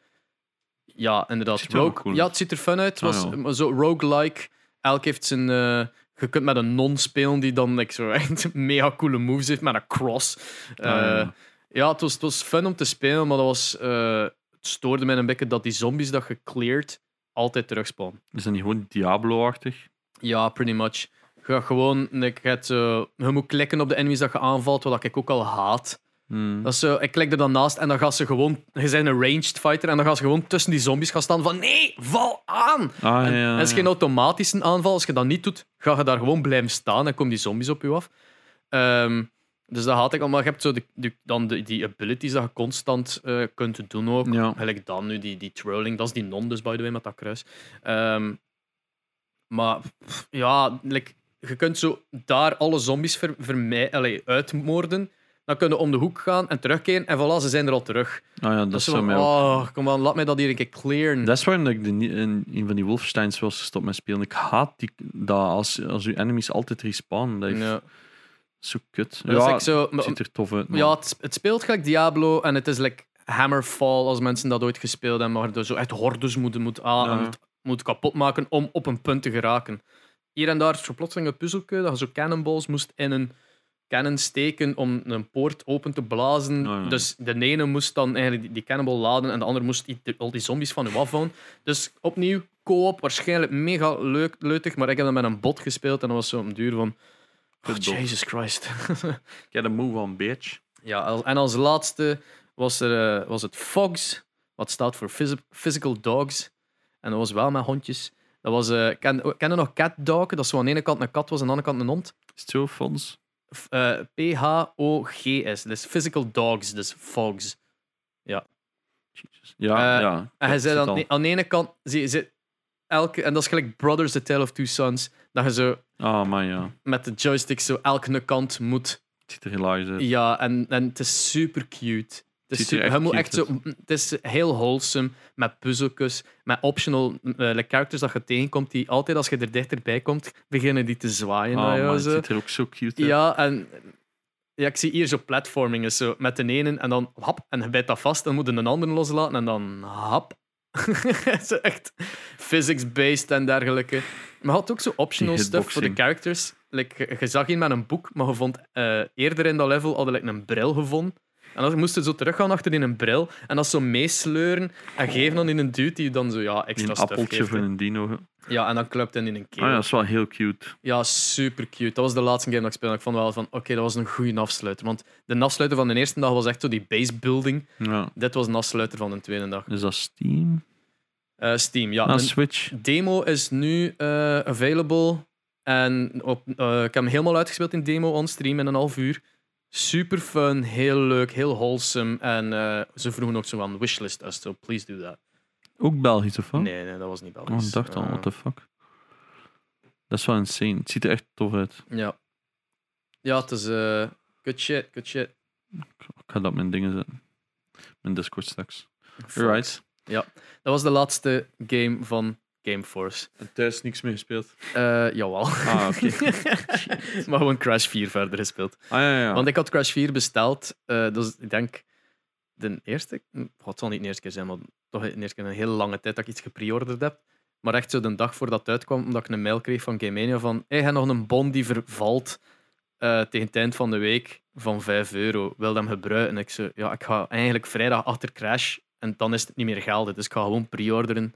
ja, inderdaad.
Er
Rogue,
cool
ja, het ziet er fun uit. Het was
Ah, ja.
maar zo roguelike. Elk heeft zijn. eh, je kunt met een non spelen die dan like, zo echt [laughs] mega coole moves heeft met een cross.
Ah,
Eh,
ja.
ja, het was, het was fun om te spelen, maar dat was, eh, het stoorde mij een beetje dat die zombies dat je cleared altijd terugspawnen.
Is dat niet gewoon Diablo-achtig?
Ja, pretty much. Je gaat gewoon, je, zo- je moet klikken op de enemies dat je aanvalt, wat ik ook al haat.
Hmm.
Dat is zo, ik klik er dan naast en dan gaan ze gewoon, je bent een ranged fighter en dan gaan ze gewoon tussen die zombies gaan staan van nee, val aan!
Ah,
en,
ja, ja,
en het is geen automatische aanval, als je dat niet doet, ga je daar gewoon blijven staan en komen die zombies op je af. Ehm, dus dat haat ik allemaal. Je hebt zo de, de- dan de, die abilities dat je constant eh, kunt doen ook.
Ja.
Gelijk dan nu, die, die trolling. Dat is die non dus, by the way, met dat kruis. Ehm, maar ja, like, je kunt zo daar alle zombies ver, vermij- uitmoorden. Dan kun je om de hoek gaan en terugkeren. En voilà, ze zijn er al terug.
Ah ja, dat,
Dat
is
is
zo mij
oh, kom aan, laat mij dat hier een keer clearen.
Dat is waarom ik de, in een van die Wolfensteins was gestopt met spelen. Ik haat die, dat als, als je enemies altijd respawnen. Dat
ja.
zo kut.
Dat is
ja,
like zo,
het ziet er tof uit. man.
Ja, het, het speelt gelijk Diablo en het is like Hammerfall als mensen dat ooit gespeeld hebben, maar er zo echt hordes moeten moet aan
Ja.
moet, moet kapot maken om op een punt te geraken. Hier en daar is zo plotseling een puzzelke dat je zo cannonballs moest in een cannon steken om een poort open te blazen.
Ja.
Dus de ene moest dan eigenlijk die, die cannonball laden en de andere moest die, al die zombies van je afhouden. Dus opnieuw, co-op, waarschijnlijk mega leuk, leutig, maar ik heb dat met een bot gespeeld en dat was zo een duur van... Oh. Jesus Christ. [laughs]
Get a move on, bitch.
Ja, en als laatste was, er, eh, was het FOGS, wat staat voor Phys- Physical Dogs. En dat was wel met hondjes. Dat was, eh ken, ken je nog Cat Dog? Dat zo aan de ene kant een kat was en aan de andere kant een hond.
Is het zo, Fons?
Eh, P-H-O-G-S. Dus Physical Dogs, dus FOGS.
Jezus. Ja,
Eh,
ja.
En
zie
zei aan de ene kant, zie, zie, elke, en dat is gelijk Brothers, The Tale of Two Sons, dat je zo
Ah, maar ja.
met de joystick zo elke kant moet
Het ziet er hilarisch uit.
Ja, en, en het is super cute. Het is,
echt
moet zo, het is heel wholesome, met puzzeltjes, met optional eh, characters dat je tegenkomt, die altijd als je er dichterbij komt, beginnen die te zwaaien jou.
maar het
zo.
ziet er ook zo cute uit.
Ja, en ja, ik zie hier zo platforming, is zo met de ene en dan hap, en je bijt dat vast, dan moet een andere loslaten en dan hap. [laughs] Is echt physics-based en dergelijke. Maar had ook zo optional stuff voor de characters. Like, je, zag hier met een boek, maar je vond eh, eerder in dat level hadden like, een bril gevonden. En dan moest je zo teruggaan achter in een bril en dat zo meesleuren en geven dan in een dude die dan zo ja, extra
een appeltje van een dino.
Ja, en dan klupt hij in een keel.
Ah ja, dat is wel heel cute.
Ja, super cute. Dat was de laatste game dat ik speelde. Ik vond wel van, oké, dat was een goede afsluiter. Want de afsluiter van de eerste dag was echt zo die base building.
Ja.
Dit was een afsluiter van de tweede dag.
Is dat Steam?
Eh, Steam, ja.
Ah,
een
Switch.
demo is nu eh, available. En op, eh, ik heb hem helemaal uitgespeeld in demo on stream in een half uur. Super fun, heel leuk, heel wholesome. En eh, ze vroegen ook zo aan wishlist us, so please do that.
Ook Belgisch of wat?
Nee, nee, dat was niet
Oh,
Belgisch.
ik dacht al,
Eh,
what the fuck. Dat is wel insane. Het ziet er echt tof uit.
ja. Ja, het is eh good shit, good shit.
Ik ga dat op mijn dingen zetten. Mijn Discord straks. Alright.
Dat was de laatste game van Gameforce.
En thuis niks meer gespeeld.
Eh jawel.
Ah, oké. [laughs]
maar gewoon Crash 4 verder gespeeld.
Ah, ja, ja.
Want ik had Crash 4 besteld. dus ik denk de eerste. hm, Het zal niet de eerste keer zijn, maar toch de eerste keer een hele lange tijd dat ik iets gepreorderd heb. Maar echt zo de dag voordat het uitkwam, omdat ik een mail kreeg van Game Mania van hey, je hebt nog een bon die vervalt eh, tegen het eind van de week van 5 euro. Wil hem gebruiken? En ik zo, ja, ik ga eigenlijk vrijdag achter Crash en dan is het niet meer geldig. Dus ik ga gewoon pre-orderen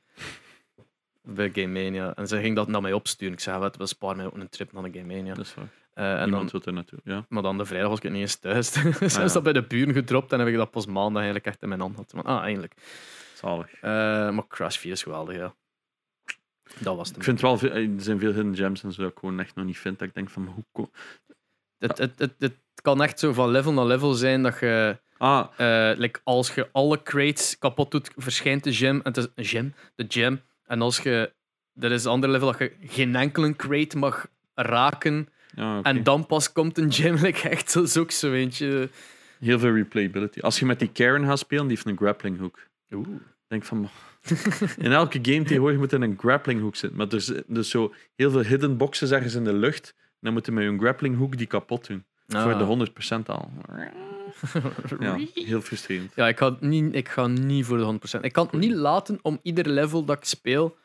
bij Game Mania. En ze ging dat naar mij opsturen. Ik zei, wat, we sparen mij ook een trip naar de Game Mania.
Dat is waar.
Eh, en dan,
wil er naartoe. Ja.
maar dan de vrijdag was ik niet eens thuis. [laughs] dus
Ah, ja.
is dat bij de buren gedropt en heb ik dat pas maandag eigenlijk echt in mijn hand gehad. Maar, ah, eindelijk.
Zalig.
Eh, maar Crash 4 is geweldig, ja. Dat was het.
Ik vind wel, veel, er zijn veel hidden gems en zo dat ik gewoon echt nog niet vind. Dat ik denk van, hoe ko-
Het, het, het, het kan echt zo van level naar level zijn dat je,
Ah,
eh, like, als je alle crates kapot doet, verschijnt de gem. En het is een gem, de gem. En als je, er is een ander level dat je geen enkele crate mag raken.
oké.
En dan pas komt een. [laughs] Like, echt, dat is ook zo eentje.
Heel veel replayability. Als je met die Karen gaat spelen, die heeft een grappling hook.
Oeh.
denk van, in elke game tegenwoordig moet er een grappling hook zitten. Maar er is dus zo heel veel hidden boxes ergens in de lucht. En dan moeten we met een grappling hook die kapot doen.
Ah.
Voor de 100% al. [laughs] Ja, heel frustrerend.
Ja, ik ga, niet, ik ga niet voor de 100%. Ik kan het niet laten om ieder level dat ik speel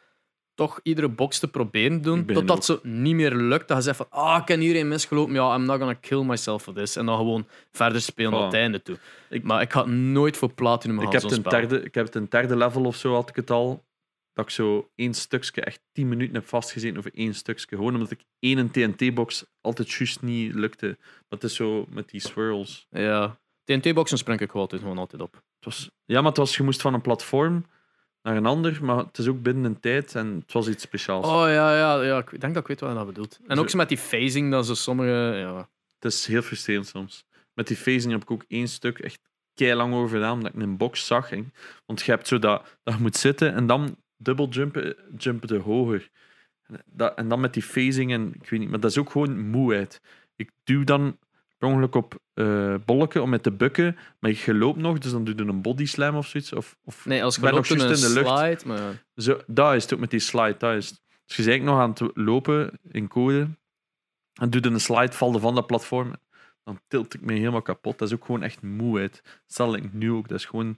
toch iedere box te proberen doen. Totdat zo niet meer lukt. Dat je zegt van, ah, ik heb hierin misgelopen. Ja, I'm not gonna kill myself for this. En dan gewoon verder spelen tot het einde toe.
Ik-
maar ik ga nooit voor platinum gaan
Ik heb,
zo'n
ten
spel.
derde, ik heb het een derde level of zo had ik het al. Dat ik zo één stukje, echt 10 minuten heb vastgezeten over één stukje. Gewoon omdat ik één TNT-box altijd juist niet lukte. Maar het is zo met die swirls.
Ja. TNT-boxen spring ik gewoon altijd, gewoon altijd op.
Het was, ja, maar het was, je moest van een platform naar een ander, maar het is ook binnen een tijd en het was iets speciaals.
Oh ja, ja, ja, ik denk dat ik weet wat je dat bedoelt. En ook zo met die phasing, dat ze sommige... Ja.
Het is heel frustrerend soms. Met die phasing heb ik ook één stuk echt lang over gedaan, omdat ik een box zag. hè. Want je hebt zo dat, dat je moet zitten en dan dubbel jumpen, jumpen de hoger. En Dat, en dan met die phasing en ik weet niet, maar dat is ook gewoon moeheid. Ik duw dan per ongeluk op eh bolken om met te bukken, maar je loopt nog, dus dan doe je een body slam of zoiets. Of, of
Nee, als je
ben nog juist in de lucht.
slide, maar...
Zo, dat is het ook met die slide. Dat is het. Dus je bent nog aan het lopen in code. En doe je een slide, valde van dat platform. Dan tilt ik me helemaal kapot. Dat is ook gewoon echt moeheid. Stel ik nu ook. Dat is gewoon.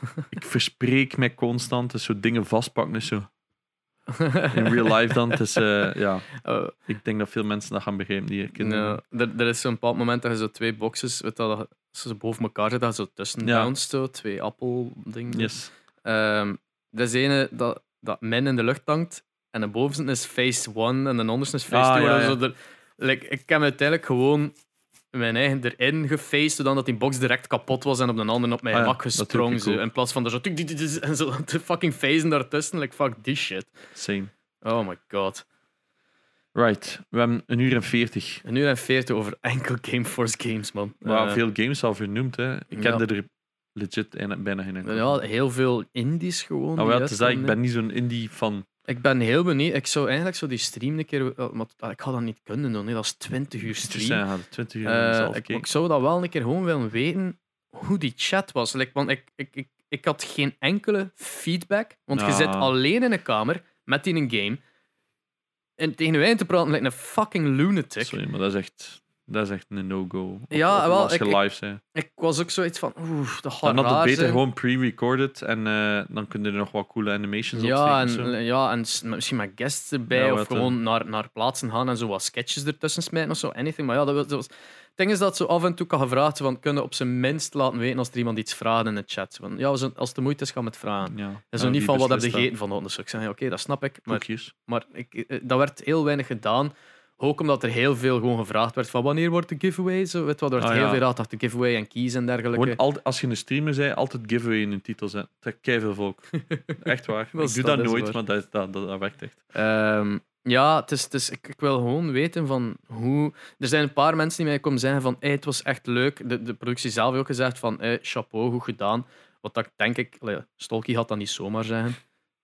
[laughs] Ik verspreek mij constant. Dus zo dingen vastpakken. Dus zo. In real life dan. Eh, ja, [laughs]
Oh,
ik denk dat veel mensen dat gaan begrijpen. Die.
Ja, er, er is zo'n bepaald moment dat je zo twee boxes, weet dat ze boven elkaar zitten, dat zo tussen
Ja.
zo, twee appeldingen.
Yes.
Ehm, er is ene dat, dat min in de lucht hangt en de bovenste is phase 1 en de onderste is phase
Ah,
2.
ja,
waardoor
ja.
like, ik heb uiteindelijk gewoon mijn eigen erin gefaced, zodat dat die box direct kapot was en op de andere op mijn
Ah ja, doe
gesprongen. In plaats van er zo, en zo te fucking phasen daartussen. Like, fuck this shit.
Same.
Oh my god.
Right. We hebben een uur en veertig.
En nu en 40 over enkel Gameforce games, man.
Maar
Eh,
veel games al vernoemd. Hè. Ik
ja.
kende er legit een- bijna geen.
Ja, heel veel indies gewoon.
Nou,
die
ja, het is dat, ik ben niet zo'n indie van.
Ik ben heel benieuwd. Ik zou eigenlijk zo die stream een keer... Maar ah, ik ga dat niet kunnen doen. Nee. Dat is 20 uur stream.
ja, 20 uur
Eh, ik, ik zou dat wel een keer gewoon willen weten hoe die chat was. Like, want ik, ik, ik, ik had geen enkele feedback. Want je
Ja.
zit alleen in een kamer met die een game. En tegen eind te praten lijkt een fucking lunatic.
Sorry, maar dat is echt, dat is echt een no-go.
Ja, wel,
Als je
ik-
live bent.
Ik was ook zoiets van... Oeh, dat gaat
Dan had het beter
zijn.
gewoon pre-recorded en eh, dan kun je er nog wat coole animations op
Ja, en, ja, en misschien met guests erbij,
Ja,
of
eh.
gewoon naar, naar plaatsen gaan en zo wat sketches ertussen smijten of zo, anything. Maar ja, dat, was- dat was... Het ding is dat zo af en toe kan gevraagd van, kunnen op zijn minst laten weten als er iemand iets vraagt in de chat. Van, ja, als het de moeite is, gaan we het vragen.
Ja.
En
Ja,
zo niet van, wat heb je gegeten vanochtend? Dus ik zeg, oké, dat snap ik. Maar,
Koekjes.
maar ik, eh, dat werd heel weinig gedaan. Ook omdat er heel veel gewoon gevraagd werd van, wanneer wordt de giveaway? Zo, weet wat, er werd
Ah,
heel
ja.
veel raad achter de giveaway en keys en dergelijke.
Gewoon als je een streamer zei, altijd giveaway in je titel zetten. Dat trekt veel volk. [laughs] Echt waar. Ik doe dat, nooit,
waar.
maar dat, dat, dat, dat werkt echt.
Ehm, ja, het is, het is, ik, ik wil gewoon weten van hoe. Er zijn een paar mensen die mij komen zeggen van hey, het was echt leuk. De, de productie zelf heeft ook gezegd van hey, chapeau, goed gedaan. Wat dat denk ik, Stolky had dat niet zomaar zeggen.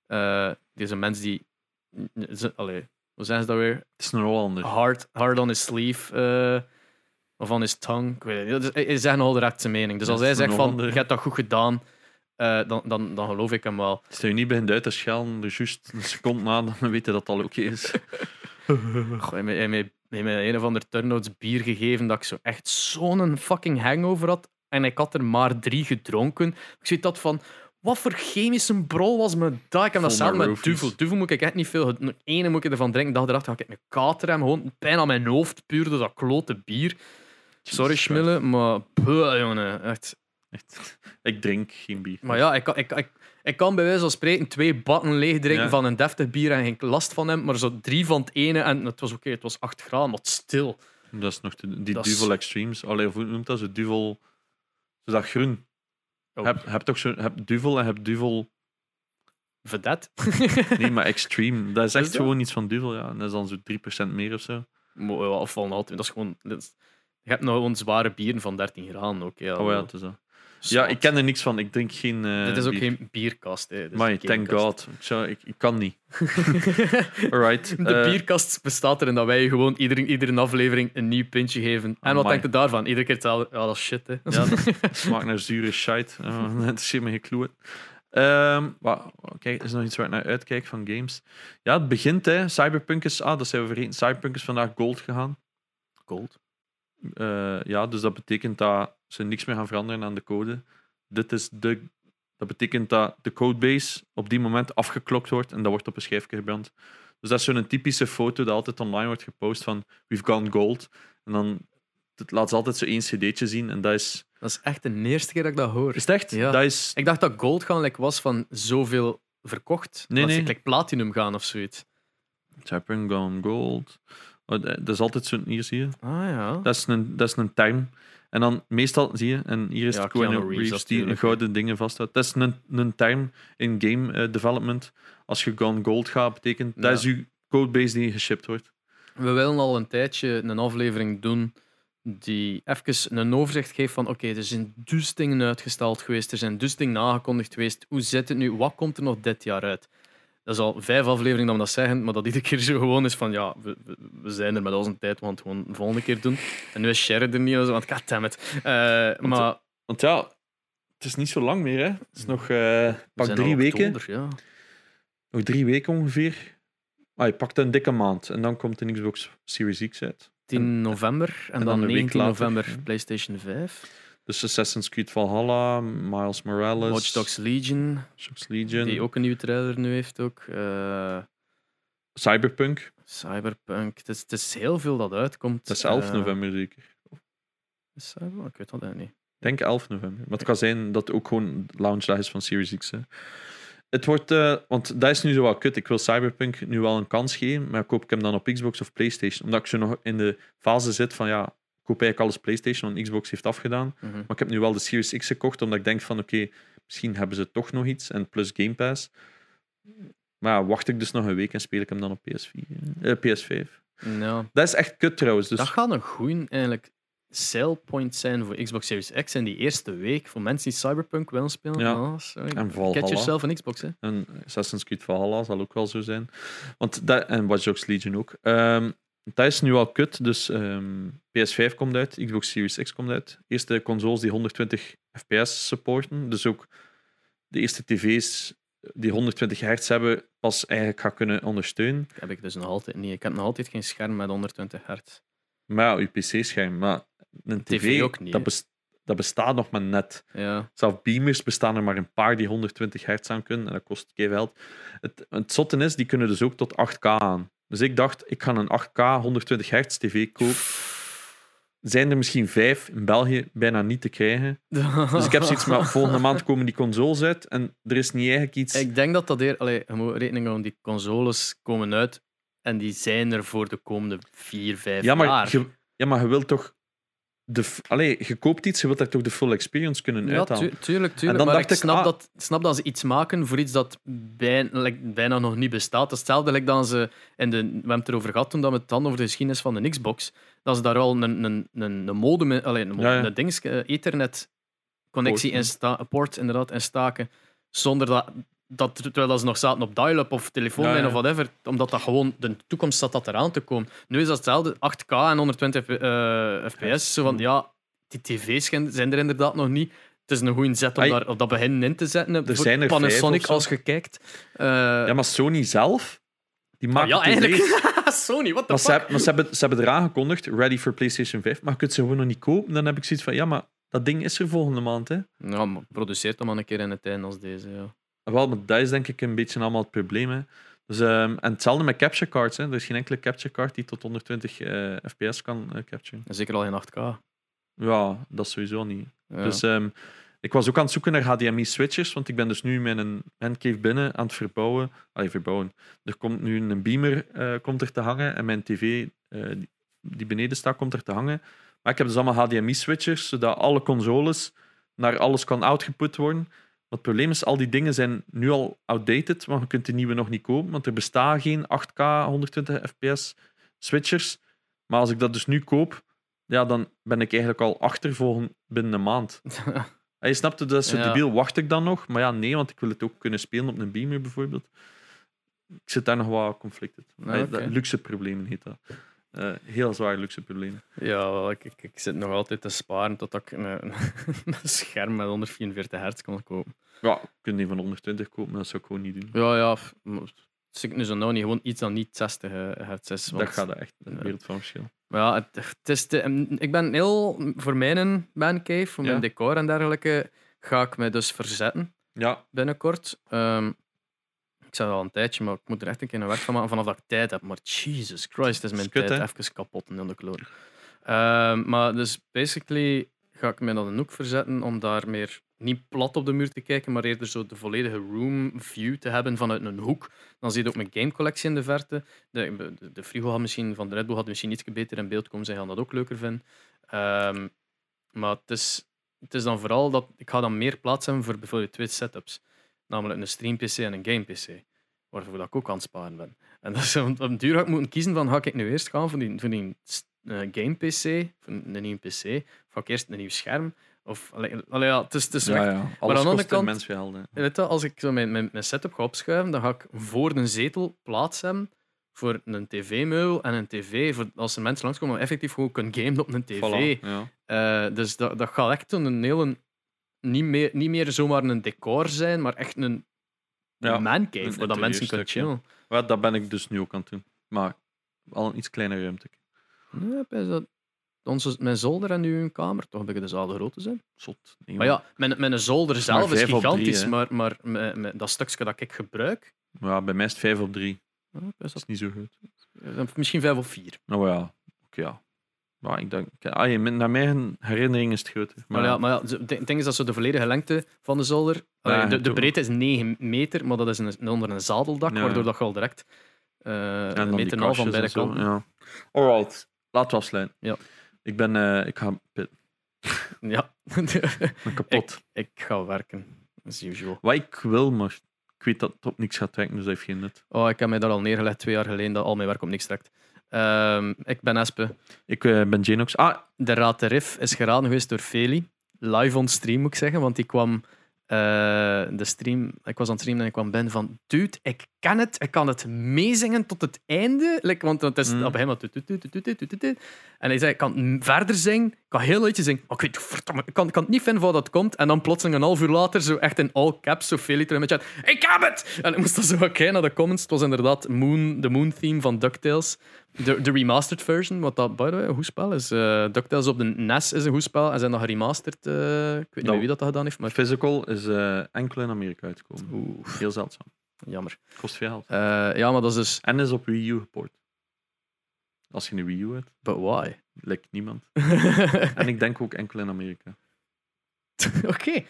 Eh deze mens die. ze- Allee, hoe zeggen ze dat weer?
Het is een Hollander.
Hard, hard on his sleeve. eh, of on his tongue. Ik weet het niet. Dus hij hij zegt nogal direct zijn mening. Dus
Ja,
als
het
hij
een
zegt van
Hollander.
je hebt dat goed gedaan. eh, dan, dan, dan geloof ik hem wel.
Als je niet begint uit te schelden, dus juist een seconde na, dan [laughs] weet je dat het al oké is. [laughs]
Goh, hij heeft mij- hij heeft mij hij heeft mij een of ander turnouts bier gegeven dat ik zo echt zo'n fucking hangover had. En ik had er maar drie gedronken. Ik zei dat van, wat voor chemische brol was me dat? Ik heb dat samen
met
duvel. Duvel moet ik echt niet veel. Nog ene moet ik ervan drinken. De dag erachter had ik een kater hebben. Gewoon pijn aan mijn hoofd, puur door dat klote bier. Sorry, Schmille, maar... Puh, jongen, echt.
Echt. [laughs] Ik drink geen bier.
Maar ja, ik, kan- ik, ik, ik kan bij wijze van spreken twee batten leeg drinken
Ja.
van een deftig bier en geen last van hem, maar zo drie van het ene en het was oké, het was 8 graden, maar stil.
Dat is nog die Duvel Extremes. Allee, hoe noemt dat? Zo Duvel... Zo dat groen.
Oh.
Heb, heb toch zo... Heb Duvel en heb Duvel...
Vedette. [laughs]
Nee, maar Extreme. Dat is echt
Is
gewoon iets van Duvel, ja. En dat is dan zo 3% meer of zo.
Of van altijd, dat is gewoon... dat is- je hebt nou gewoon zware bieren van 13 graden ook. Ja,
Oh ja, het is dat. Ja, ik ken er niks van. Ik drink geen eh
Dit is ook
bier.
geen bierkast. Hè.
Thank god. Ik, zou, ik, ik kan niet. [laughs] Alright.
De
eh,
bierkast bestaat erin dat wij gewoon iedere, iedere aflevering een nieuw pintje geven. En wat denkt je daarvan? Iedere keer hetzelfde. Ja, dat is shit, hè.
Ja, dat [laughs] smaakt naar zure shite. Uh, [laughs] dat is. Ehm wa- kijk, is er nog iets waar ik naar uitkijk van games? Ja, het begint, hè. Cyberpunk is... Ah, dat zijn we vergeten. Cyberpunk is vandaag gold gegaan.
Gold.
Eh, ja, dus dat betekent dat ze niks meer gaan veranderen aan de code. Dit is de... Dat betekent dat de codebase op die moment afgeklokt wordt en dat wordt op een schijfje gebrand. Dus dat is zo'n typische foto dat altijd online wordt gepost van we've gone gold. En dan het laat ze altijd zo één cd'tje zien en dat is...
Dat is echt de eerste keer dat ik dat hoor.
Is het echt?
Ja.
Dat is...
Ik dacht dat gold gaan like, was van zoveel verkocht.
Nee,
dat ze
nee.
like, platinum gaan of zoiets.
Cyberpunk gone gold. Oh, dat dat is altijd zo'n... Hier zie je.
Ah ja.
Dat is een, dat is een term. En dan meestal zie je, en hier is
Ja,
het Keanu
Keanu Reeves
Reeves die
natuurlijk,
gouden dingen vasthoudt. Dat is een, een term in game eh, development. Als je gone gold gaat, betekent dat is je codebase die geshipped wordt.
We willen al een tijdje een aflevering doen die even een overzicht geeft van oké, er zijn dus dingen uitgesteld geweest, er zijn dus dingen aangekondigd geweest. Hoe zit het nu? Wat komt er nog dit jaar uit? Dat is al vijf afleveringen dat we dat zeggen, maar dat iedere keer zo gewoon is van ja, we, we, zijn er met onze tijd, het gewoon de volgende keer doen. En nu is Sherry er niet, want goddammit. Uh, maar
Want ja, het is niet zo lang meer. Hè. Het is nog eh, pak drie weken.
oktober, ja.
Nog drie weken ongeveer. Ah, je pakt een dikke maand. En dan komt de Xbox Series X uit.
10 november en,
dan
dan,
een week
19
later,
november. PlayStation 5.
Dus Assassin's Creed Valhalla, Miles Morales,
Watch Dogs Legion,
Watch Dogs Legion,
die ook een nieuwe trailer nu heeft. Ook. Eh,
Cyberpunk.
Cyberpunk. Het is, het is heel veel dat uitkomt.
Dat is 11
Eh,
november zeker.
is Cyber- Ik weet dat eigenlijk niet.
Ik denk 11 november. Maar het kan zijn dat het ook gewoon de launchdag is van Series X. Hè. Het wordt, eh, want dat is nu zo wat kut. Ik wil Cyberpunk nu wel een kans geven, maar koop ik hem dan op Xbox of PlayStation? Omdat ik zo nog in de fase zit van ja, koop eigenlijk alles PlayStation, want Xbox heeft afgedaan.
Mhm.
Maar ik heb nu wel de Series X gekocht, omdat ik denk van oké, misschien hebben ze toch nog iets. En plus Game Pass. Maar wacht ik dus nog een week en speel ik hem dan op PS4, eh, PS5.
Ja.
Dat is echt kut trouwens. Dus
Dat gaat een goeie eigenlijk sale point zijn voor Xbox Series X in die eerste week. Voor mensen die Cyberpunk willen spelen.
Ja.
Sorry.
En Valhalla.
Get yourself een Xbox, hè.
En Assassin's Creed Valhalla zal ook wel zo zijn. Want dat, en Watch Dogs Legion ook. Ehm, dat is nu al kut. Dus ehm, PS5 komt uit, Xbox Series X komt uit. Eerste consoles die 120 fps supporten. Dus ook de eerste tv's die 120 hertz hebben, pas eigenlijk gaan kunnen ondersteunen.
Dat heb ik dus nog altijd niet. Ik heb nog altijd geen scherm met 120 hertz.
Maar ja, je PC-scherm. Maar een tv,
TV ook niet,
dat, bestaat nog maar net.
Ja.
Zelfs beamers bestaan er maar een paar die 120 hertz aan kunnen. En dat kost geld. Het, het zotte is, die kunnen dus ook tot 8K aan. Dus ik dacht, ik ga een 8K 120 hertz tv kopen. Zijn er misschien vijf in België bijna niet te krijgen. Dus ik heb zoiets maar volgende maand komen die consoles uit. En er is niet eigenlijk iets...
Ik denk dat dat eer... Allee, je moet rekening houden, die consoles komen uit en die zijn er voor de komende vier, vijf
ja, maar
jaar.
je, ja, maar je wilt toch... De, allee, je koopt iets, je wilt daar toch de full experience kunnen
Ja,
uithalen.
tu- tuurlijk,
En
tuurlijk.
dan
maar
dacht
ik snap,
ah.
dat, snap dat ze iets maken voor iets dat bijna, like, bijna nog niet bestaat. Dat is hetzelfde like dat ze... In de, we hebben het erover gehad toen dat we het dan over de geschiedenis van de Xbox. Dat ze daar al een, een, een, een modem... Allee, een, modem,
Ja, ja.
een dings, eh, ethernet connectie sta, port inderdaad, in staken. Zonder dat... Dat, terwijl dat ze nog zaten op dial-up of telefoonlijn
Ja, ja.
of whatever, omdat dat gewoon de toekomst zat dat eraan te komen. Nu is dat hetzelfde, 8K en 120 eh, fps. Zo van, ja, die tv's zijn er inderdaad nog niet. het is een goede zet om
Ai.
daar op dat begin in te zetten.
Er zijn er
Panasonic, als je kijkt. Eh,
Ja, maar Sony zelf, die maakt
ja,
de
eigenlijk. [laughs] Sony,
Maar, ze,
fuck?
heb- maar ze, hebben, ze hebben eraan gekondigd, ready for PlayStation 5, maar je kunt ze gewoon nog niet kopen. Dan heb ik zoiets van, ja, maar dat ding is er volgende maand. Hè.
Ja, maar produceert dan maar een keer in het tijd als deze. Ja.
Wel, maar dat is denk ik een beetje allemaal het probleem. Hè. Dus, ehm, en hetzelfde met capture cards. Hè. Er is geen enkele capture card die tot 120 eh, fps kan eh, capturen.
En Zeker al in 8K.
Ja, dat sowieso niet.
Ja.
Dus ehm, ik was ook aan het zoeken naar HDMI-switches, want ik ben dus nu met een handcave binnen aan het verbouwen. Allee, verbouwen. Er komt nu een beamer eh, komt er te hangen en mijn tv die, beneden staat komt er te hangen. Maar ik heb dus allemaal HDMI-switches, zodat alle consoles naar alles kan outgeput worden. Maar het probleem is, al die dingen zijn nu al outdated, want je kunt de nieuwe nog niet kopen, want er bestaan geen 8K 120 fps switchers. Maar als ik dat dus nu koop, ja, dan ben ik eigenlijk al achter volgend binnen een maand. [laughs] Ja, je snapt het, dat is zo
Ja.
debiel. Wacht ik dan nog? Maar ja, nee, want ik wil het ook kunnen spelen op een beamer bijvoorbeeld. Ik zit daar nog wat conflicted.
Ja, oké.
Luxe problemen heet dat. Eh, heel zwaar luxe problemen.
Ja, ik, ik, ik zit nog altijd te sparen tot ik een, een, [laughs] een scherm met 144 hertz kan kopen.
Ja, je kunt die van 120 kopen, maar dat zou ik gewoon niet doen.
Ja, ja. Het is nu zo nou niet gewoon iets dat niet 60 hertz is.
Dat gaat echt een wereld van verschil.
Maar ja, het, het is te- ik ben heel voor mijn mancave, voor mijn
Ja.
decor en dergelijke, ga ik me dus verzetten
Ja,
binnenkort. Ehm, ik zei al een tijdje, maar ik moet er echt een keer een werk van maken vanaf dat ik tijd heb. Maar Jesus Christ, is mijn
Skut,
tijd
hè?
even kapot in de kloor. Ehm, maar dus basically ga ik me naar een hoek verzetten om daar meer niet plat op de muur te kijken, maar eerder zo de volledige room view te hebben vanuit een hoek. Dan zie je ook mijn gamecollectie in de verte. De, de, de frigo had misschien, van de Red Bull had misschien iets beter in beeld komen. Zij gaan dat ook leuker vinden. Ehm, maar het is, het is dan vooral dat ik ga dan meer plaats hebben voor bijvoorbeeld twee setups. Namelijk een stream PC en een game PC. Waarvoor ik ook aan het sparen ben. En dat is, op een duur ga ik moeten kiezen van ga ik nu eerst gaan voor die, voor die eh, game PC, voor een nieuwe PC, of ga ik eerst een nieuw scherm? Of, allee, allee, ja, het is, het is
ja, ja.
aan de andere kant-
hè.
Weet je, als ik zo mijn, mijn, mijn setup ga opschuiven, dan ga ik voor een zetel plaats hebben voor een tv-meubel en een tv. Voor als er mensen langskomen, effectief gewoon kunnen gamen op een tv.
Voilà, ja.
Eh, dus dat, dat gaat echt een hele... Niet meer, niet meer zomaar een decor zijn, maar echt een
Ja,
mancave,
een
waar dat mensen kunnen chillen.
Maar dat ben ik dus nu ook aan het doen. Maar al een iets kleiner ruimte.
Ja, dat onze, mijn zolder en uw kamer, toch dat de zaal grote zijn.
Zot. Nee,
Maar ja, mijn, mijn zolder zelf is
op drie,
gigantisch, maar, maar dat stukje dat ik gebruik,
Ja, bij mij is het 5 op 3.
ja,
Dat is niet zo goed.
misschien vijf of vier.
Nou ja, oké ja. Maar ik denk, ah, ja, naar mijn herinnering is het groter.
Maar,
Maar
ja, maar ja, het ding is dat zo de volledige lengte van de zolder.
Ja,
de, breedte is 9 meter, maar dat is een, onder een zadeldak,
Ja.
waardoor dat je al direct
en
een meter en van beide kanten.
Ja. Alright, laten we afsluiten.
Ja.
Ik ben, eh, ik ga [laughs]
Ja, [laughs]
ben kapot.
ik ga werken, as usual.
Wat ik wil, maar ik weet dat het op niks gaat werken, dus dat heeft geen nut.
Oh, ik heb mij daar al neergelegd twee jaar geleden, dat al mijn werk op niks trekt. Ehm, ik ben Espe.
Ik eh, ben Janox. Ah,
De Raad de Riff is geraden geweest door Feli. Live on stream, moet ik zeggen, want die kwam... eh, de stream, ik was aan het streamen en ik kwam binnen van dude, ik kan het. Hij kan het meezingen tot het einde. Want het is
mm.
op hem. En hij zei, ik kan verder zingen. Ik kan heel luidje zingen. Maar ik, weet, verdomme, ik, kan, ik kan het niet vinden waar dat komt. En dan plotseling een half uur later, zo echt in all caps, zo veel liter in chat. Ik heb het! En ik moest dan zo kijken naar de comments. Het was inderdaad Moon, de Moon theme van DuckTales. De, de remastered version, wat dat, by the way, een goed spel is. Uh, DuckTales op de NES is een goed spel. En zijn dat remastered, eh, ik weet niet no. wie dat, dat gedaan heeft. Maar...
Physical is eh, enkel in Amerika uitgekomen. Heel zeldzaam
jammer.
Kost veel geld.
Eh, ja, maar dat is dus...
En is op Wii U geport. Als je een Wii U hebt,
But why?
lijkt niemand. [laughs] En ik denk ook enkel in Amerika. [laughs]
Oké,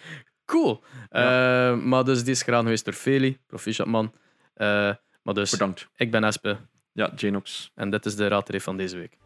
cool. Eh, maar dus die is gedaan geweest door Feli. Proficiat man. Eh, maar dus,
Bedankt.
ik ben Espe.
Ja, Janox.
En dit is de raadreef van deze week.